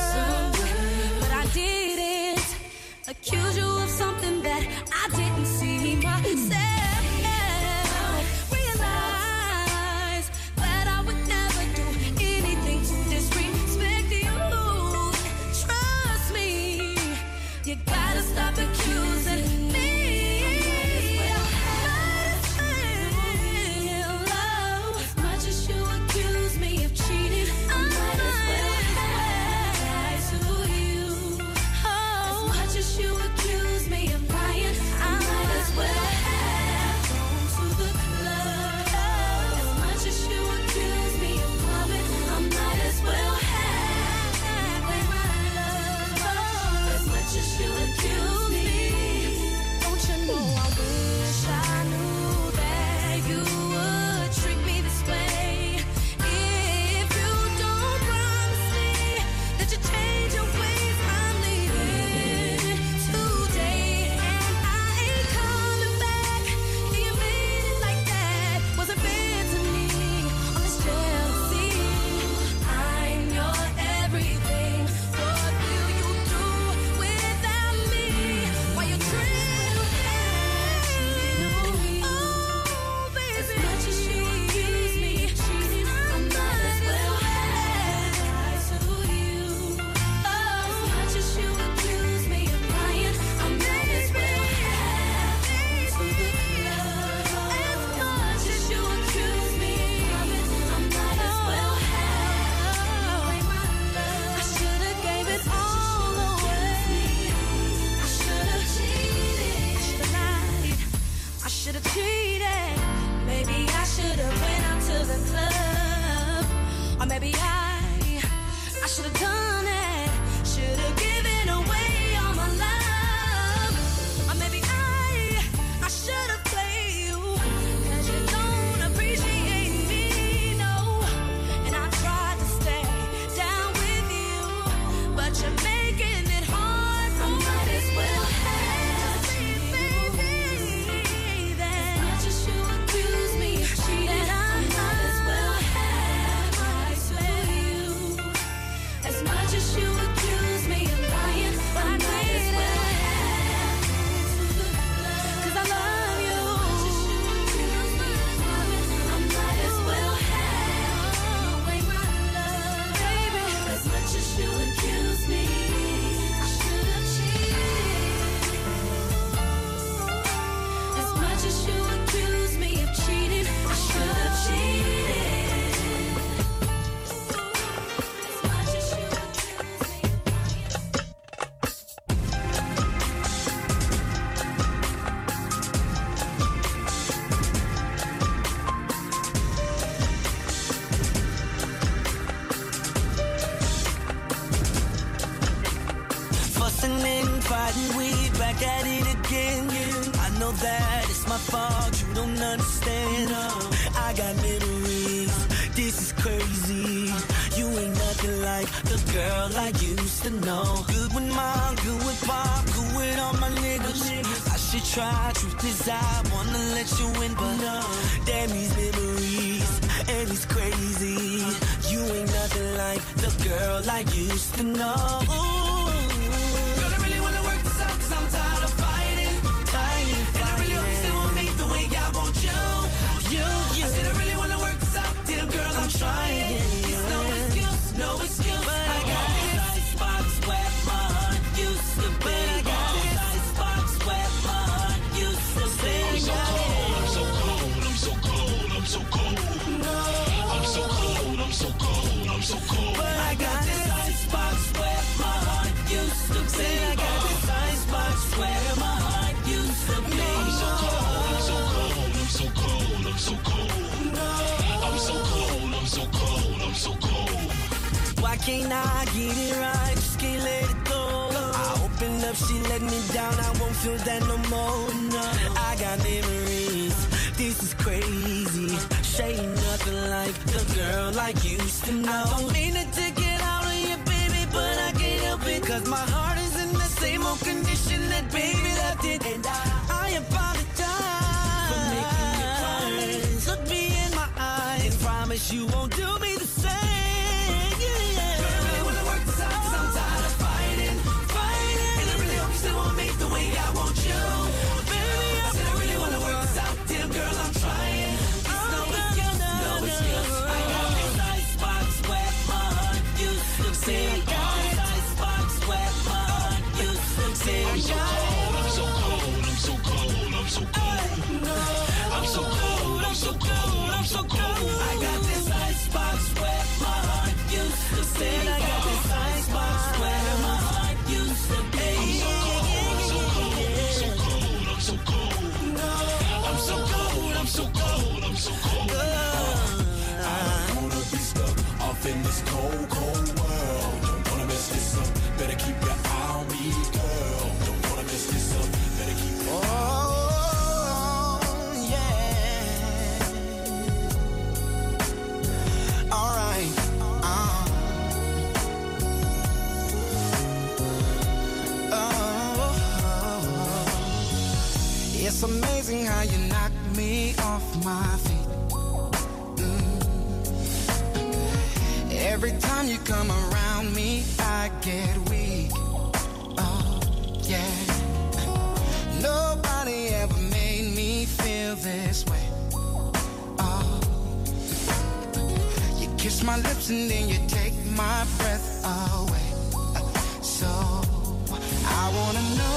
wanna know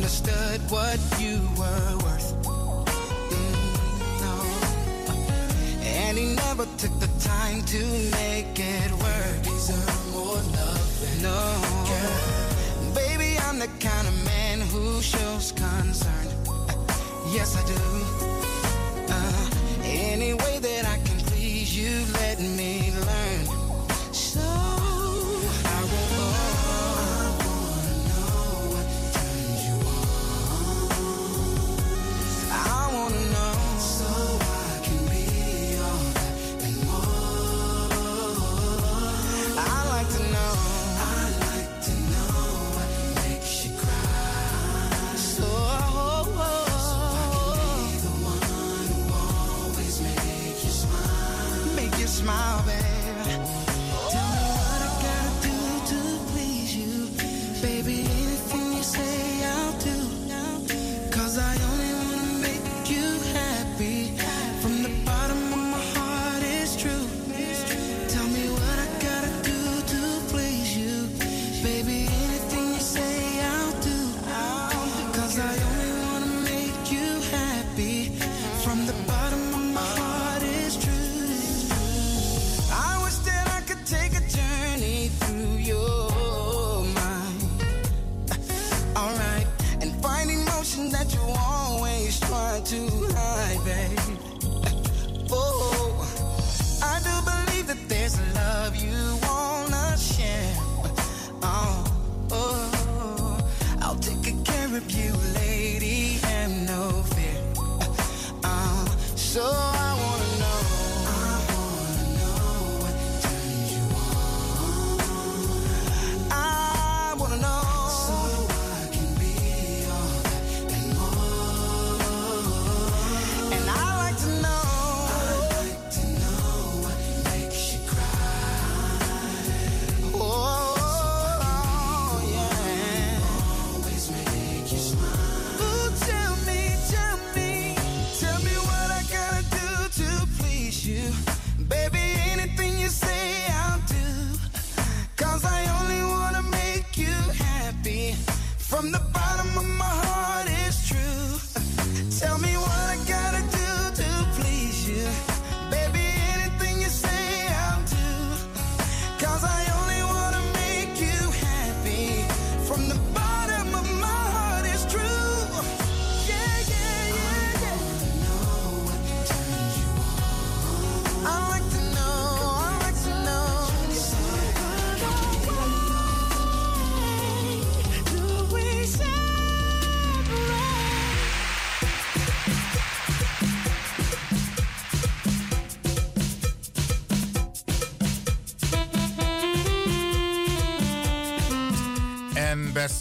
understood what you were worth. Mm, no. And he never took the time to make it work. Deserve more love. No. Baby, I'm the kind of man who shows concern. Yes, I do.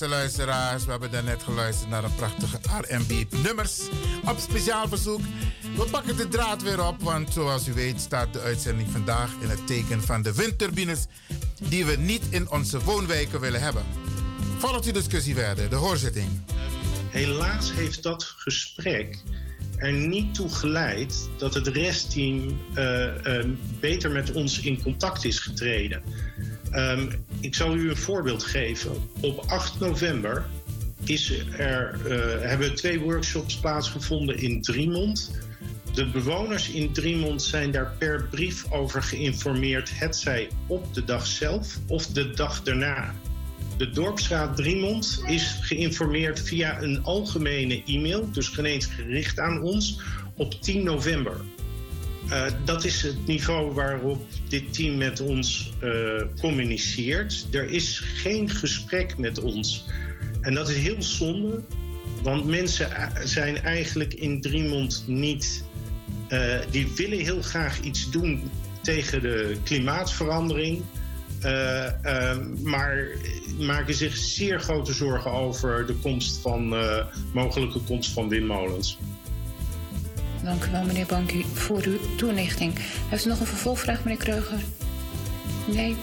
Luisteraars, we hebben daarnet geluisterd naar een prachtige R&B-nummers op speciaal verzoek. We pakken de draad weer op, want zoals u weet staat de uitzending vandaag in het teken van de windturbines die we niet in onze woonwijken willen hebben. Volgt die discussie verder, de hoorzitting. Helaas heeft dat gesprek er niet toe geleid dat het restteam eh, eh, beter met ons in contact is getreden. Ehm, ik zal u een voorbeeld geven. Op 8 november is er, eh, hebben twee workshops plaatsgevonden in Driemond. De bewoners in Driemond zijn daar per brief over geïnformeerd, hetzij op de dag zelf of de dag daarna. De Dorpsraad Driemond is geïnformeerd via een algemene e-mail, dus geen eens gericht aan ons, op 10 november. Uh, dat is het niveau waarop dit team met ons uh, communiceert. Er is geen gesprek met ons. En dat is heel zonde, want mensen zijn eigenlijk in Driemond niet. Uh, die willen heel graag iets doen tegen de klimaatverandering. maar maken zich zeer grote zorgen over de komst van, mogelijke komst van windmolens. Dank u wel, meneer Banki, voor uw toelichting. Heeft u nog een vervolgvraag, meneer Kreuger? Nee?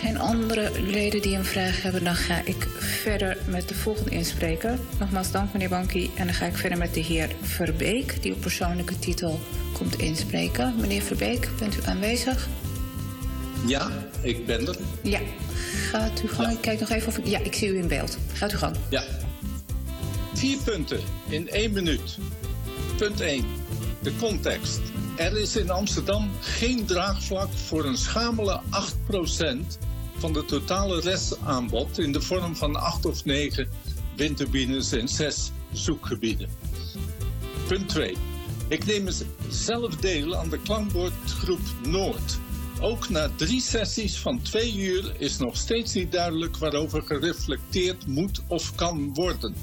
Geen andere leden die een vraag hebben, dan ga ik verder met de volgende inspreker. Nogmaals dank, meneer Banki. En dan ga ik verder met de heer Verbeek, die op persoonlijke titel komt inspreken. Meneer Verbeek, bent u aanwezig? Ja, ik ben er. Ja, gaat u gang. Ja. Ik kijk nog even of ik... Ja, ik zie u in beeld. Gaat u gang. Ja. Vier punten in één minuut. Punt 1. De context. Er is in Amsterdam geen draagvlak voor een schamele 8% van de totale restaanbod in de vorm van 8 of 9 windturbines en 6 zoekgebieden. Punt 2. Ik neem zelf deel aan de klankbordgroep Noord. Ook na drie sessies van twee uur is nog steeds niet duidelijk waarover gereflecteerd moet of kan worden.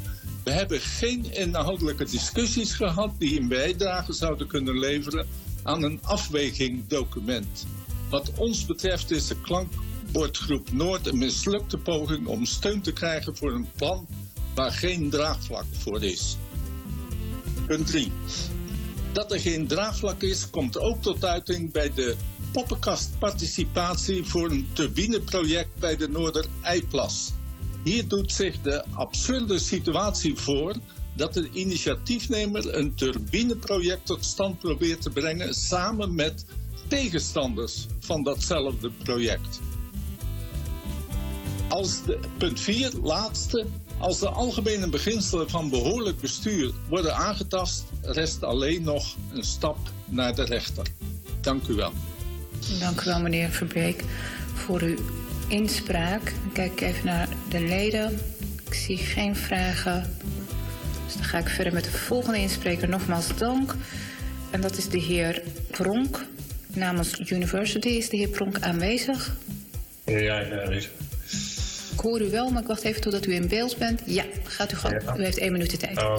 We hebben geen inhoudelijke discussies gehad die een bijdrage zouden kunnen leveren aan een afwegingdocument. Wat ons betreft is de klankbordgroep Noord een mislukte poging om steun te krijgen voor een plan waar geen draagvlak voor is. Punt 3. Dat er geen draagvlak is, komt ook tot uiting bij de poppenkastparticipatie voor een turbineproject bij de Noorder-Eiplas. Hier doet zich de absurde situatie voor dat de initiatiefnemer een turbineproject tot stand probeert te brengen samen met tegenstanders van datzelfde project. Als de, punt 4, laatste. Als de algemene beginselen van behoorlijk bestuur worden aangetast, rest alleen nog een stap naar de rechter. Dank u wel. Dank u wel, meneer Verbeek, voor uw inspraak. Dan kijk ik even naar de leden. Ik zie geen vragen. Dus dan ga ik verder met de volgende inspreker. Nogmaals dank. En dat is de heer Pronk. Namens University is de heer Pronk aanwezig. Ja, ik ben aanwezig. Ik hoor u wel, maar ik wacht even totdat u in beeld bent. Ja, gaat u gang. Ja. U heeft één minuut de tijd. Oh.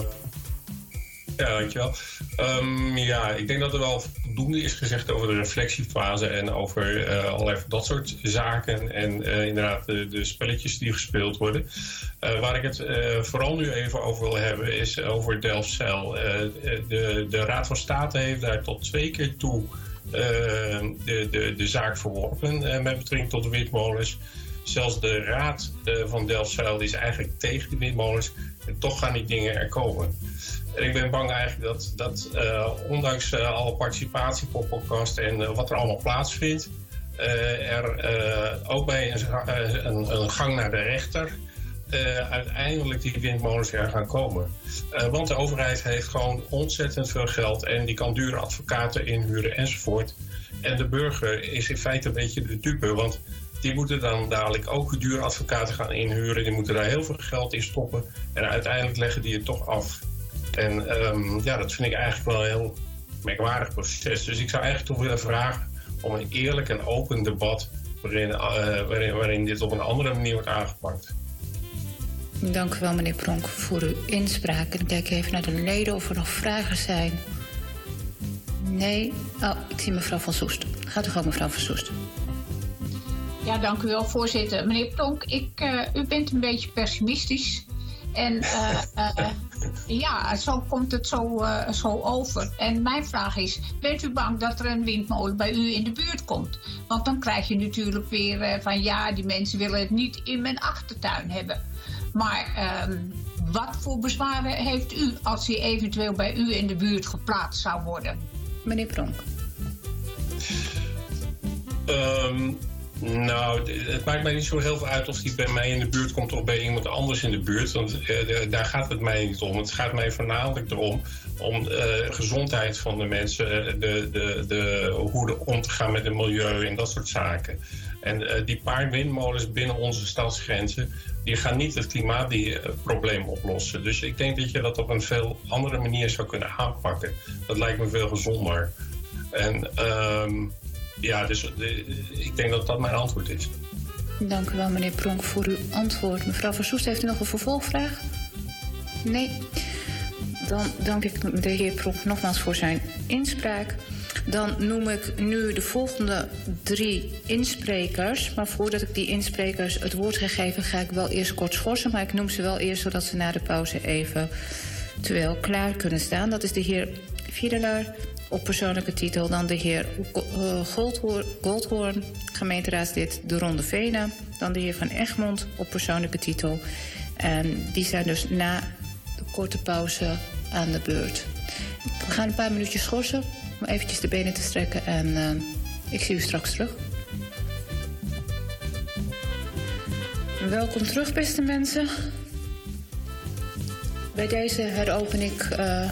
Ja, dankjewel. Um, ja, ik denk dat er wel voldoende is gezegd over de reflectiefase en over uh, allerlei dat soort zaken. En uh, inderdaad de, spelletjes die gespeeld worden. Uh, waar ik het vooral nu even over wil hebben is over Delfzijl. de, de Raad van State heeft daar tot twee keer toe de, de, de zaak verworpen met betrekking tot de windmolens. Zelfs de Raad van Delfzijl is eigenlijk tegen de windmolens. En toch gaan die dingen er komen. En ik ben bang eigenlijk dat, dat uh, ondanks uh, alle participatie, podcast en uh, wat er allemaal plaatsvindt, er ook bij een, een, een, gang naar de rechter uiteindelijk die windmolens er gaan komen. want de overheid heeft gewoon ontzettend veel geld en die kan dure advocaten inhuren enzovoort. En de burger is in feite een beetje de dupe, want die moeten dan dadelijk ook dure advocaten gaan inhuren. Die moeten daar heel veel geld in stoppen en uiteindelijk leggen die het toch af. En um, ja, dat vind ik eigenlijk wel een heel merkwaardig proces. Dus ik zou eigenlijk toch willen vragen om een eerlijk en open debat waarin, waarin, waarin dit op een andere manier wordt aangepakt. Dank u wel, meneer Pronk, voor uw inspraak. En ik kijk even naar de leden of er nog vragen zijn. Nee. Oh, ik zie mevrouw Van Soest. Gaat u gewoon, mevrouw Van Soest. Ja, dank u wel, voorzitter. Meneer Plonk, ik, eh, u bent een beetje pessimistisch. En eh, eh, ja, zo komt het zo, eh, zo over. En mijn vraag is, bent u bang dat er een windmolen bij u in de buurt komt? Want dan krijg je natuurlijk weer van ja, die mensen willen het niet in mijn achtertuin hebben. Maar ehm, wat voor bezwaren heeft u als die eventueel bij u in de buurt geplaatst zou worden? Meneer Pronk. Ehm, nou, het maakt mij niet zo heel veel uit of die bij mij in de buurt komt of bij iemand anders in de buurt. Want eh, daar gaat het mij niet om. Het gaat mij voornamelijk erom om de gezondheid van de mensen, eh, de, de, de, hoe er om te gaan met het milieu en dat soort zaken. En eh, die paar windmolens binnen onze stadsgrenzen, die gaan niet het klimaatprobleem oplossen. Dus ik denk dat je dat op een veel andere manier zou kunnen aanpakken. Dat lijkt me veel gezonder. En ehm, ja, dus eh, ik denk dat dat mijn antwoord is. Dank u wel, meneer Pronk, voor uw antwoord. Mevrouw Versoest, heeft u nog een vervolgvraag? Nee. Dan dank ik de heer Pronk nogmaals voor zijn inspraak. Dan noem ik nu de volgende drie insprekers. Maar voordat ik die insprekers het woord ga geven, ga ik wel eerst kort schorsen. Maar ik noem ze wel eerst, zodat ze na de pauze even terwijl klaar kunnen staan. Dat is de heer Fiedelaar op persoonlijke titel. Dan de heer eh, Goldhoorn, gemeenteraadslid De Ronde Venen. Dan de heer Van Egmond op persoonlijke titel. En die zijn dus na de korte pauze aan de beurt. We gaan een paar minuutjes schorsen om eventjes de benen te strekken. En eh, ik zie u straks terug. Welkom terug, beste mensen. Bij deze heropen ik eh,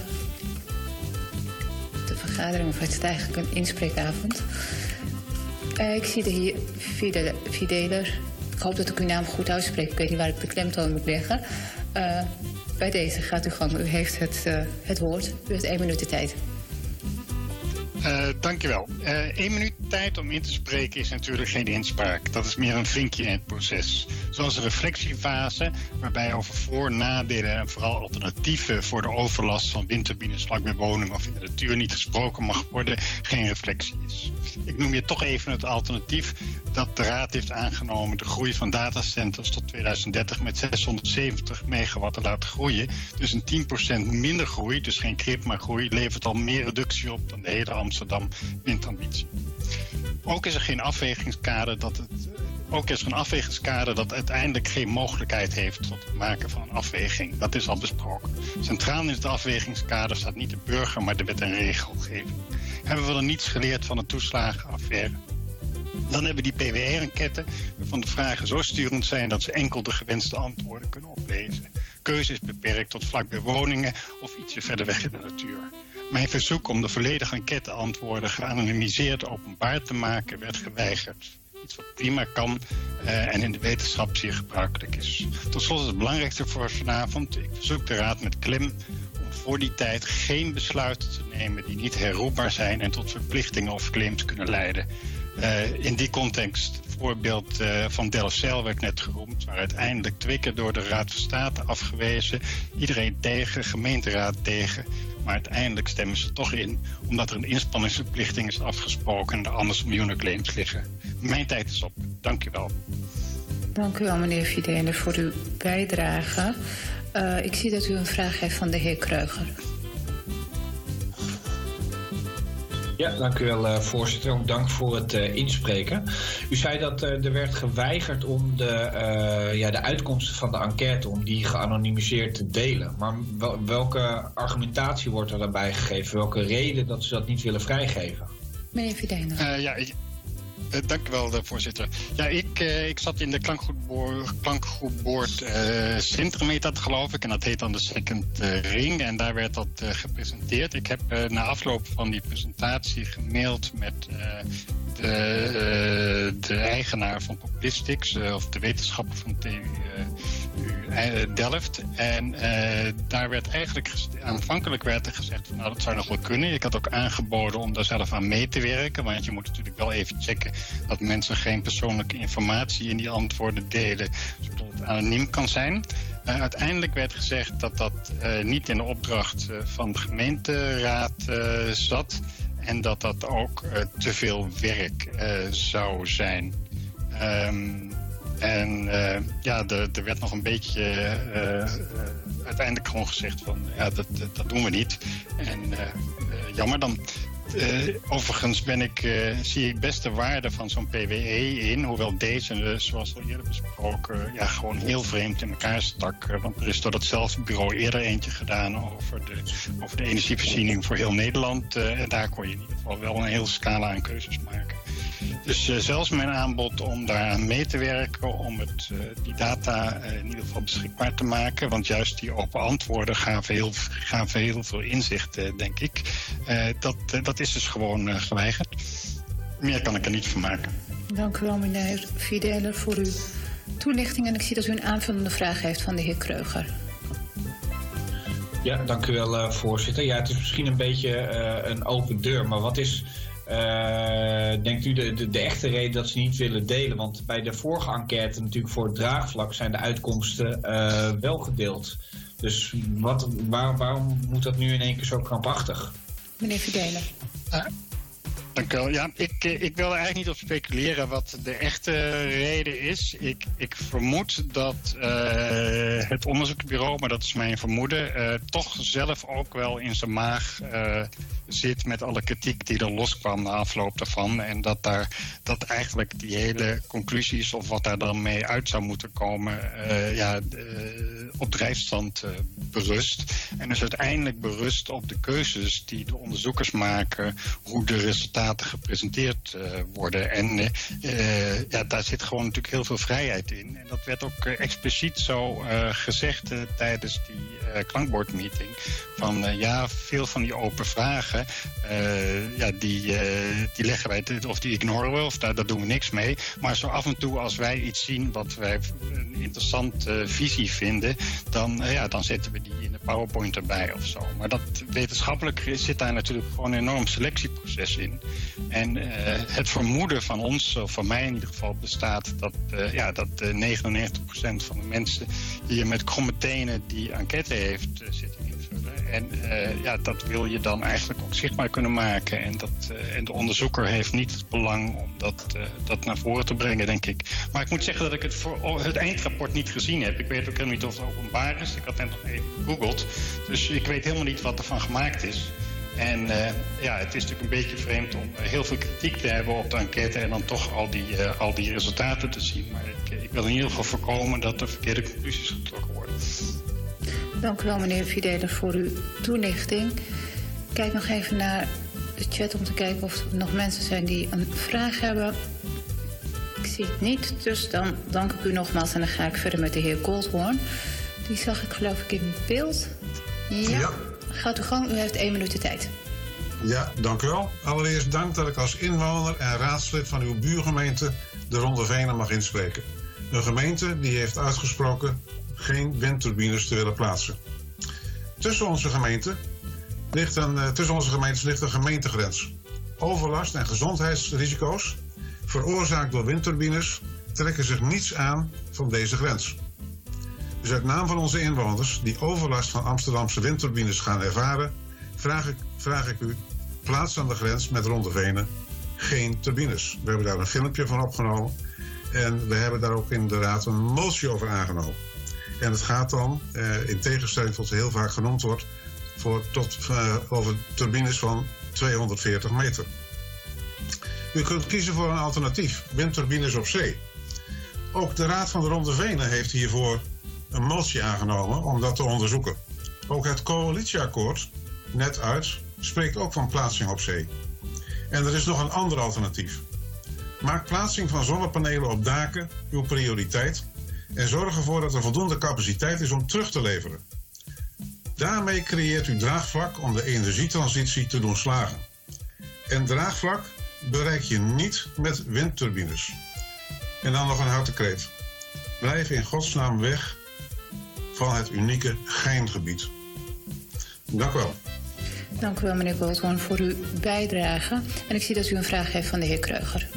vergadering, of het is eigenlijk een inspreekavond. Eh, ik zie de Fidele- Fideler. Ik hoop dat ik uw naam goed uitspreek. Ik weet niet waar ik de klemtoon moet leggen. Eh, bij deze gaat u gang. U heeft het, eh, het woord. U heeft één minuut de tijd. Eh, dankjewel. Eén minuut tijd om in te spreken is natuurlijk geen inspraak. Dat is meer een vinkje in het proces. Zoals een reflectiefase, waarbij over voor- nadelen en vooral alternatieven voor de overlast van windturbines vlak bij woningen of in de natuur niet gesproken mag worden, geen reflectie is. Ik noem je toch even het alternatief dat de Raad heeft aangenomen de groei van datacenters tot 2030 met 670 megawatt te laten groeien. Dus een 10% minder groei, dus geen krip maar groei, levert al meer reductie op dan de hele Amsterdam. Ook is er geen afwegingskader dat het. Ook is er een afwegingskader dat uiteindelijk geen mogelijkheid heeft tot het maken van een afweging. Dat is al besproken. Centraal in het afwegingskader staat niet de burger, maar de wet en regelgeving. Hebben we dan niets geleerd van de toeslagenaffaire? Dan hebben die PWR-enquêten waarvan de vragen zo sturend zijn dat ze enkel de gewenste antwoorden kunnen oplezen. Keuze is beperkt tot vlakbij woningen of ietsje verder weg in de natuur. Mijn verzoek om de volledige enquêteantwoorden geanonimiseerd openbaar te maken werd geweigerd. Iets wat prima kan eh, en in de wetenschap zeer gebruikelijk is. Tot slot het belangrijkste voor vanavond. Ik verzoek de Raad met klem om voor die tijd geen besluiten te nemen die niet herroepbaar zijn en tot verplichtingen of claims kunnen leiden. Eh, in die context, voorbeeld eh, van Delfzijl werd net geroemd, waar uiteindelijk twee keer door de Raad van State afgewezen. Iedereen tegen, gemeenteraad tegen. Maar uiteindelijk stemmen ze toch in, omdat er een inspanningsverplichting is afgesproken en er anders miljoenen claims liggen. Mijn tijd is op. Dank u wel. Dank u wel, meneer Fideler, voor uw bijdrage. Eh, ik zie dat u een vraag heeft van de heer Kreuger. Ja, dank u wel, eh, voorzitter. Ook dank voor het eh, inspreken. U zei dat eh, er werd geweigerd om de, eh, ja, de uitkomsten van de enquête om die geanonimiseerd te delen. Maar wel- welke argumentatie wordt er daarbij gegeven? Welke reden dat ze dat niet willen vrijgeven? Meneer. Eh, ja, ik, dank u wel, eh, voorzitter. Ja, ik, eh, ik zat in de klankgroep, klankgroep Boord eh Centrum, heet dat geloof ik. En dat heet dan de Second eh, Ring. En daar werd dat eh, gepresenteerd. Ik heb eh, na afloop van die presentatie gemaild met eh, de, eh, de eigenaar van Populistics, eh, of de wetenschapper van TU eh, eh, Delft. En eh, daar werd eigenlijk, aanvankelijk werd er gezegd van nou dat zou nog wel kunnen. Ik had ook aangeboden om daar zelf aan mee te werken. Want je moet natuurlijk wel even checken dat mensen geen persoonlijke informatie in die antwoorden delen, zodat het anoniem kan zijn. Eh, uiteindelijk werd gezegd dat dat eh, niet in de opdracht eh, van de gemeenteraad eh, zat. En dat dat ook eh, te veel werk eh, zou zijn. Eh, Ehm, en eh, ja, er, er werd nog een beetje eh, eh, uiteindelijk gewoon gezegd van ja, dat, dat, doen we niet. En jammer dan. Overigens ben ik, zie ik best de waarde van zo'n PWE in. Hoewel deze, zoals al eerder besproken, ja, gewoon heel vreemd in elkaar stak. Want er is door datzelfde bureau eerder eentje gedaan over de, over de energievoorziening voor heel Nederland. en daar kon je in ieder geval wel een hele scala aan keuzes maken. Dus eh, zelfs mijn aanbod om daaraan mee te werken, om het, eh, die data eh, in ieder geval beschikbaar te maken. Want juist die open antwoorden gaven heel, gaven heel veel inzicht, denk ik. Eh, dat, dat is dus gewoon geweigerd. Meer kan ik er niet van maken. Dank u wel, meneer Fideler, voor uw toelichting. En ik zie dat u een aanvullende vraag heeft van de heer Kreuger. Ja, dank u wel, eh, voorzitter. Ja, het is misschien een beetje eh, een open deur, maar wat is, eh, denkt u, de, de, de echte reden dat ze niet willen delen? Want bij de vorige enquête, natuurlijk voor het draagvlak, zijn de uitkomsten eh, wel gedeeld. Dus wat, waar, waarom moet dat nu in één keer zo krampachtig? Meneer Fideler. Dank u wel. Ja, ik, eh, ik wil er eigenlijk niet op speculeren wat de echte reden is. Ik, ik vermoed dat eh, het onderzoeksbureau, maar dat is mijn vermoeden, eh, toch zelf ook wel in zijn maag zit met alle kritiek die er loskwam na afloop daarvan. En dat daar dat eigenlijk die hele conclusies of wat daar dan mee uit zou moeten komen, ja, op drijfstand berust. En dus uiteindelijk berust op de keuzes die de onderzoekers maken, hoe de resultaten gepresenteerd eh, worden. En eh, ja, daar zit gewoon natuurlijk heel veel vrijheid in. En dat werd ook eh, expliciet zo gezegd tijdens die klankbordmeeting. Van ja, veel van die open vragen, ja, die, die leggen wij, of die ignoren we, of daar, doen we niks mee. Maar zo af en toe als wij iets zien wat wij een interessante visie vinden, dan, ja, dan zetten we die in de PowerPoint erbij of zo. Maar dat wetenschappelijk zit daar natuurlijk gewoon een enorm selectieproces in. En eh, het vermoeden van ons, of van mij in ieder geval, bestaat dat, eh, ja, dat eh, 99% van de mensen hier met kromme tenen die enquête heeft eh, zitten invullen. En eh, ja, dat wil je dan eigenlijk ook zichtbaar kunnen maken. En, dat, eh, en de onderzoeker heeft niet het belang om dat, eh, dat naar voren te brengen, denk ik. Maar ik moet zeggen dat ik het, voor, oh, het eindrapport niet gezien heb. Ik weet ook helemaal niet of het openbaar is. Ik had net nog even gegoogeld. Dus ik weet helemaal niet wat ervan gemaakt is. En eh, ja, het is natuurlijk een beetje vreemd om eh, heel veel kritiek te hebben op de enquête en dan toch al die, eh, al die resultaten te zien. Maar ik, ik wil in ieder geval voorkomen dat er verkeerde conclusies getrokken worden. Dank u wel, meneer Fideler, voor uw toelichting. Ik kijk nog even naar de chat om te kijken of er nog mensen zijn die een vraag hebben. Ik zie het niet, dus dan dank ik u nogmaals en dan ga ik verder met de heer Goldhorn. Die zag ik geloof ik in beeld. Ja. Gaat u gang, u heeft één minuut de tijd. Ja, dank u wel. Allereerst dank dat ik als inwoner en raadslid van uw buurgemeente de Ronde Venen mag inspreken. Een gemeente die heeft uitgesproken geen windturbines te willen plaatsen. Tussen onze, gemeente ligt een, eh, tussen onze gemeentes ligt een gemeentegrens. Overlast en gezondheidsrisico's, veroorzaakt door windturbines, trekken zich niets aan van deze grens. Dus uit naam van onze inwoners die overlast van Amsterdamse windturbines gaan ervaren, vraag ik, vraag ik u: plaats aan de grens met Ronde Venen geen turbines. We hebben daar een filmpje van opgenomen en we hebben daar ook in de raad een motie over aangenomen. En het gaat dan, eh, in tegenstelling tot heel vaak genoemd wordt, voor tot, eh, over turbines van 240 meter. U kunt kiezen voor een alternatief, windturbines op zee. Ook de Raad van de Ronde Venen heeft hiervoor een motie aangenomen om dat te onderzoeken. Ook het coalitieakkoord, net uit, spreekt ook van plaatsing op zee. En er is nog een ander alternatief. Maak plaatsing van zonnepanelen op daken uw prioriteit en zorg ervoor dat er voldoende capaciteit is om terug te leveren. Daarmee creëert u draagvlak om de energietransitie te doen slagen. En draagvlak bereik je niet met windturbines. En dan nog een houten kreet. Blijf in godsnaam weg van het unieke Geingebied. Dank u wel. Dank u wel, meneer Goldhorn, voor uw bijdrage. En ik zie dat u een vraag heeft van de heer Kreuger.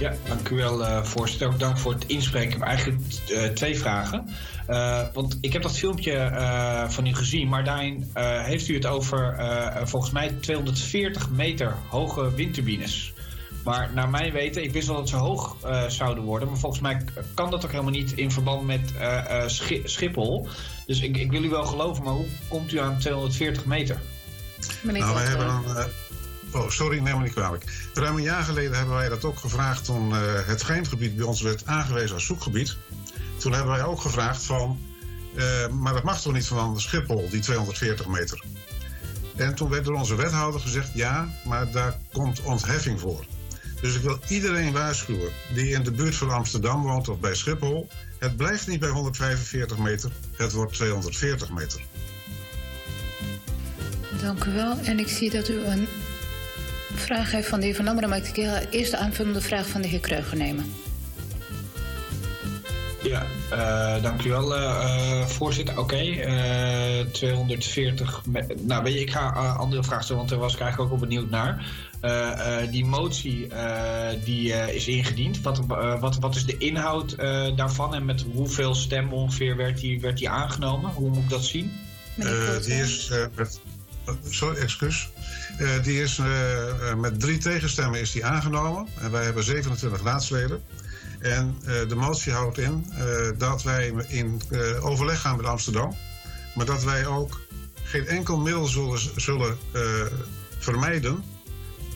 Ja, dank u wel, eh, voorzitter. Ook dank voor het inspreken. Ik heb eigenlijk eh, twee vragen. Eh, want ik heb dat filmpje eh, van u gezien, maar daarin eh, heeft u het over eh, volgens mij 240 meter hoge windturbines. Maar naar mijn weten, ik wist wel dat ze hoog eh, zouden worden. Maar volgens mij kan dat ook helemaal niet in verband met eh, eh, Schi- Schiphol. Dus ik, ik wil u wel geloven, maar hoe komt u aan 240 meter? Nou, wij hebben eh, oh, sorry, neem me niet kwalijk. Ruim een jaar geleden hebben wij dat ook gevraagd toen eh, het Geintgebied bij ons werd aangewezen als zoekgebied. Toen hebben wij ook gevraagd van, eh, maar dat mag toch niet van Schiphol, die 240 meter. En toen werd door onze wethouder gezegd, ja, maar daar komt ontheffing voor. Dus ik wil iedereen waarschuwen die in de buurt van Amsterdam woont of bij Schiphol. Het blijft niet bij 145 meter, het wordt 240 meter. Dank u wel. En ik zie dat u een vraag heeft van de heer Van Lammeren. Maar ik wil eerst de aanvullende vraag van de heer Kreuger nemen. Ja, eh, dank u wel, eh, eh, voorzitter. Oké, eh, 240. me- Nou, weet je, ik ga andere vragen stellen, want daar was ik eigenlijk ook wel benieuwd naar. Eh, eh, die motie eh, die eh, is ingediend. Wat, wat, wat is de inhoud eh, daarvan en met hoeveel stemmen ongeveer werd die, werd die aangenomen? Hoe moet ik dat zien? Eh, die is met. Sorry, excuus. Eh, die is met drie tegenstemmen is die aangenomen. En wij hebben 27 raadsleden. En eh, de motie houdt in eh, dat wij in eh, overleg gaan met Amsterdam. Maar dat wij ook geen enkel middel zullen, vermijden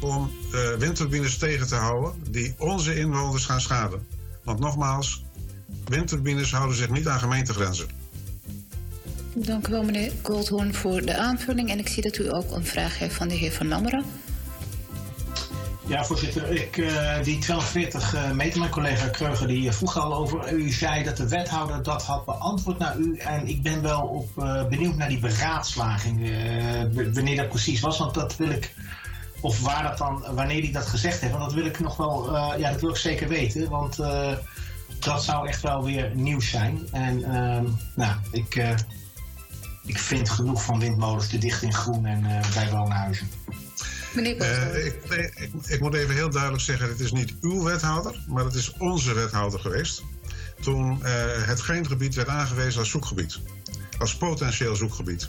om windturbines tegen te houden die onze inwoners gaan schaden. Want nogmaals, windturbines houden zich niet aan gemeentegrenzen. Dank u wel, meneer Goldhoorn, voor de aanvulling. En ik zie dat u ook een vraag heeft van de heer Van Lammeren. Ja, voorzitter. Ik, eh, die 240 eh, meter, mijn collega Kreuger, die vroeg al over. U zei dat de wethouder dat had beantwoord naar u. En ik ben wel op, eh, benieuwd naar die beraadslaging. wanneer dat precies was. Want dat wil ik. Of waar dat dan, wanneer hij dat gezegd heeft. Want dat wil ik nog wel. ja, dat wil ik zeker weten. Want dat zou echt wel weer nieuws zijn. En ehm, nou, ik. ik vind genoeg van windmolens te dicht in groen en bij woonhuizen. Meneer Eh, ik, ik, moet even heel duidelijk zeggen: het is niet uw wethouder, maar het is onze wethouder geweest. Toen eh, het Geengebied werd aangewezen als zoekgebied, als potentieel zoekgebied.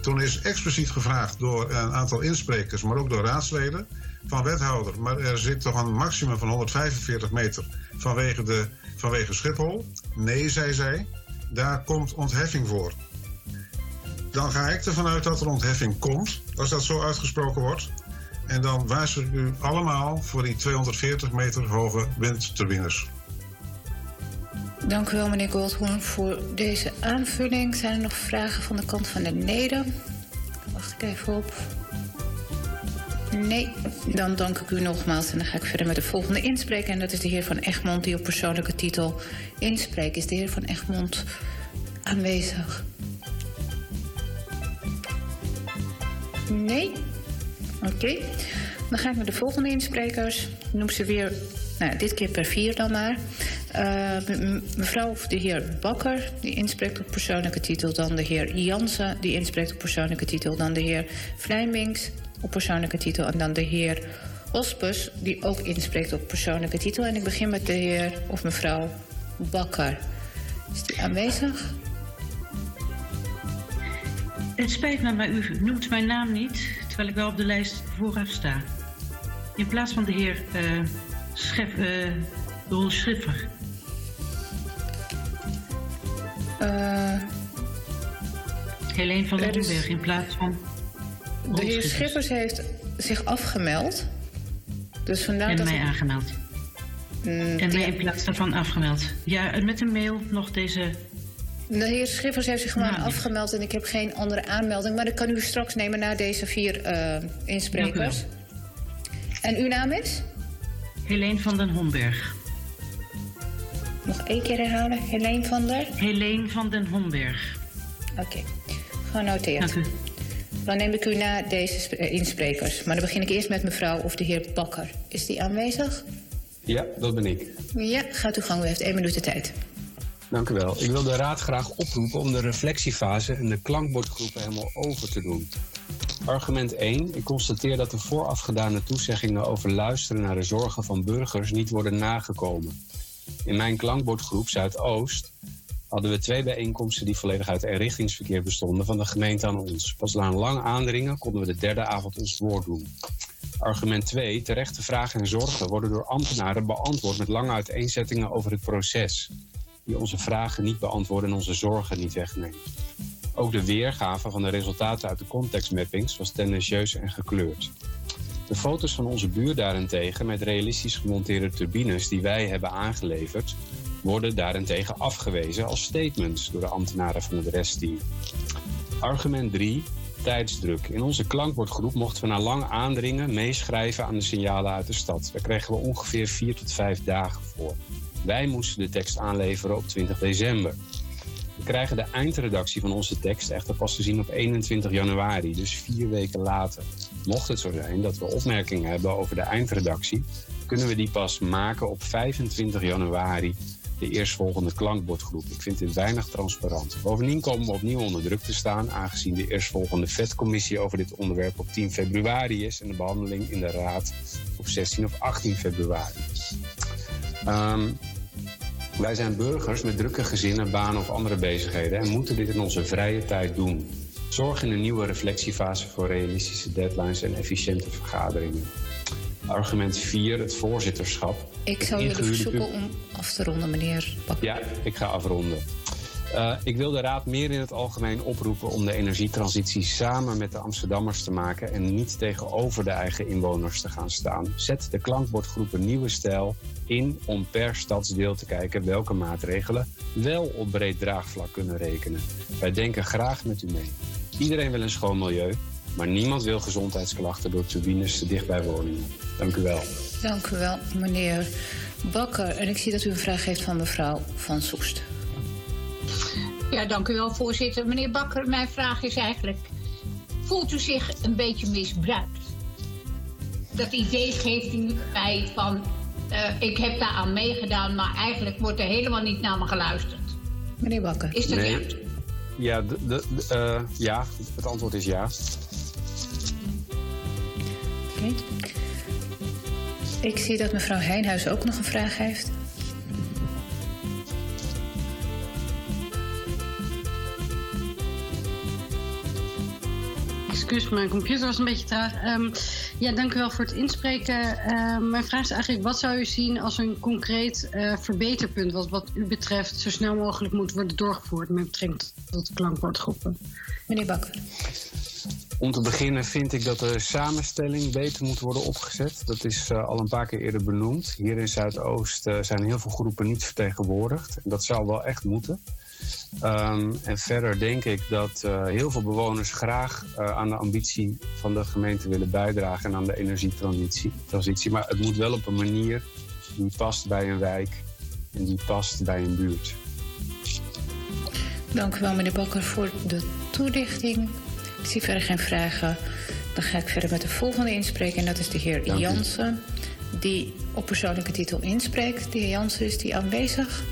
Toen is expliciet gevraagd door een aantal insprekers, maar ook door raadsleden, van wethouder. Maar er zit toch een maximum van 145 meter vanwege, de, vanwege Schiphol? Nee, zei zij, daar komt ontheffing voor. Dan ga ik ervan uit dat er ontheffing komt, als dat zo uitgesproken wordt. En dan waarschuw ik u allemaal voor die 240 meter hoge windturbines. Dank u wel, meneer Goldhoorn, voor deze aanvulling. Zijn er nog vragen van de kant van de Neder? Wacht ik even op. Nee, dan dank ik u nogmaals en dan ga ik verder met de volgende inspreker. En dat is de heer Van Egmond, die op persoonlijke titel inspreekt. Is de heer Van Egmond aanwezig? Nee? Oké. Dan ga ik naar de volgende insprekers. Noem ze weer, nou, dit keer per vier dan maar. Eh, mevrouw of de heer Bakker, die inspreekt op persoonlijke titel. Dan de heer Jansen, die inspreekt op persoonlijke titel. Dan de heer Vlijmings op persoonlijke titel. En dan de heer Ospus, die ook inspreekt op persoonlijke titel. En ik begin met de heer of mevrouw Bakker. Is die aanwezig? Het spijt me, maar u noemt mijn naam niet, terwijl ik wel op de lijst vooraf sta. In plaats van de heer eh Schef, eh, Roel Schiffer. Eh, Helene van er Hoeberg in plaats van Roel De heer Schippers. Schippers heeft zich afgemeld. Dus vandaar En dat mij ik- aangemeld. Mm, En mij in plaats daarvan afgemeld. Ja, met een mail nog deze... De heer Schippers heeft zich gewoon Nou, afgemeld en ik heb geen andere aanmelding. Maar dat kan u straks nemen na deze vier eh, insprekers. En uw naam is? Helene van den Homberg. Nog één keer herhalen. Helene van der? Helene van den Homberg. Oké, genoteerd. Dan neem ik u na deze eh, insprekers. Maar dan begin ik eerst met mevrouw of de heer Bakker. Is die aanwezig? Ja, dat ben ik. Ja, gaat uw gang. U heeft één minuut de tijd. Dank u wel. Ik wil de Raad graag oproepen om de reflectiefase en de klankbordgroepen helemaal over te doen. Argument 1. Ik constateer dat de voorafgedane toezeggingen over luisteren naar de zorgen van burgers niet worden nagekomen. In mijn klankbordgroep Zuidoost hadden we twee bijeenkomsten die volledig uit eenrichtingsverkeer bestonden van de gemeente aan ons. Pas na een lang aandringen konden we de derde avond ons woord doen. Argument 2. Terechte vragen en zorgen worden door ambtenaren beantwoord met lange uiteenzettingen over het proces. Die onze vragen niet beantwoorden en onze zorgen niet wegnemen. Ook de weergave van de resultaten uit de contextmappings was tendentieus en gekleurd. De foto's van onze buur daarentegen met realistisch gemonteerde turbines die wij hebben aangeleverd, worden daarentegen afgewezen als statements door de ambtenaren van het restteam. Argument 3. Tijdsdruk. In onze klankbordgroep mochten we na lang aandringen meeschrijven aan de signalen uit de stad. Daar kregen we ongeveer 4 tot 5 dagen voor. Wij moesten de tekst aanleveren op 20 december. We krijgen de eindredactie van onze tekst echter pas te zien op 21 januari, dus vier weken later. Mocht het zo zijn dat we opmerkingen hebben over de eindredactie, kunnen we die pas maken op 25 januari, de eerstvolgende klankbordgroep. Ik vind dit weinig transparant. Bovendien komen we opnieuw onder druk te staan, aangezien de eerstvolgende vetcommissie over dit onderwerp op 10 februari is en de behandeling in de Raad op 16 of 18 februari. Ehm, wij zijn burgers met drukke gezinnen, banen of andere bezigheden en moeten dit in onze vrije tijd doen. Zorg in een nieuwe reflectiefase voor realistische deadlines en efficiënte vergaderingen. Argument 4, het voorzitterschap. Ik zou jullie verzoeken om af te ronden, meneer Bakker. Ja, ik ga afronden. Eh, ik wil de Raad meer in het algemeen oproepen om de energietransitie samen met de Amsterdammers te maken en niet tegenover de eigen inwoners te gaan staan. Zet de klankbordgroep een nieuwe stijl in om per stadsdeel te kijken welke maatregelen wel op breed draagvlak kunnen rekenen. Wij denken graag met u mee. Iedereen wil een schoon milieu, maar niemand wil gezondheidsklachten door turbines dicht bij woningen. Dank u wel. Dank u wel, meneer Bakker. En ik zie dat u een vraag heeft van mevrouw Van Soest. Ja, dank u wel, voorzitter. Meneer Bakker, mijn vraag is eigenlijk... voelt u zich een beetje misbruikt? Dat idee geeft u mij van... eh, ik heb daar aan meegedaan, maar eigenlijk wordt er helemaal niet naar me geluisterd. Meneer Bakker. Is dat Nee. juist? Ja, de, de, de, eh, ja, het antwoord is ja. Oké. Ik zie dat mevrouw Heijnhuis ook nog een vraag heeft. Excuus, mijn computer was een beetje traag. Ehm, ja, dank u wel voor het inspreken. Ehm, mijn vraag is eigenlijk, wat zou u zien als een concreet eh, verbeterpunt... Wat, wat u betreft zo snel mogelijk moet worden doorgevoerd... met betrekking tot de klankbordgroepen? Meneer Bakker. Om te beginnen vind ik dat de samenstelling beter moet worden opgezet. Dat is eh, al een paar keer eerder benoemd. Hier in Zuidoost eh, zijn heel veel groepen niet vertegenwoordigd. En dat zou wel echt moeten. Ehm, en verder denk ik dat eh, heel veel bewoners graag eh, aan de ambitie van de gemeente willen bijdragen en aan de energietransitie. transitie. Maar het moet wel op een manier die past bij een wijk en die past bij een buurt. Dank u wel, meneer Bakker, voor de toelichting. Ik zie verder geen vragen. Dan ga ik verder met de volgende inspreker. En dat is de heer. Jansen, die op persoonlijke titel inspreekt. De heer Jansen, is die aanwezig?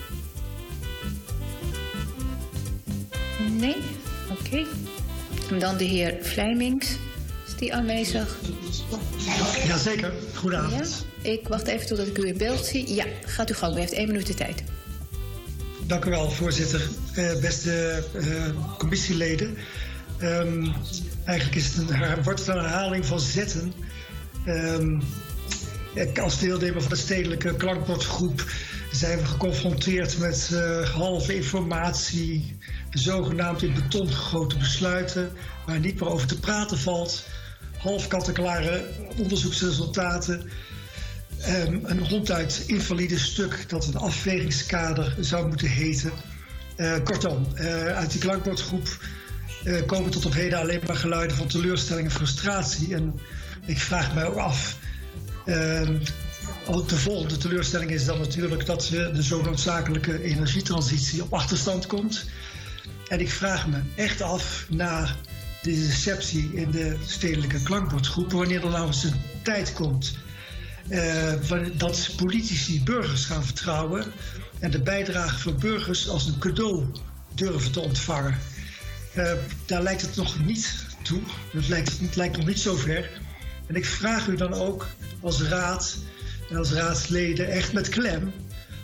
Nee? Oké. En dan de heer Vlijmings. Is die aanwezig? Jazeker, goedenavond. Ja? Ik wacht even totdat ik u in beeld zie. Ja, gaat u gang. U heeft één minuut de tijd. Dank u wel, voorzitter. Eh, beste eh, commissieleden. Ehm, eigenlijk is het een, wordt het een herhaling van zetten. Ehm, als deelnemer van de stedelijke klankbordgroep zijn we geconfronteerd met eh, halve informatie, zogenaamd in beton gegoten besluiten, waar niet meer over te praten valt, half onderzoeksresultaten. Ehm, een ronduit invalide stuk dat een afwegingskader zou moeten heten. Eh, kortom, eh, uit die klankbordgroep eh, komen tot op heden alleen maar geluiden van teleurstelling en frustratie. En ik vraag mij ook af. ehm, de volgende teleurstelling is dan natuurlijk dat de zo noodzakelijke energietransitie op achterstand komt. En ik vraag me echt af na de deceptie in de stedelijke klankbordgroep, wanneer er nou eens een tijd komt wanneer- dat politici burgers gaan vertrouwen en de bijdrage van burgers als een cadeau durven te ontvangen. Eh, daar lijkt het nog niet toe. Het lijkt, het lijkt nog niet zo ver. En ik vraag u dan ook als raad en als raadsleden echt met klem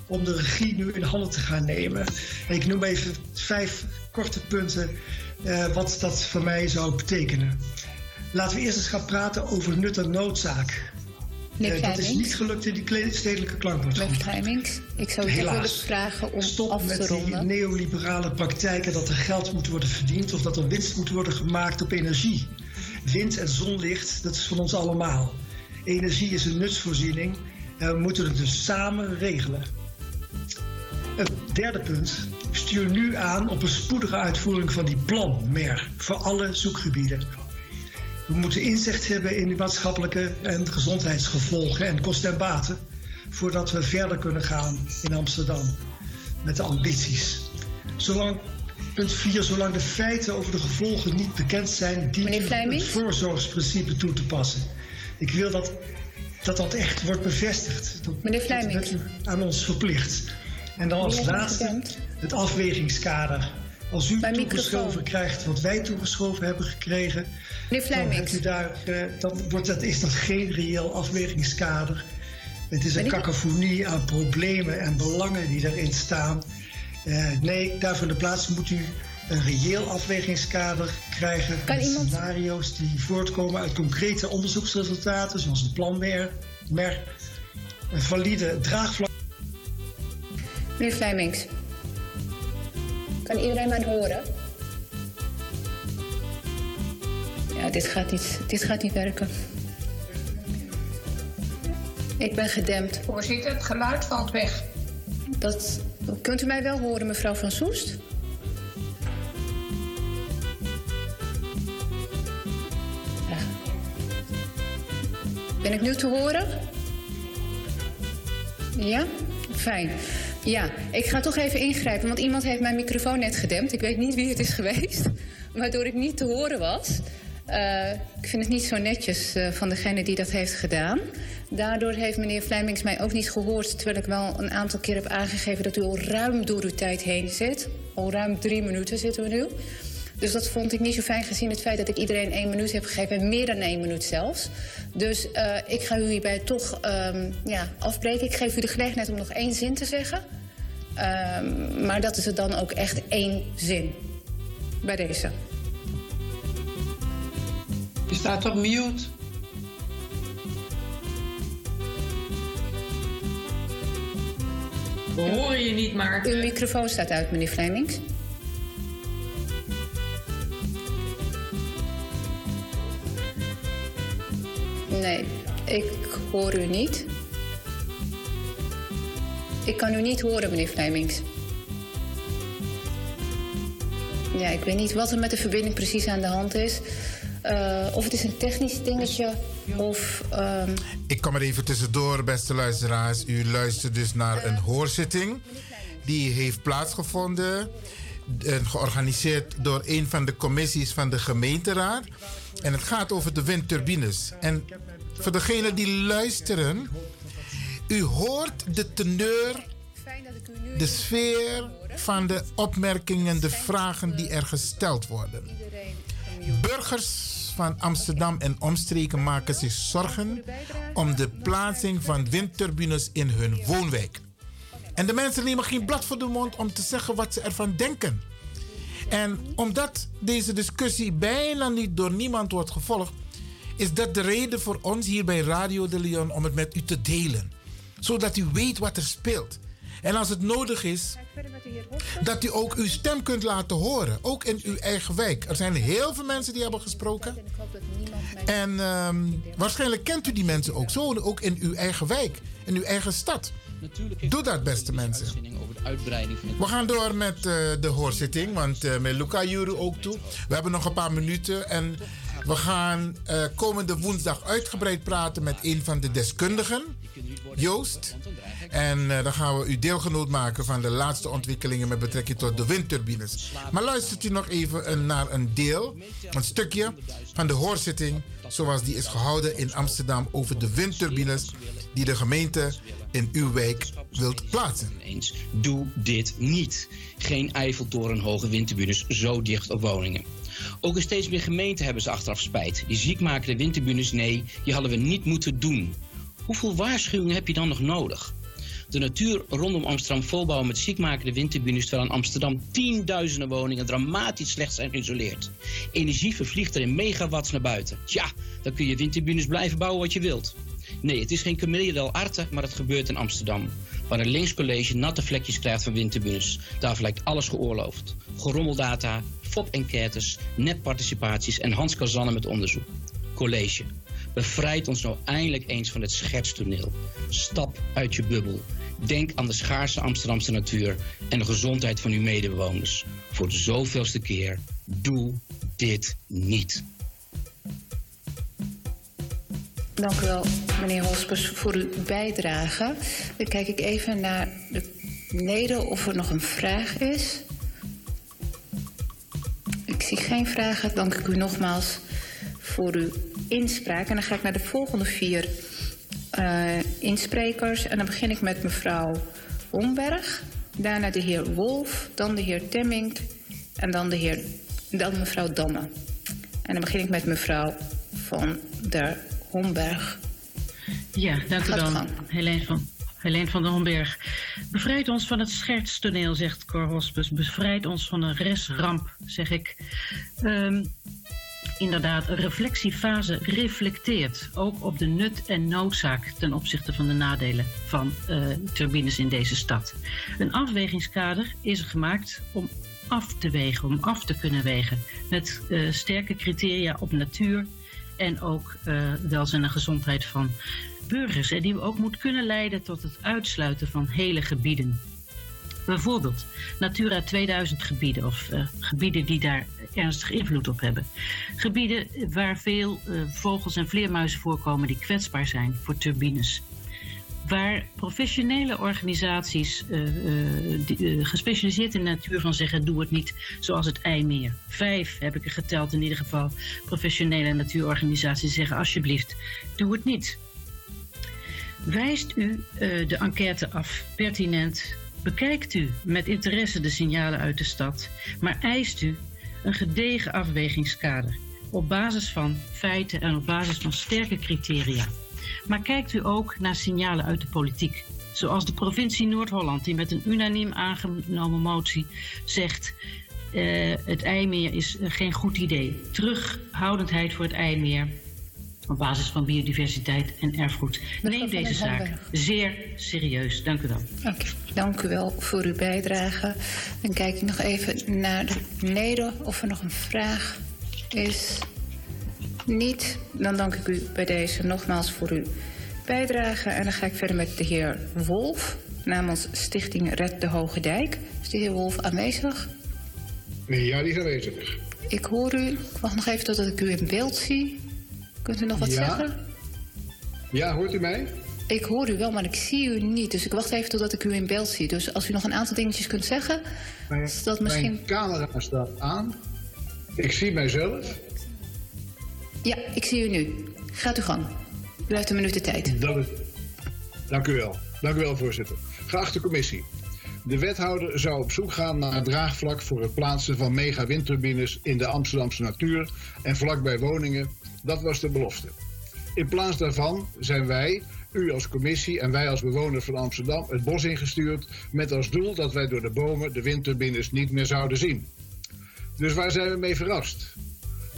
om de regie nu in handen te gaan nemen. En ik noem even vijf korte punten eh, wat dat voor mij zou betekenen. Laten we eerst eens gaan praten over nut en noodzaak. Eh, dat is niet gelukt in die stedelijke klankbordgroep. Ik zou toch willen vragen om Stop af met te die ronden. neoliberale praktijken dat er geld moet worden verdiend of dat er winst moet worden gemaakt op energie. Wind en zonlicht, dat is van ons allemaal. Energie is een nutsvoorziening en we moeten het dus samen regelen. Het derde punt. Stuur nu aan op een spoedige uitvoering van die plan, MER, voor alle zoekgebieden. We moeten inzicht hebben in die maatschappelijke en gezondheidsgevolgen en kosten en baten voordat we verder kunnen gaan in Amsterdam met de ambities. Zolang, punt 4, zolang de feiten over de gevolgen niet bekend zijn, dient u het voorzorgsprincipe toe te passen. Ik wil dat dat, dat echt wordt bevestigd. Dat, Meneer Vlijming. Dat aan ons verplicht. En dan als laatste het afwegingskader. Als u toegeschoven krijgt wat wij toegeschoven hebben gekregen, Meneer dan, Vlijming. hebt u daar, eh, dan wordt dat, is dat geen reëel afwegingskader. Het is een cacophonie aan problemen en belangen die daarin staan. Eh, nee, daarvoor in de plaats moet u een reëel afwegingskader krijgen Kan met iemand- scenario's die voortkomen uit concrete onderzoeksresultaten, zoals een plan MER, MER een valide draagvlak. Meneer Vlijmings. Kan iedereen mij horen? Ja, dit gaat niet, dit gaat niet werken. Ik ben gedempt. Voorzitter, het geluid valt weg. Dat, kunt u mij wel horen, mevrouw Van Soest? Ben ik nu te horen? Ja? Fijn. Ja, ik ga toch even ingrijpen, want iemand heeft mijn microfoon net gedempt. Ik weet niet wie het is geweest, (laughs) waardoor ik niet te horen was. Eh, ik vind het niet zo netjes eh, van degene die dat heeft gedaan. Daardoor heeft meneer Vlijmings mij ook niet gehoord... terwijl ik wel een aantal keer heb aangegeven dat u al ruim door uw tijd heen zit. Al ruim drie minuten zitten we nu. Dus dat vond ik niet zo fijn gezien het feit dat ik iedereen één minuut heb gegeven... en meer dan één minuut zelfs. Dus eh, ik ga u hierbij toch ehm, ja, afbreken. Ik geef u de gelegenheid om nog één zin te zeggen. Ehm, maar dat is het dan ook echt één zin. Bij deze. Je staat op mute. We horen je niet, maar... Uw microfoon staat uit, meneer Flemings. Nee, ik hoor u niet. Ik kan u niet horen, meneer Flemings. Ja, ik weet niet wat er met de verbinding precies aan de hand is. Eh, of het is een technisch dingetje, of... ehm, Ik kom er even tussendoor, beste luisteraars. U luistert dus naar een hoorzitting. Die heeft plaatsgevonden. En georganiseerd door een van de commissies van de gemeenteraad. En het gaat over de windturbines. En voor degenen die luisteren. U hoort de teneur, de sfeer van de opmerkingen, de vragen die er gesteld worden. Burgers van Amsterdam en omstreken maken zich zorgen om de plaatsing van windturbines in hun woonwijk. En de mensen nemen geen blad voor de mond om te zeggen wat ze ervan denken. En omdat deze discussie bijna niet door niemand wordt gevolgd, is dat de reden voor ons hier bij Radio de Leon om het met u te delen. Zodat u weet wat er speelt. En als het nodig is, dat u ook uw stem kunt laten horen. Ook in uw eigen wijk. Er zijn heel veel mensen die hebben gesproken. En ehm, waarschijnlijk kent u die mensen ook. Zo ook in uw eigen wijk, in uw eigen stad. Doe dat, beste mensen. We gaan door met eh, de hoorzitting, want eh, met Luca Juru ook toe. We hebben nog een paar minuten en we gaan eh, komende woensdag uitgebreid praten met een van de deskundigen, Joost. En eh, dan gaan we u deelgenoot maken van de laatste ontwikkelingen met betrekking tot de windturbines. Maar luistert u nog even een- naar een deel, een stukje van de hoorzitting zoals die is gehouden in Amsterdam over de windturbines die de gemeente in uw wijk wilt plaatsen. eens. Doe dit niet. Geen Eiffeltorenhoge windturbines zo dicht op woningen. Ook in steeds meer gemeenten hebben ze achteraf spijt. Die ziekmakende windturbines, nee, die hadden we niet moeten doen. Hoeveel waarschuwingen heb je dan nog nodig? De natuur rondom Amsterdam volbouwen met ziekmakende windturbines... terwijl in Amsterdam tienduizenden woningen dramatisch slecht zijn geïsoleerd. Energie vervliegt er in megawatts naar buiten. Tja, dan kun je windturbines blijven bouwen wat je wilt. Nee, het is geen Camille del Arte, maar het gebeurt in Amsterdam. Waar een linkscollege natte vlekjes krijgt van windturbines. Daar lijkt alles geoorloofd. Gerommeldata, fop-enquêtes, nepparticipaties en Hans Kazanne met onderzoek. College, bevrijd ons nou eindelijk eens van het schetstoneel. Stap uit je bubbel. Denk aan de schaarse Amsterdamse natuur en de gezondheid van uw medebewoners. Voor de zoveelste keer, doe dit niet. Dank u wel, meneer Hospers, voor uw bijdrage. Dan kijk ik even naar de of er nog een vraag is. Ik zie geen vragen. Dank ik u nogmaals voor uw inspraak. En dan ga ik naar de volgende vier uh, insprekers. En dan begin ik met mevrouw Homberg. Daarna de heer Wolf, dan de heer Temming en dan, de heer, dan mevrouw Damme. En dan begin ik met mevrouw van der Homberg. Ja, dank u wel. Helene van, Helene van der Homberg. Bevrijd ons van het schertstoneel, zegt Cor Hospes. Bevrijd ons van een restramp, zeg ik. Ehm, inderdaad, een reflectiefase reflecteert ook op de nut en noodzaak ten opzichte van de nadelen van eh, turbines in deze stad. Een afwegingskader is er gemaakt om af te wegen, om af te kunnen wegen. Met eh, sterke criteria op natuur en ook eh, welzijn en gezondheid van burgers. En die ook moet kunnen leiden tot het uitsluiten van hele gebieden. Bijvoorbeeld Natura 2000 gebieden of gebieden die daar ernstig invloed op hebben. Gebieden waar veel eh, vogels en vleermuizen voorkomen die kwetsbaar zijn voor turbines. Waar professionele organisaties eh, die, gespecialiseerd in natuur van zeggen: doe het niet, zoals het IJmeer. Vijf heb ik er geteld in ieder geval. Professionele natuurorganisaties zeggen: alsjeblieft, doe het niet. Wijst u de enquête af, pertinent? Bekijkt u met interesse de signalen uit de stad, maar eist u een gedegen afwegingskader op basis van feiten en op basis van sterke criteria. Maar kijkt u ook naar signalen uit de politiek, zoals de provincie Noord-Holland, die met een unaniem aangenomen motie zegt: eh, het IJmeer is geen goed idee. Terughoudendheid voor het IJmeer op basis van biodiversiteit en erfgoed. Neem deze zaak zeer serieus. Dank u wel. Oké, dank u wel voor uw bijdrage. Dan kijk ik nog even naar de leden of er nog een vraag is. Niet. Dan dank ik u bij deze nogmaals voor uw bijdrage. En dan ga ik verder met de heer Wolf namens Stichting Red de Hoge Dijk. Is de heer Wolf aanwezig? Ja, die is aanwezig. Ik hoor u. Ik wacht nog even totdat ik u in beeld zie. Kunt u nog wat Ja. zeggen? Ja, hoort u mij? Ik hoor u wel, maar ik zie u niet. Dus ik wacht even totdat ik u in beeld zie. Dus als u nog een aantal dingetjes kunt zeggen, is dat misschien... Mijn camera staat aan. Ik zie mijzelf. Ja, ik zie u nu. Gaat uw gang. U heeft een minuut de tijd. Dat is... Dank u wel. Dank u wel, voorzitter. Geachte commissie. De wethouder zou op zoek gaan naar draagvlak voor het plaatsen van mega-windturbines in de Amsterdamse natuur en vlakbij woningen. Dat was de belofte. In plaats daarvan zijn wij, u als commissie en wij als bewoners van Amsterdam het bos ingestuurd met als doel dat wij door de bomen de windturbines niet meer zouden zien. Dus waar zijn we mee verrast?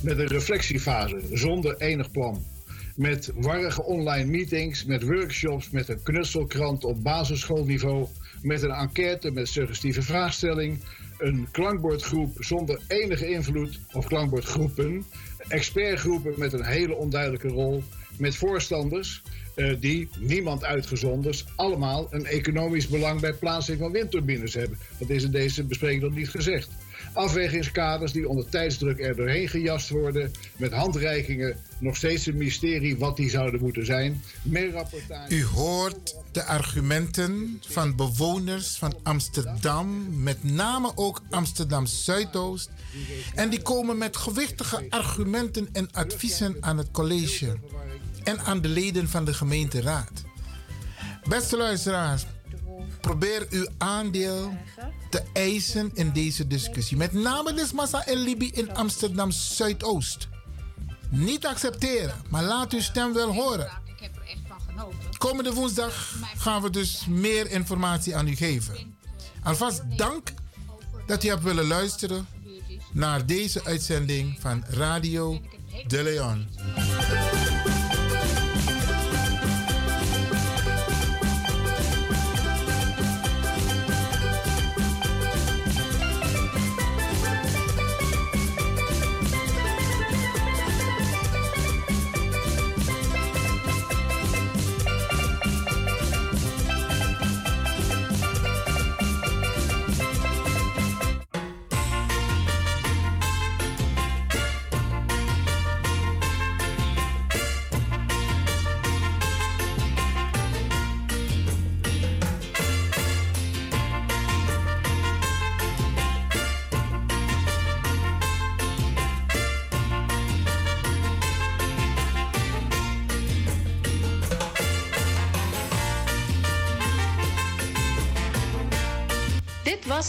Met een reflectiefase zonder enig plan. Met warrige online meetings, met workshops, met een knutselkrant op basisschoolniveau, met een enquête met suggestieve vraagstelling, een klankbordgroep zonder enige invloed, of klankbordgroepen, expertgroepen met een hele onduidelijke rol, met voorstanders eh, die, niemand uitgezonderd, allemaal een economisch belang bij plaatsing van windturbines hebben. Dat is in deze bespreking nog niet gezegd. Afwegingskaders die onder tijdsdruk er doorheen gejast worden, met handreikingen, nog steeds een mysterie wat die zouden moeten zijn. Meer. U hoort de argumenten van bewoners van Amsterdam, met name ook Amsterdam Zuidoost. En die komen met gewichtige argumenten en adviezen aan het college en aan de leden van de gemeenteraad. Beste luisteraars, probeer uw aandeel te eisen in deze discussie. Met name Lismassa en Libi in Amsterdam Zuidoost. Niet accepteren, maar laat uw stem wel horen. komende woensdag gaan we dus meer informatie aan u geven. Alvast dank dat u hebt willen luisteren naar deze uitzending van Radio De Leon.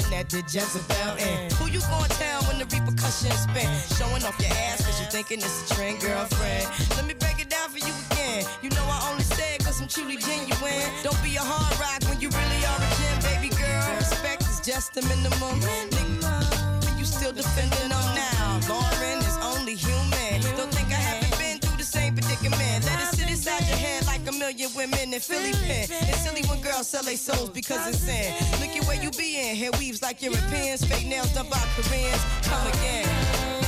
That was the Jezebel in. Who you gonna tell when the repercussions spin? Showing off your ass cause you thinking it's a trend, girlfriend. Let me break it down for you again. You know I only say it cause I'm truly genuine. Don't be a hard rock when you really are a gem, baby girl. Respect is just the minimum. Nigga, you still defending them now. Lauren is only human. Don't think I haven't been through the same predicament. Let it sit inside your head million women in Philly pen. It's silly when girls sell their souls because it's sin. Look at where you be in. Hair weaves like Europeans. Fake nails done by Koreans. Come again.